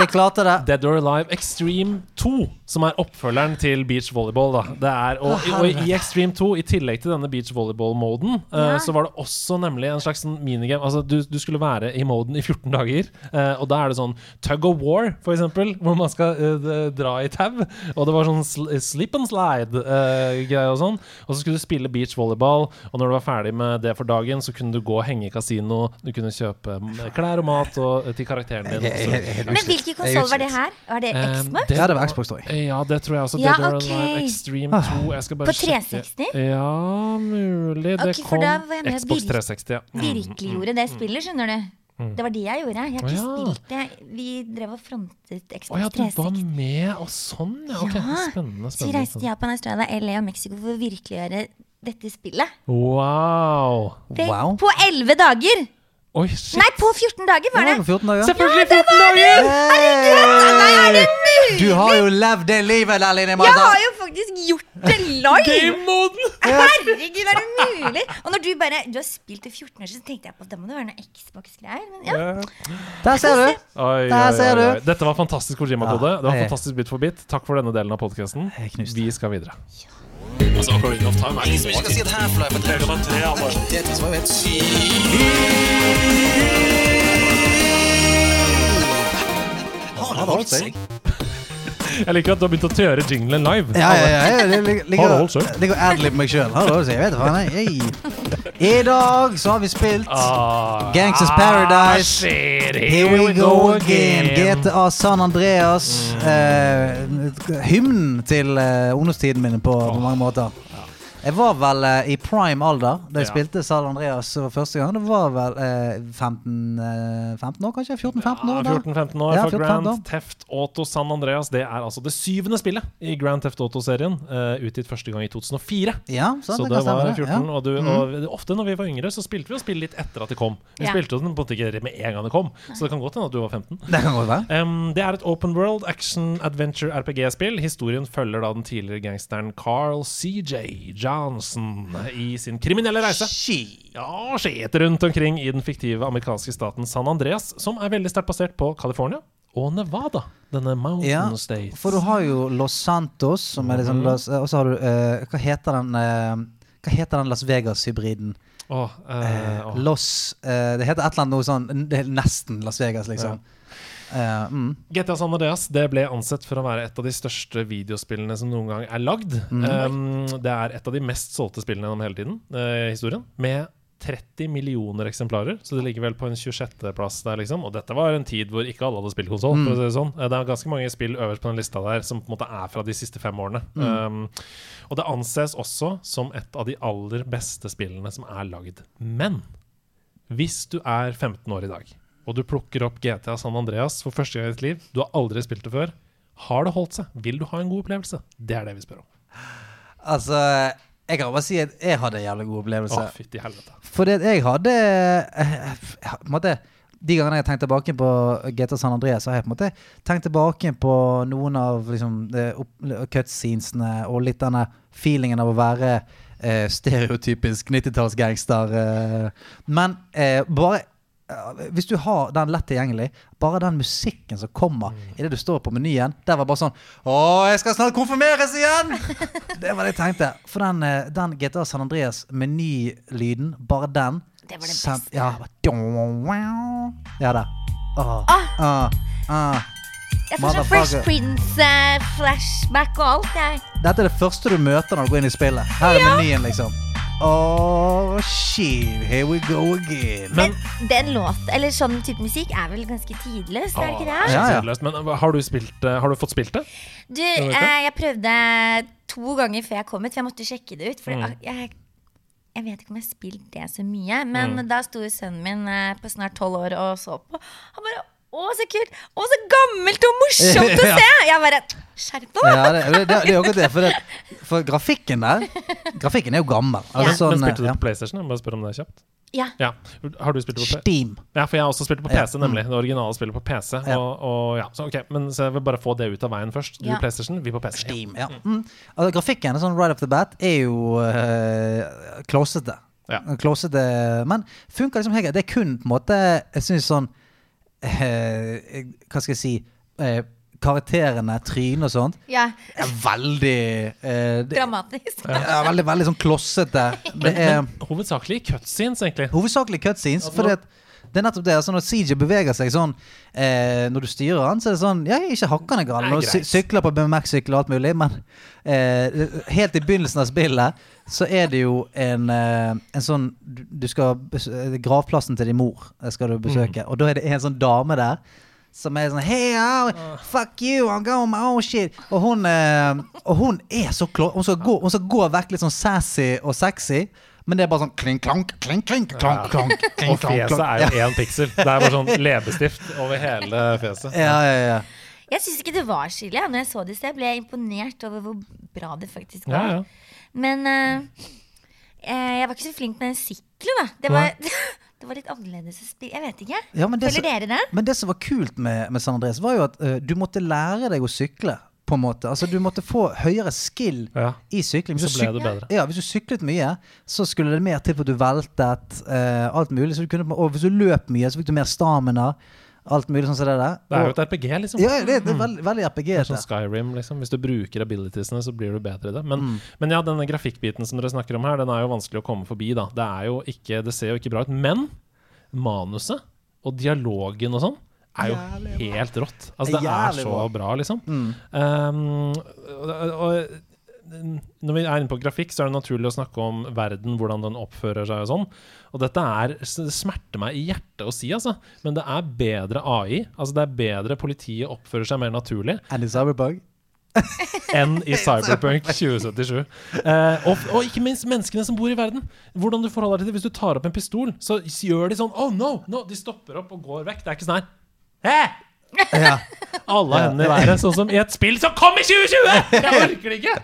Vi klarte det.
Dead or Alive Extreme 2, som er oppfølgeren til beach volleyball. Da. Det er, og, og i Extreme 2, i tillegg til denne beach volleyball-moden, uh,
Ja.
så var det også nemlig en slags sånn minigame. Altså, du, du skulle være i moden i 14 dager, uh, og da er det sånn tug of war, for eksempel, hvor man skal uh, dra i tau. Og det var sånn sl slip and slide-greie og sånn. Og så skulle du spille beach volleyball, og når du var ferdig med det for dagen, så kunne du gå og henge i kasino, du kunne kjøpe klær og mat og, til karakteren din.
Så,
Men hvilken konsoll var det her? Var det
Eh,
Xbox?
det
Ja, det var Xbox, tror jeg.
ja, det tror jeg også.
Ja,
Dead or
ok.
Extreme 2. Jeg skal bare
På
sjekke.
360?
Ja, mulig. Det
Ok, for
kom Xbox
virk-
360, ja. Mm,
Virkeliggjorde det spillet, skjønner du. Det var det jeg gjorde. Jeg har ikke
oh, ja.
spilt det. Vi drev og frontet Xbox
ja, du var
360.
med og sånn, ja. Okay.
Ja.
Spennende.
Så vi reiste til. Japan, Australia, LA og Mexico for å virkeliggjøre dette spillet.
Wow.
Det,
Wow.
På 11 dager!
Oi, shit.
Nei, på 14 dager var
Ja,
det!
på 14 dager.
Selvfølgelig 14 dager!
Nei, er det mulig?!
Du har jo levd det livet Lerline
Jeg har jo faktisk gjort det live! Herregud, er det mulig? Og når du bare Du har spilt i 14 år, så tenkte jeg på at det må det være noe Xbox-greier. Men ja.
Der ser du!
Oi,
Der
oi,
ser
oi, oi.
du.
Dette var fantastisk Kojima-kode.
Ja,
det var
jeg-
fantastisk bit for bit. Takk for denne delen av podkasten.
Jeg knuste.
Vi skal videre.
Altså, Ocarina of Time er liksom som ikke skal si at Half-Life er 3,3. Tetris var jo helt sykt. Har det holdt seg?
Jeg liker at du har begynt å tøre jinglen live.
Ja, ja, ja. ja det lig- ligger,
seg?
adlib meg sjøl. I dag så har vi spilt
Ah,
Gangsters Paradise.
shit,
Here we go again. GTA San Andreas. Eh, hymnen til eh, ungdomstiden min på, på mange måter. Jeg var vel eh, i prime alder da jeg
Ja.
spilte San Andreas for første gang. Det var vel eh, 15, eh, 15 år, kanskje? 14-15 år? da?
14-15 år
Ja,
for
14-15
Grand
år.
Theft Auto San Andreas. Det er altså det syvende spillet i Grand Theft Auto-serien. uh, utgitt første gang i 2004.
Ja, sant,
Så
det
det
kan stemme.
var
det,
14.
ja.
Og, du, og ofte når vi var yngre, så spilte vi jo spill litt etter at det kom. Vi
Ja.
spilte jo den på en måte ikke med en gang det kom, så det kan godt hende at du var 15.
Det kan godt være.
Um, det er et open world action adventure RPG-spill. Historien følger da den tidligere gangsteren Carl CJ Johnson i sin kriminelle reise. Ja, skjet rundt omkring i den fiktive amerikanske staten San Andreas, som er veldig sterkt basert på California og Nevada. Denne mountain
Ja,
state.
for du har jo Los Santos, som er liksom
Mhm.
Los, Og så har du uh, Hva heter den uh, Hva heter den Las Vegas-hybriden?
Oh, uh, åh.
Los eh, Det heter et eller annet noe sånn Det er nesten Las Vegas, liksom. Eh, mm.
GTA San Andreas det ble ansett for å være et av de største videospillene som noen gang er lagd. Um, det er et av de mest solgte spillene gjennom hele tiden, uh, historien, med 30 millioner eksemplarer, så det ligger vel på en 26.-plass der, liksom. Og dette var en tid hvor ikke alle hadde spilt konsoll, for si det sånn. Eh, Det er ganske mange spill øverst på den lista der som på en måte er fra de siste fem årene. Um, og det anses også som et av de aller beste spillene som er lagd. Men hvis du er 15 år i dag, og du plukker opp GTA San Andreas for første gang i ditt liv, du har aldri spilt det før, har det holdt seg? Vil du ha en god opplevelse? Det er det vi spør om.
Altså, jeg kan bare si at jeg hadde en jævlig god opplevelse.
Å, fytti helvete.
Fordi at jeg hadde jeg, måtte, De gangene jeg har tenkt tilbake på GTA San Andreas, så har jeg på en måte tenkt tilbake på noen av liksom, cutscenesene og litt denne feelingen av å være eh, stereotypisk 90-tallsgangster. Eh. Men eh, bare eh, hvis du har den lett tilgjengelig, bare den musikken som kommer idet du står på menyen Der var bare sånn Å, jeg skal snart konfirmeres igjen! det var det jeg tenkte. For den, eh, den GTA San Andreas menylyden, bare den
Det var det
sen-
beste.
Ja, bare- ja det. Åh, ah, ah.
Jeg får sånn Fresh Prince-flashback og alt, jeg.
Dette er det første du møter når du går inn i spillet. Her er menyen, liksom. Oh shit, here we go again.
Men den låt, eller sånn type musikk, er vel ganske tidløs, er det ikke det?
Åh,
Ja, ja.
Men har du, spilt, uh, har du fått spilt det?
Du, eh, jeg prøvde to ganger før jeg kom hit, for jeg måtte sjekke det ut. For
Mm.
jeg, jeg vet ikke om jeg har spilt det så mye, men
Mm.
da sto sønnen min eh, på snart tolv år og så på. Han bare Å, så kult! Å, så gammelt og morsomt å se! Jeg bare Skjerp deg!
Ja, det, det, det, det er jo akkurat det. For, det, for grafikken der Grafikken er jo gammel. Altså,
Men
sånn,
spilte du
ja.
på PlayStation? Jeg må spørre om det er kjapt.
Ja.
Ja. Har du spilt på
Steam.
Ja, for jeg har også spilt på
Ja,
PC, nemlig. Det originale spillet på PC.
Ja.
Og, og ja, så ok, Men så jeg vil bare få det ut av veien først. Du
Ja.
PlayStation, vi på PC.
Steam, ja. Mm. Altså, grafikken sånn right off the bat er jo uh, klåsete.
Ja.
Klåsete, men funker liksom helt greit. Det er kun på en måte Jeg syns sånn uh, Hva skal jeg si eh, Karakterene, trynet og sånt,
ja.
er veldig eh, det,
Dramatisk.
ja, veldig, veldig sånn klossete. Det er
Hovedsakelig cutscenes, egentlig.
hovedsakelig cutscenes. Fordi at det er nettopp det. altså Når CJ beveger seg sånn eh, Når du styrer han, så er det sånn Ja, er ikke hakkende gal. Når du sy sykler på BMX-sykkel og alt mulig, men eh, helt i begynnelsen av spillet så er det jo en, eh, en sånn Du skal eh, Gravplassen til din mor eh, skal du besøke, og da er det en sånn dame der. Som er sånn Hey, oh, fuck you, I'm going my own shit. Og hun, eh, og hun er så klå... Hun hun skal gå vekk litt sånn sassy og sexy, men det er bare sånn klink, klank, klink, klink, klank, klank, klink,
Og fjeset er jo én piksel. Det er bare sånn leppestift over hele fjeset.
Ja, ja, ja.
Jeg syns ikke det var skille. ja. Når jeg så det i sted, ble jeg imponert over hvor bra det faktisk var.
ja.
Men eh, eh, jeg var ikke så flink med den sykkelen, da. Det var, det var litt annerledes å spille. Jeg vet ikke.
Ja, men det
Føler dere det?
Men det som var kult med, med San Andreas, var jo at uh, du måtte lære deg å sykle. På en måte. Altså Du måtte få høyere skill
Ja.
i sykling. Hvis
Så ble det
syk-
bedre.
Ja, hvis du syklet mye, så skulle det mer til for at du veltet. Uh, alt mulig så du kunne, Og hvis du løp mye, så fikk du mer stamina. Alt mulig sånn som det der.
Det er jo et RPG, liksom.
ja, det, det er veldig, veldig RPG.
Det er sånn. Skyrim, liksom. Hvis du bruker abilitiesene, så blir du bedre i det. Men,
Mm.
men ja, denne grafikkbiten som dere snakker om her, den er jo vanskelig å komme forbi, da. Det er jo ikke Det ser jo ikke bra ut. Men manuset og dialogen og sånn er jo helt rått. Altså, det er så
bra.
bra, liksom.
Mm.
Um, og, og når vi er inne på grafikk, så er det naturlig å snakke om verden, hvordan den oppfører seg og sånn. Og dette er smerter meg i hjertet å si, altså. Men det er bedre AI. Altså det er bedre politiet oppfører seg mer naturlig
And it's bug?
enn i Cyberpunk 2077. Eh, og, og ikke minst menneskene som bor i verden. Hvordan du forholder deg til det. Hvis du tar opp en pistol, så gjør de sånn Oh no! no De stopper opp og går vekk. Det er ikke sånn her Hæ?
Ja.
Alle hendene i været, sånn som i et spill som kom i 2020! Jeg orker det ikke!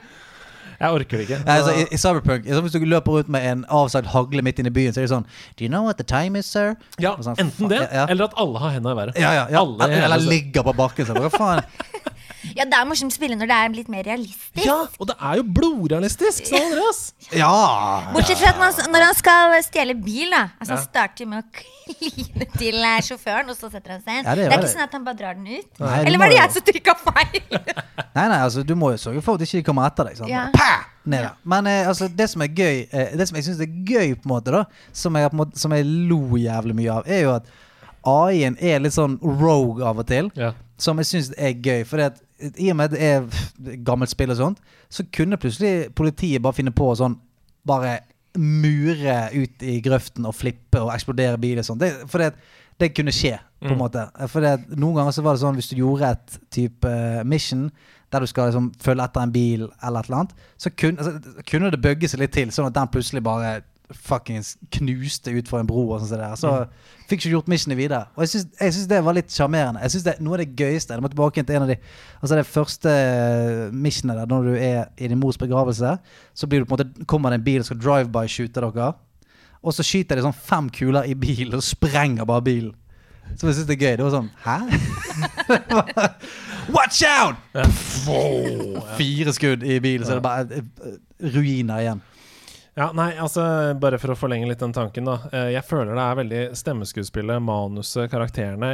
Jeg orker det ikke.
Nei, altså, i, I Cyberpunk så Hvis du løper rundt med en avsagt hagle midt inne i byen, så er det sånn Do you know what the time is, sir?
Ja,
sånn,
enten det,
ja, ja.
eller at alle har hendene i været.
Ja, ja, ja.
Alle
eller, eller ligger på bakken. Så hva faen.
Ja, det er morsomt å spille når det er litt mer realistisk.
Ja, og det er jo blodrealistisk, sa Andreas.
Ja!
Bortsett fra at man, når han skal stjele bil, da. Altså
Ja.
Han starter med å kline til eh, sjåføren, og så setter han seg inn.
Ja, det
det,
er
ikke sånn at han bare drar den ut.
Nei,
Eller var det jeg som trykka feil?
Nei, nei, altså du må jo sørge for at de ikke kommer etter deg. Sånn.
Ja.
Pah! Ned ja. Men eh, altså, det som er gøy eh, Det som jeg syns er gøy, på en måte da som jeg, på måte, som jeg lo jævlig mye av, er jo at AI-en er litt sånn rogue av og til.
Ja.
Som jeg syns er gøy. For i og med det er gammelt spill og sånt, så kunne plutselig politiet bare finne på å sånn Bare mure ut i grøften og flippe og eksplodere bil og sånn. For det, det kunne skje, på en måte. For det, noen ganger så var det sånn hvis du gjorde et type eh, mission der du skal liksom følge etter en bil eller et eller annet, så kun, altså, kunne det bøgge seg litt til, sånn at den plutselig bare fuckings knuste utfor en bro og sånn der. Så fikk ikke gjort missionet videre. Og jeg syns, det var litt sjarmerende. Jeg synes det Noe av det gøyeste Jeg må tilbake til en av de Altså det første missionet der, når du er i din mors begravelse, så blir du på en måte kommer det en bil og skal drive-by-shoote dere. Og så skyter de sånn fem kuler i bilen og sprenger bare bilen. Så jeg syns det er gøy. Det var sånn Hæ? Watch out! Fire skudd i bilen, så er det bare eh, ruiner igjen.
Ja, nei, altså Bare for å forlenge litt den tanken, da. Eh, Jeg føler det er veldig stemmeskuespillet, manuset, karakterene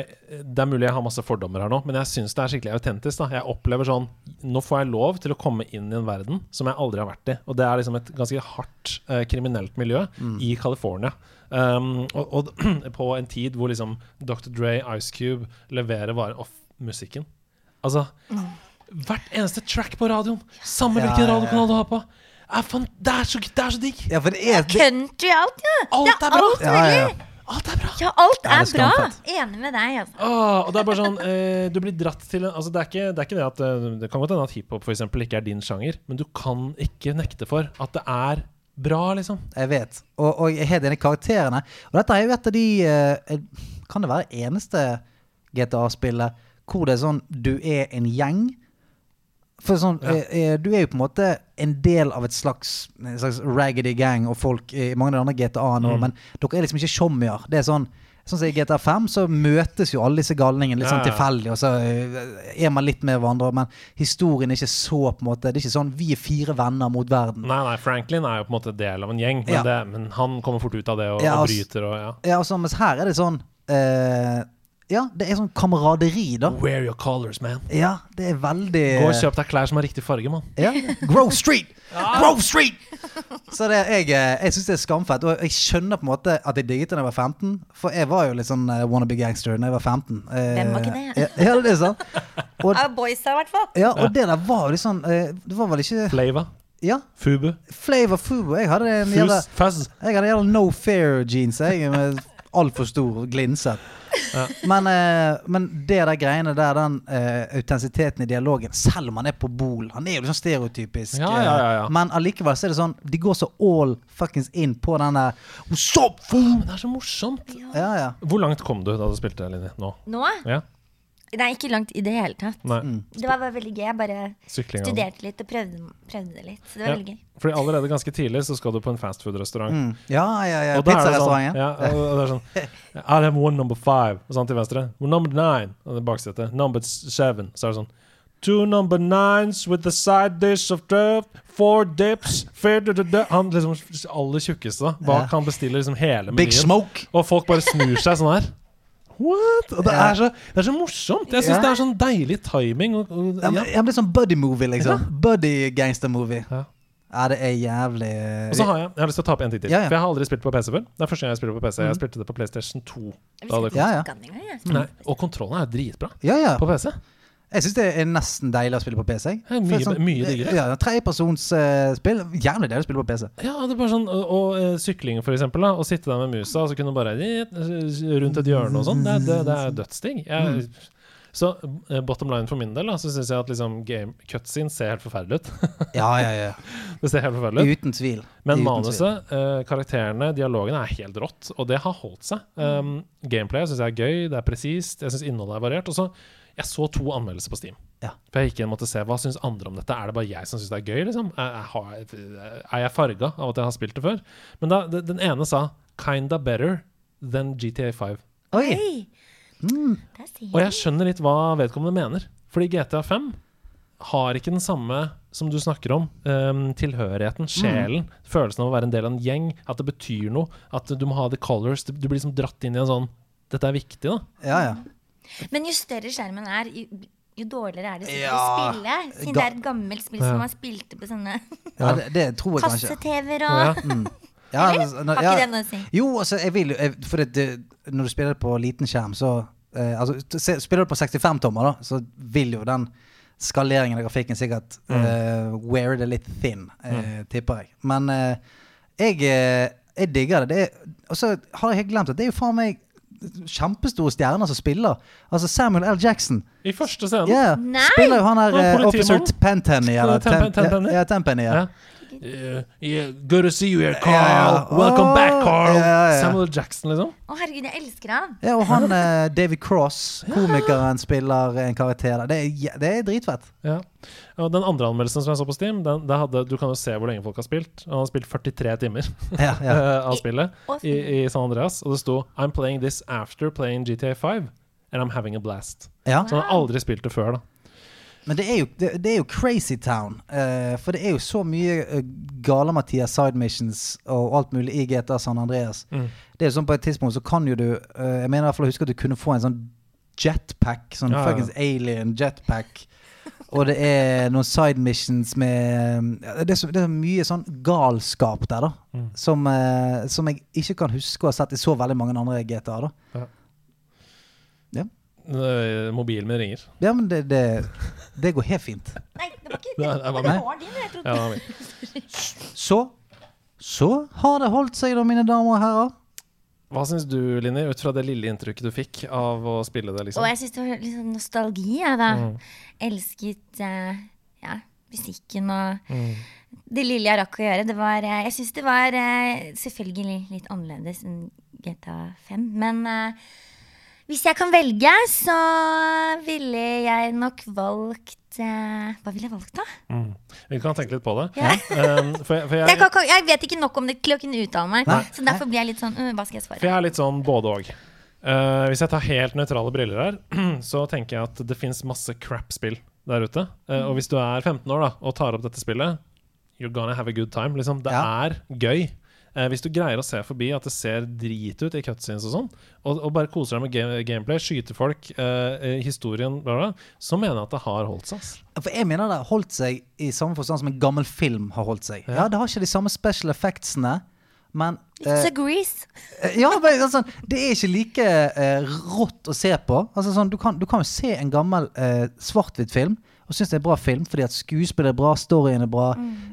Det er mulig jeg har masse fordommer her nå, men jeg syns det er skikkelig autentisk. da Jeg opplever sånn Nå får jeg lov til å komme inn i en verden som jeg aldri har vært i. Og det er liksom et ganske hardt eh, kriminelt miljø i California. Um, og, og på en tid hvor liksom Dr. Dre, Ice Cube leverer bare off musikken. Altså Hvert eneste track på radioen, samme
Ja,
hvilken
ja, ja.
radiokanal du har på, er fan, det, er så, det er så digg!
Ja, for det er det,
Country alt, ja.
Alt er bra.
alt
Ja, ja, ja.
Alt er bra!
Ja, alt er
det er
bra. Enig med deg, altså.
Åh, og det er bare sånn eh, Du blir dratt til en altså det, er ikke, det er ikke det at eh, Det kan godt hende at hiphop for eksempel ikke er din sjanger, men du kan ikke nekte for at det er bra, liksom.
Jeg vet. Og, og jeg har dine karakterene. Og dette er jo et av de eh, Kan det være eneste GTA-spillet hvor det er sånn Du er en gjeng. For sånn,
Ja.
eh, eh, Du er jo på en måte en del av et slags, en slags raggedy gang og folk i mange av de andre GTA-ene,
Mm.
men dere er liksom ikke tjommier. Det er sånn Sånn som I GTA 5 så møtes jo alle disse galningene litt sånn
ja.
tilfeldig. Og så eh, er man litt med hverandre, men historien er ikke så på en måte Det er ikke sånn vi er fire venner mot verden.
Nei, nei, Franklin er jo på en måte del av en gjeng, men,
Ja.
det, men han kommer fort ut av det og,
Ja,
og bryter og ja.
Ja, og så, mens her er det sånn eh, Ja, det er sånn kameraderi, da.
Wear your colors, man.
Ja, det er veldig
Gå og kjøp deg klær som har riktig farge, mann.
ja. Grove Street! Grove Street! Så det, jeg, eh, jeg syns det er skamfett. Og jeg skjønner på en måte at jeg digget det da jeg var 15. For jeg var jo litt sånn uh, wannabe gangster da jeg var 15. Uh,
Hvem var ikke det?
Ja, det er sant. Og,
Av boysa, i hvert fall.
ja, og det der var jo litt sånn uh, Det var vel ikke
Flava.
Ja,
Fubu.
Flavor Fubu. Jeg hadde en jævla. Jeg hadde jævla no fair jeans, jeg, med altfor stor glinset.
Ja.
Men, eh, men det der greiene der, den eh, autentisiteten i dialogen, selv om han er på Bol Han er jo liksom stereotypisk.
Ja, ja, ja, ja.
eh, Men allikevel så er det sånn De går så all fuckings inn på den der What's up, fool?
Men det er så morsomt.
Ja, ja.
Hvor langt kom du da du spilte, Linni? Nå?
Nå?
Ja?
Nei, ikke langt i det hele tatt.
Nei.
Mm.
Det var bare veldig gøy. Jeg bare
Sykling
studerte litt og prøvde, prøvde det litt. Så det var
Ja.
veldig gøy.
Fordi allerede ganske tidlig så skal du på en fastfood-restaurant.
Mm. Ja, ja, ja.
Er sånn, ja, og det er sånn I'll have one number five. Og sånn til venstre. Well, number nine. Og det baksetet. Number seven. Så er det sånn Two number nines with a side dish of drove, four dips fair, da, da, da. Han liksom aller tjukkeste bak
Ja.
han bestiller liksom hele
Big. Smoke.
Og folk bare snur seg sånn her. What? Og det,
Ja.
er så, det er så morsomt. Jeg syns
Ja.
det er sånn deilig timing. Og, og,
Ja,
ja.
det er sånn buddy-movie, liksom. Buddy-gangster-movie.
Ja.
Ja, det er jævlig
Og så har jeg Jeg har lyst til å ta opp en ting til.
Ja, ja.
For jeg har aldri spilt på PC før. Det er første gang jeg spiller på PC. Jeg spilte det på PlayStation 2.
Jeg
Da det
Ja, ja.
det.
Nei, og kontrollen er dritbra
Ja, ja.
på PC.
Jeg syns det er nesten deilig å spille på PC.
Ja, mye-
sånn,
mye diggere.
Ja, Tredjepersonsspill. Jævlig deilig å spille på PC.
Ja, det er bare sånn Og, og eh, sykling, for eksempel. Da, å sitte der med musa og så kunne bare eh, rundt et hjørne og sånn. Det, det, det er dødsdigg. Jeg- Så eh, bottom line for min del, da, så syns jeg at liksom game cutscene ser helt forferdelig ut.
Ja, ja, ja.
det ser helt forferdelig ut.
Uten tvil.
Men
Uten tvil.
manuset, eh, karakterene, dialogen er helt rått, og det har holdt seg. Um, Gameplayet syns jeg er gøy, det er presist, jeg syns innholdet er variert. Og så Jeg så to anmeldelser på Steam.
Ja.
For jeg gikk inn og måtte se hva syns andre om dette. Er det bare jeg som syns det er gøy, liksom? Er, er, er jeg farga av at jeg har spilt det før? Men da, den ene sa 'kinda better than GTA 5'.
Oi! Mm.
Og jeg skjønner litt hva vedkommende mener. Fordi GTA 5 har ikke den samme som du snakker om. um, tilhørigheten, sjelen, følelsen av å være en del av en gjeng. At det betyr noe. At du må ha the colors. Du du blir liksom dratt inn i en sånn Dette er viktig, da.
Ja, ja.
Men jo større skjermen er, jo, jo dårligere er det sikkert
Ja.
å spille. Siden det er et gammelt spill som man spilte på sånne
ja det, det tror jeg kanskje.
kasse-TV-er
Ja.
mm.
Ja, altså, når-
Har ikke det noe å si?
Jo, altså, jeg vil jo For det, det, når du spiller på liten skjerm, så eh, Altså, spiller du på 65-tommer, da, så vil jo den skaleringen av grafikken sikkert
Mm.
uh, wear det litt thin, eh, tipper jeg. Men uh, Jeg, jeg digger det. det er, og så har jeg helt glemt at det er jo faen meg kjempestore stjerner som spiller. Altså Samuel L. Jackson.
I første scenen.
Yeah,
Nei!
Spiller jo han her
uh, er
eh, Officer Tenpenny, eller
Ten-
Ten-
Tenpenny?
Ja, Tenpenny, ja.
Ja. Uh, yeah, good to see you here, Carl.
Yeah.
Welcome back, Carl. Samuel Jackson, liksom.
Å, herregud, jeg elsker han.
Ja, og han eh, David Cross, komikeren, spiller en karakter der. Det er, det er dritfett.
Ja. Og den andre anmeldelsen som jeg så på Steam, den, hadde, du kan jo se hvor lenge folk har spilt. Og han har spilt 43 timer
Ja, ja.
av spillet
I,
i, i San Andreas. Og det sto I'm playing this after playing GTA 5, and I'm having a blast.
ja.
Så han har aldri spilt det før, da.
Men det er jo, det, det er jo crazy town. Uh, for det er jo så mye uh, gale-Mathias side missions og alt mulig i GTA San Andreas.
Mm.
Det er jo sånn På et tidspunkt så kan jo du uh, Jeg mener i hvert fall å huske at du kunne få en sånn jetpack. Sånn
Ja, ja.
fuckings alien jetpack. Og det er noen side missions med ja, det, er så, det er så mye sånn galskap der, da.
Mm.
Som, eh, som jeg ikke kan huske å ha sett i så veldig mange andre GTA. da
Eh, Mobilen min ringer.
Ja, men det, det, det går helt fint.
Nei, det var ikke
Det
det.
det var
Det var din, jeg trodde.
Ja, det.
Så Så har det holdt seg, da, mine damer og herrer.
Hva syns du, Linni, ut fra det lille inntrykket du fikk av å spille det?
Og
liksom?
jeg syns det var litt sånn nostalgi, jeg, da.
Mm.
Elsket uh, ja, musikken og
Mm.
det lille jeg rakk å gjøre. Det var, uh, jeg syns det var uh, selvfølgelig litt annerledes enn GTA 5. Men eh, hvis jeg kan velge, så ville jeg nok valgt eh, Hva ville jeg valgt, da?
Mm. Vi kan tenke litt på det.
Ja.
Um, for, jeg, for,
Jeg,
jeg,
jeg vet ikke nok om det til å kunne uttale meg.
Nei.
Så derfor blir jeg litt sånn uh, Hva skal jeg
for
svare?
jeg er litt sånn både og. Uh, hvis jeg tar helt nøytrale briller her, så tenker jeg at det fins masse crap-spill der ute. Eh, og hvis du er 15 år da og tar opp dette spillet, you're gonna have a good time. Liksom. Det
Ja.
er gøy. Eh, hvis du greier å se forbi at det ser drit ut i cutscenes og sånn, og, og bare koser deg med game, gameplay, skyter folk, eh, historien, bla, bla, så mener jeg at det har holdt seg.
For jeg mener det har holdt seg i samme forstand som en gammel film har holdt seg. Ja, Det har ikke de samme special effectsene, men
It's
eh,
a grease.
eh, Ja, men altså, det er ikke like eh, rått å se på. Altså, sånn, du, kan, du kan jo se en gammel eh, svart-hvitt-film og synes det er en bra film fordi at skuespillet er bra, storyen er bra.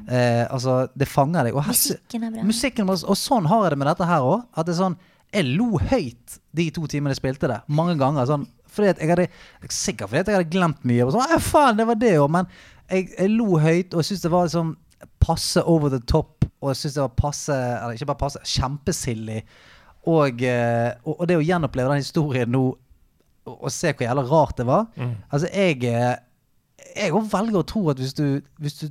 Eh, altså, det fanger deg. Og, her-
Musikken er bra.
musikken, bra. og sånn har jeg det med dette her òg. At det er sånn Jeg lo høyt de to timene jeg spilte det. Mange ganger. Sånn, fordi at jeg hadde Sikkert fordi at jeg hadde glemt mye. Og sånn, ja faen, det var det òg. Men jeg, jeg lo høyt, og jeg syns det var liksom passe over the top. Og jeg syns det var passe Eller ikke bare passe, kjempesilly. Og, eh, og, og det å gjenoppleve den historien nå, og, og se hvor jævla rart det var Altså, jeg eh, Jeg òg velger å tro at hvis du, hvis du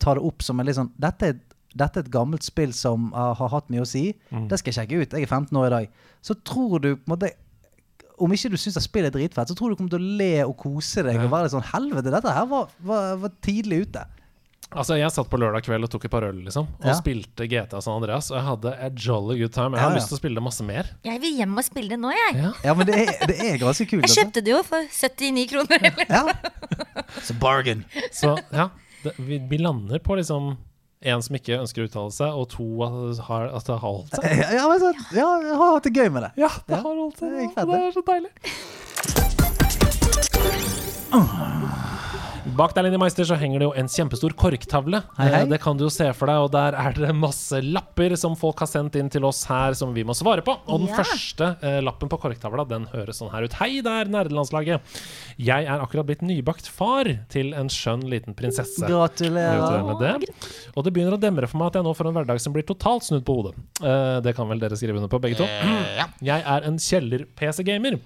tar det opp som en litt sånn Dette dette er et gammelt spill som uh, har hatt mye å si. Det skal jeg sjekke ut. Jeg er 15 år i dag. Så tror du på en måte om ikke du syns spillet er dritfett, så tror du kommer til å le og kose deg. Og være litt sånn Helvete, dette her var, var, var tidlig ute.
Altså, Jeg satt på lørdag kveld og tok et par øl liksom, og
Ja.
spilte GTA San Andreas. Og jeg hadde a jolly good time. Jeg har
ja.
lyst til å spille det masse mer.
Jeg vil hjem og spille det nå, jeg.
Ja.
Ja, men det er, det er ganske kult.
Jeg
altså.
kjøpte det jo for 79 kroner. eller?
Ja. Så bargain.
Så ja, det, vi, vi lander på liksom en som ikke ønsker å uttale seg, og to at, har, at det har holdt seg.
Ja, ja, men så, ja, jeg har hatt det gøy med det.
Ja, det
Ja,
har holdt seg.
det
det er så deilig. Bak der, Linni Meister, så henger det jo en kjempestor korktavle.
Hei, hei.
Eh, Det kan du jo se for deg, og der er det masse lapper som folk har sendt inn til oss her, som vi må svare på. Og den
Ja.
første eh, lappen på korktavla, den høres sånn her ut. Hei der, nerdelandslaget. Jeg er akkurat blitt nybakt far til en skjønn liten prinsesse. Gratulerer
Gratulerer.
med det. Og det begynner å demre for meg at jeg nå får en hverdag som blir totalt snudd på hodet. Eh, det kan vel dere skrive under på, begge to? Jeg er en kjeller-PC-gamer.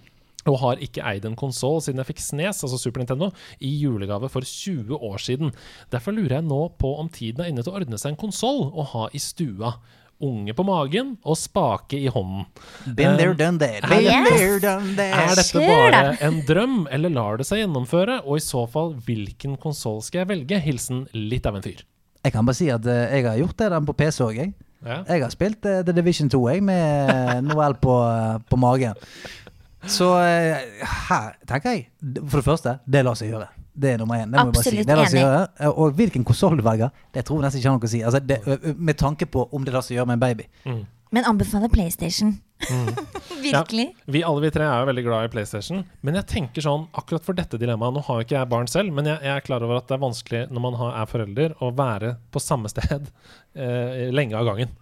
Og har ikke eid en konsoll siden jeg fikk Snes, altså Super Nintendo, i julegave for 20 år siden. Derfor lurer jeg nå på om tiden er inne til å ordne seg en konsoll å ha i stua. Unge på magen og spake i hånden.
Been there,
Eh,
done that.
er
Been
yes.
there, done that.
Er dette bare en drøm, eller lar det seg gjennomføre? Og i så fall, hvilken konsoll skal jeg velge? Hilsen litt av en fyr.
Jeg kan bare si at eh, jeg har gjort det den på PC òg, jeg.
Ja.
Jeg har spilt eh, The Division 2 jeg, med Noel på, på magen. Så eh, her tenker jeg For det første, det lar seg gjøre. Det er nummer én. Det må jeg si. Det lar seg
enig.
gjøre. Eh, Og hvilken konsoll du velger, det tror jeg nesten ikke har noe å si. Altså, det, med tanke på om det lar seg gjøre med en baby.
Men anbefaler PlayStation. Virkelig.
Vi alle vi tre er jo veldig glad i PlayStation, men jeg tenker sånn akkurat for dette dilemmaet Nå har jo ikke jeg barn selv, men jeg, jeg er klar over at det er vanskelig når man har, er forelder, å være på samme sted eh, lenge av gangen.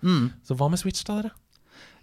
Så hva med Switch, da, dere?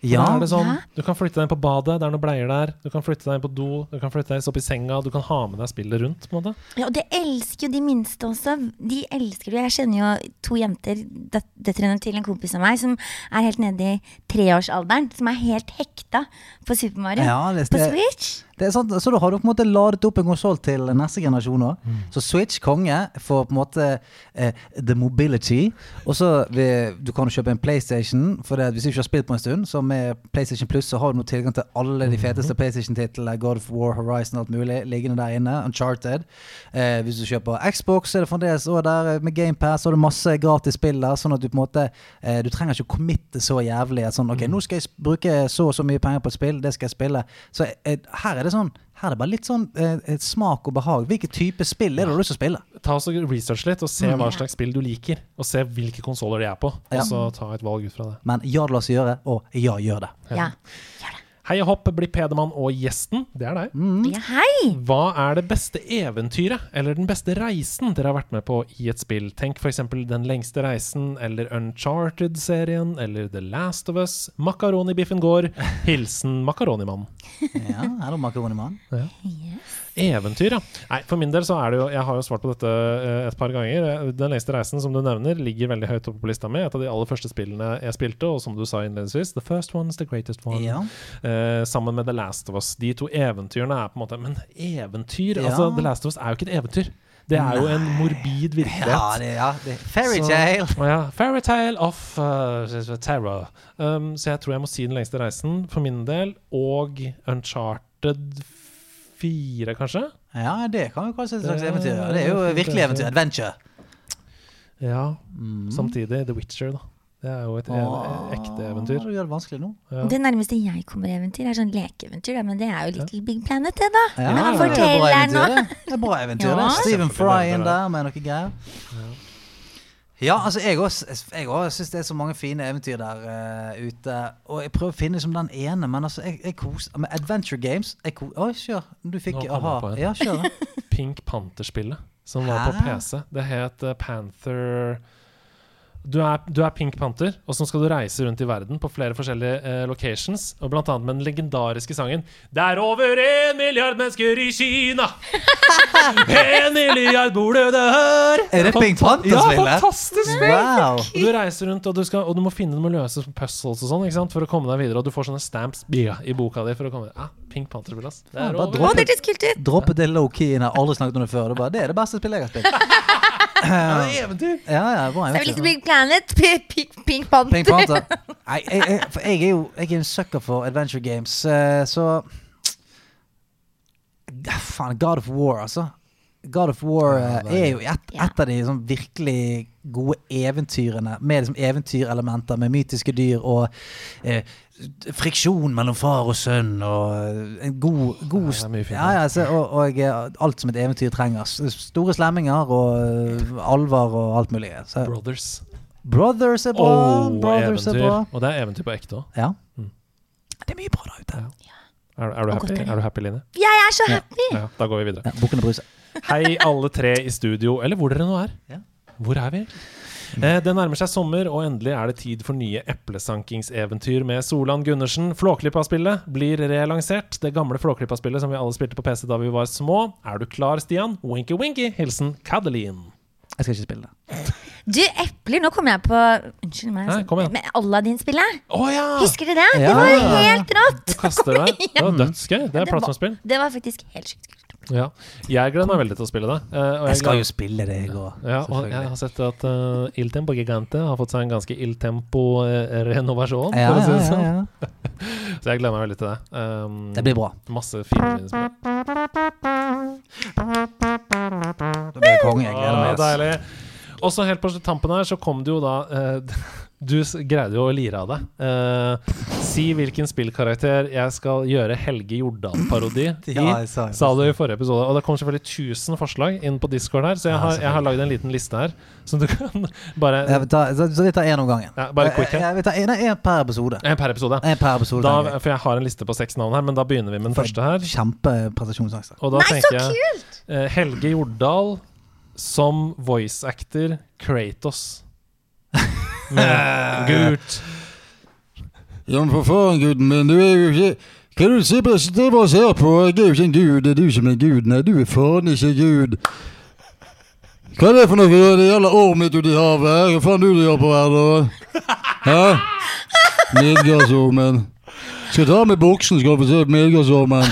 Ja,
er det sånn, Du kan flytte deg inn på badet, det er noen bleier der. Du kan flytte deg inn på do, du kan flytte deg opp i senga. Du kan ha med deg spillet rundt. på en måte
Ja, og det elsker jo de minste også. De elsker det. Jeg kjenner jo to jenter, døt- døtrene til en kompis av meg, som er helt nede i treårsalderen. Som er helt hekta på Super Mario.
Ja, det-
på
det-
Switch.
Det sant, Så da har du på en måte ladet opp en konsoll til neste generasjon òg. Så Switch, konge, får på en måte eh, the mobility. Og så Du kan jo kjøpe en PlayStation, for det, hvis du ikke har spilt på en stund, så med PlayStation Plus så har du nå tilgang til alle de feteste PlayStation-titlene, God of War, Horizon, alt mulig, liggende der inne. Uncharted. Eh, hvis du kjøper Xbox, så er det fremdeles òg der eh, med GamePass, har du masse gratis spill der, sånn at du på en måte eh, Du trenger ikke å committe så jævlig. Sånn, ok, nå skal jeg bruke så og så mye penger på et spill, det skal jeg spille. Så eh, her er det sånn her er det bare litt sånn eh, smak og behag. Hvilken type spill er det du har lyst til å spille?
Ta oss og Research litt, og se hva slags spill du liker. Og se hvilke konsoller de er på.
Ja.
Og så ta et valg ut fra det.
Men ja, det lar seg gjøre, og ja, gjør det.
Ja.
Hei og hopp blir Pedemann og gjesten. Det er deg.
ja, hei!
Hva er det beste eventyret eller den beste reisen dere har vært med på i et spill? Tenk f.eks. Den lengste reisen eller Uncharted-serien eller The Last of Us. Makaronibiffen går. Hilsen Makaronimann.
Ja, hallo Makaronimannen. Ja. makaronimann.
Eventyr, ja. Nei, for min del så er det jo Jeg har jo svart på dette eh, et par ganger. Eh, Den lengste reisen, som du nevner, ligger veldig høyt oppe på lista mi. Et av de aller første spillene jeg spilte, og som du sa innledningsvis, the first one is the greatest one.
Ja.
Eh, sammen med The Last of Us. De to eventyrene er på en måte Men eventyr?
Ja.
Altså, The Last of Us er jo ikke et eventyr. Det er jo en morbid virkelighet.
Ja, det, ja, det Fairytale.
Så, ja, Fairytale of uh, terror. Um, så jeg tror jeg må si Den lengste reisen for min del. Og Uncharted 4, kanskje?
Ja, det kan jo kanskje et slags eventyr. ja. Det er jo virkelig eventyr. Adventure.
Ja.
Mm.
Samtidig The Witcher, da. Det er jo et
Åh,
ekte eventyr.
Det gjør det vanskelig nå.
Ja.
Det nærmeste jeg kommer eventyr, er sånn lekeeventyr. Men det er jo Little Big Planet, det, da.
Ja, det er bra eventyr, det. Det er bra eventyr.
Ja.
det. Stephen Fry inn der med noe greier. Ja, altså jeg òg syns det er så mange fine eventyr der uh, ute. Og jeg prøver å finne liksom den ene, men altså jeg, jeg koser Med Adventure Games jeg ko Oi, kjør. Du fikk aha. Ja, kjør.
Pink Panther-spillet, som var på PC. Det het eh, Panther du er, du er Pink Panther, og så skal du reise rundt i verden på flere forskjellige eh, locations. Og blant annet med den legendariske sangen 'Det er over en milliard mennesker i Kina'! en milliard bor det der!
Er det Pink
Ja,
Panther-spillet?
fantastisk spill!
Wow.
Du reiser rundt, og du, skal, og du må finne du må løse puzzles og sånn ikke sant? for å komme deg videre. Og du får sånne stamps ja, i boka di for å komme Ja, Pink Panther-spill, ass. Det er
bare
over.
Droppet,
dropp
det!
Droppet det low-key inn. Jeg har aldri snakket om det før. Det, er bare, det er det beste spillet jeg har spilt.
Ja, det er eventyr!
Ja, ja, bra
Det
eventyr.
Little Big Planet, Pink, Pink Panther.
Pink Panther. Nei, jeg, jeg, for jeg er jo jeg er en sucker for adventure games, eh, så Ja, Faen, God of War, altså. God of War eh,
er-
er jo et,
Ja.
et av de sånn virkelig gode eventyrene, med liksom eventyrelementer, med mytiske dyr og eh, friksjon mellom far og sønn, og en god, god
Ja, mye
ja, ja, så, og, og eh, alt som et eventyr trenger. Store slemminger og alvor og alt mulig. Så,
Brothers.
Brothers er bra.
Oh,
Brothers er bra.
Og det er eventyr på ekte òg.
Ja.
Mm.
Det er mye bra der ute.
Er, er du happy? Er du happy, Line?
Jeg er så happy!
Ja, da går vi videre.
Ja, Bukken og Bruse.
Hei, alle tre i studio, eller hvor dere nå er.
Ja.
Hvor er vi? Eh, det nærmer seg sommer, og endelig er det tid for nye eplesankingseventyr med Solan Gundersen. Flåklypa-spillet blir relansert. Det gamle Flåklypa-spillet som vi alle spilte på PC da vi var små. Er du klar, Stian? Winky-winky. Hilsen Kadelin.
Jeg skal ikke spille det.
Du, epler, nå kommer jeg på Unnskyld meg.
Nei, kom igjen.
Men Aladdin-spillet,
Oh, ja!
husker du det?
Ja,
Det var helt rått!
Du kaster deg. Det var dødsgøy. Det er
Det var-
plattformspill.
Det var faktisk helt sjukt kult.
Ja. Jeg gleder meg veldig til å spille det. Uh, og
Jeg skal
gleder-
jo spille det, jeg òg.
Ja, og jeg har sett at uh, Il Tempo Gigante har fått seg en ganske Il Tempo-renovasjon.
Ja,
for å si
ja,
det
ja,
sånn.
ja.
Så jeg gleder meg veldig til det. Um,
Det blir bra.
Masse fine minnespill.
Det blir konge. Jeg gleder meg. ass.
deilig. Og så helt på tampen her så kom det jo da eh, Du greide jo å lire av deg. Eh, si hvilken spillkarakter jeg skal gjøre Helge Jordal-parodi i.
Ja, sa-
sa du i forrige episode. Og det kom selvfølgelig 1000 forslag inn på Discord her, så jeg har, jeg har lagd en liten liste her. Så du kan bare
Jeg vil ta, så, så vi tar én om gangen.
Ja, bare quick
Jeg, vil ta en, en per episode.
En per episode.
En per episode.
Da, for jeg har en liste på seks navn her, men da begynner vi med den første her.
Kjempeprestasjonsangst.
Og da
Nei,
tenker jeg
kult!
eh, Helge Jordal som voice actor Kratos. Med Gult.
Ja, men for faen, gutten min. Du er jo ikke Hva er det du sier på det bare ser på? Jeg er jo ikke en gud. Det er du som er gud. Nei, du er faen ikke gud. Hva er det for noe? Det gjelder orm midt ute i havet. Hva faen du gjør på her, da? Hæ? Midgardsormen. Skal jeg ta av meg buksen, skal du få se Midgardsormen.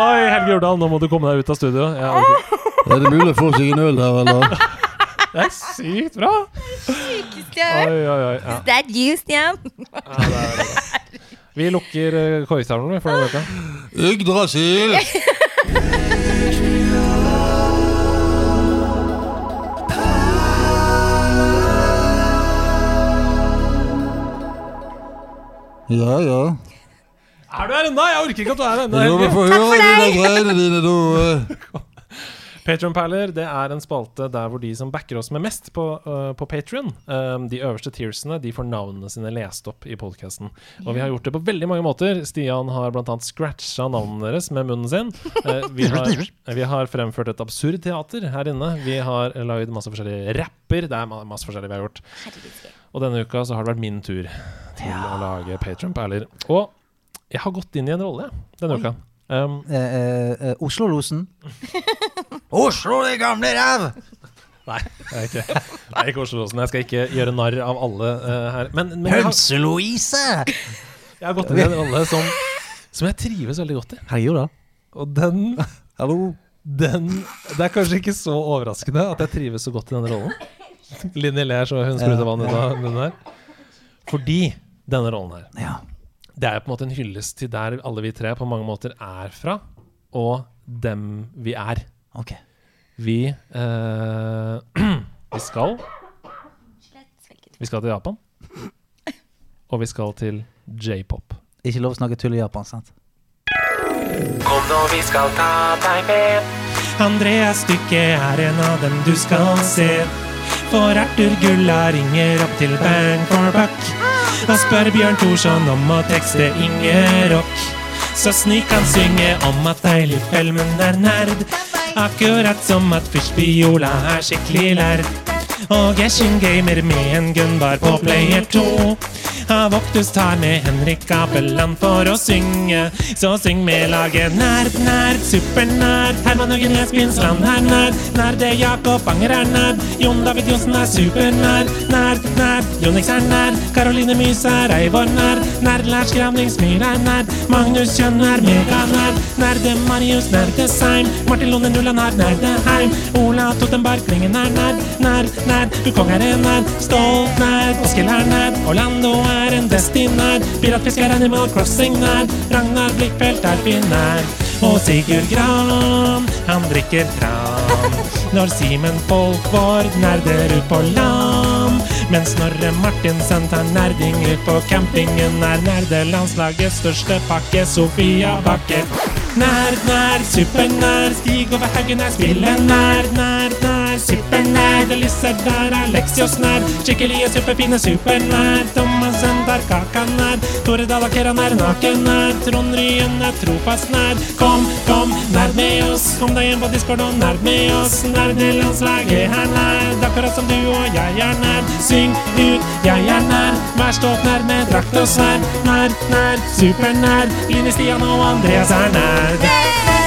Oi, Helge Jordal, nå må du komme deg ut av studio. Ja, okay.
Er det mulig å få seg en øl her, eller?
Det er sykt bra! Oi, oi, oi. Ja.
Det er you, Stian.
Vi lukker uh, Korgtavlen vi, for denne uka.
Yggdrasil! Ja, ja.
Er du her ennå? Jeg orker ikke at du er her ennå.
Takk for
Helge.
får høre dine greiene dine, eh.
Patronperler det er en spalte der hvor de som backer oss med mest på, uh, på Patron, um, de øverste tearsene, de får navnene sine lest opp i podkasten. Og vi har gjort det på veldig mange måter. Stian har bl.a. scratcha navnene deres med munnen sin. Uh, vi, har, vi har fremført et absurd teater her inne. Vi har lagd masse forskjellige rapper. Det er masse forskjellig vi har gjort. Og denne uka så har det vært min tur til å lage Patron-perler. Og jeg har gått inn i en rolle denne denne uka. Um,
Eh, eh, eh, Oslo-losen. Oslo, det gamle ræv!
Nei, det er ikke, det er ikke Oslo-Åsen. Jeg skal ikke gjøre narr av alle uh, her. Men, men jeg, har,
Hønse-Louise!
jeg har gått inn i en rolle som, som jeg trives veldig godt i.
Hei, jo da.
Og den,
Hallo.
den Det er kanskje ikke så overraskende at jeg trives så godt i denne rollen. Linni ler så hun spruter vann ut av munnen her. Fordi denne rollen her
Ja.
Det er på en måte en hyllest til der alle vi tre på mange måter er fra, og dem vi er.
Ok.
Vi eh, Vi skal Vi skal til Japan. Og vi skal til j-pop.
Ikke lov å snakke tull i Japan, sant?
Kom nå, vi skal ta deg med. Andreas Stykke er en av dem du skal se. For Arthur Gulla ringer opp til Bang for buck. Og spør Bjørn Thorsson om å tekste Inger Rock. Så Snik kan synge om at deilig filmen er nerd. Akkurat som at Fyrst-Viola er skikkelig lærd. Og Geshin gamer med en gunbar på Player 2. Avoktus tar med Henrik Apeland for å synge. Så syng med laget Nerd, nerd, supernerd. Herman Høgen Lesbiensland er nerd. er Jakob Anger er nerd. Jon David Johnsen er supernerd. Nerd, nerd, Jonix er nerd. Karoline Mys er Eivor nerd. Nerdlær Skravningsmyr er nerd. Magnus Kjønn er meganerd. Nerde Marius Nerdesheim. Martin Lone Nulland er Nerdeheim. Ola Tottenberg Klingen er nerd. Nerd, nerd, Ukong er en nerd. Stolt nerd. Oskil er nerd. Orlando er en Destiny-nerd. Er Animal Crossing-nerd. Ragnar Blikkfelt er fin-nerd. Og Sigurd Gran, han drikker tran. Når Simen Folkvord nerder ut på land. Mens Snorre Martinsen tar nerding ut på campingen, er nerdelandslagets største pakke Sofia Bakke. Nerd, nerd, supernerd, Stig over haugen er spillenerd. Nerd, nerd, supernerd, lyser der er Lexios nær. Skikkelige superfine supernær. Thomassen tar kaka nær. Tore Dalakeran er naken nær. Trond Ryen er trofast nær. Kom, kom, nær med oss. Kom deg hjem på Discord og nær med oss. Nerdelandslaget er nær. akkurat som du og jeg er nær. Syng ut, jeg er nær. Vær stolt nær med drakt og sverd. Nær, nær, supernær. Line Stian og Andreas er nær. Du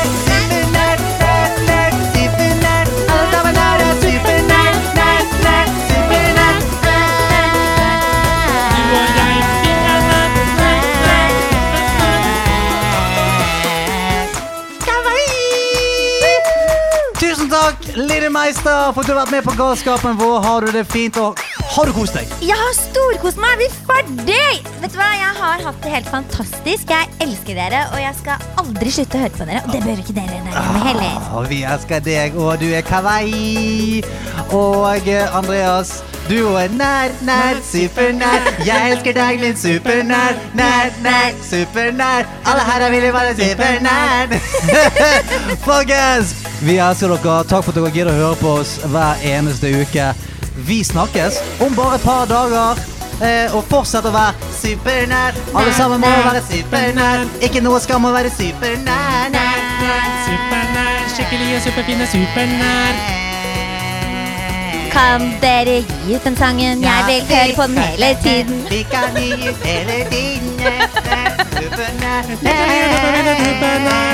Linni Meister, for at du har vært med på galskapen vår. Har du det fint, og har du kost deg?
Jeg har storkost meg. Vi er ferdig! Vet du hva? Jeg har hatt det helt fantastisk. Jeg elsker dere, og jeg skal aldri slutte å høre på dere. Og det bør ikke dere der heller.
Ah, vi elsker deg, og du er kawaii. Og eh, Andreas, Du er nær, nær, supernær. Jeg elsker deg, min supernær. Nær, nær, supernær. Alle herrer vil være supernær. Folkens, vi elsker dere. Takk for at dere gidder å høre på oss hver eneste uke. Vi snakkes om bare et par dager. Eh, og fortsett å være supernær. Alle sammen må være supernær. Ikke noe skam å være supernær. Nær, nær.
Supernær, skikkelig superfine supernær.
Kan dere gi ut den sangen? Jeg vil høre på den hele tiden.
Vi kan gi ut hele tiden. Supernær.
Supernær.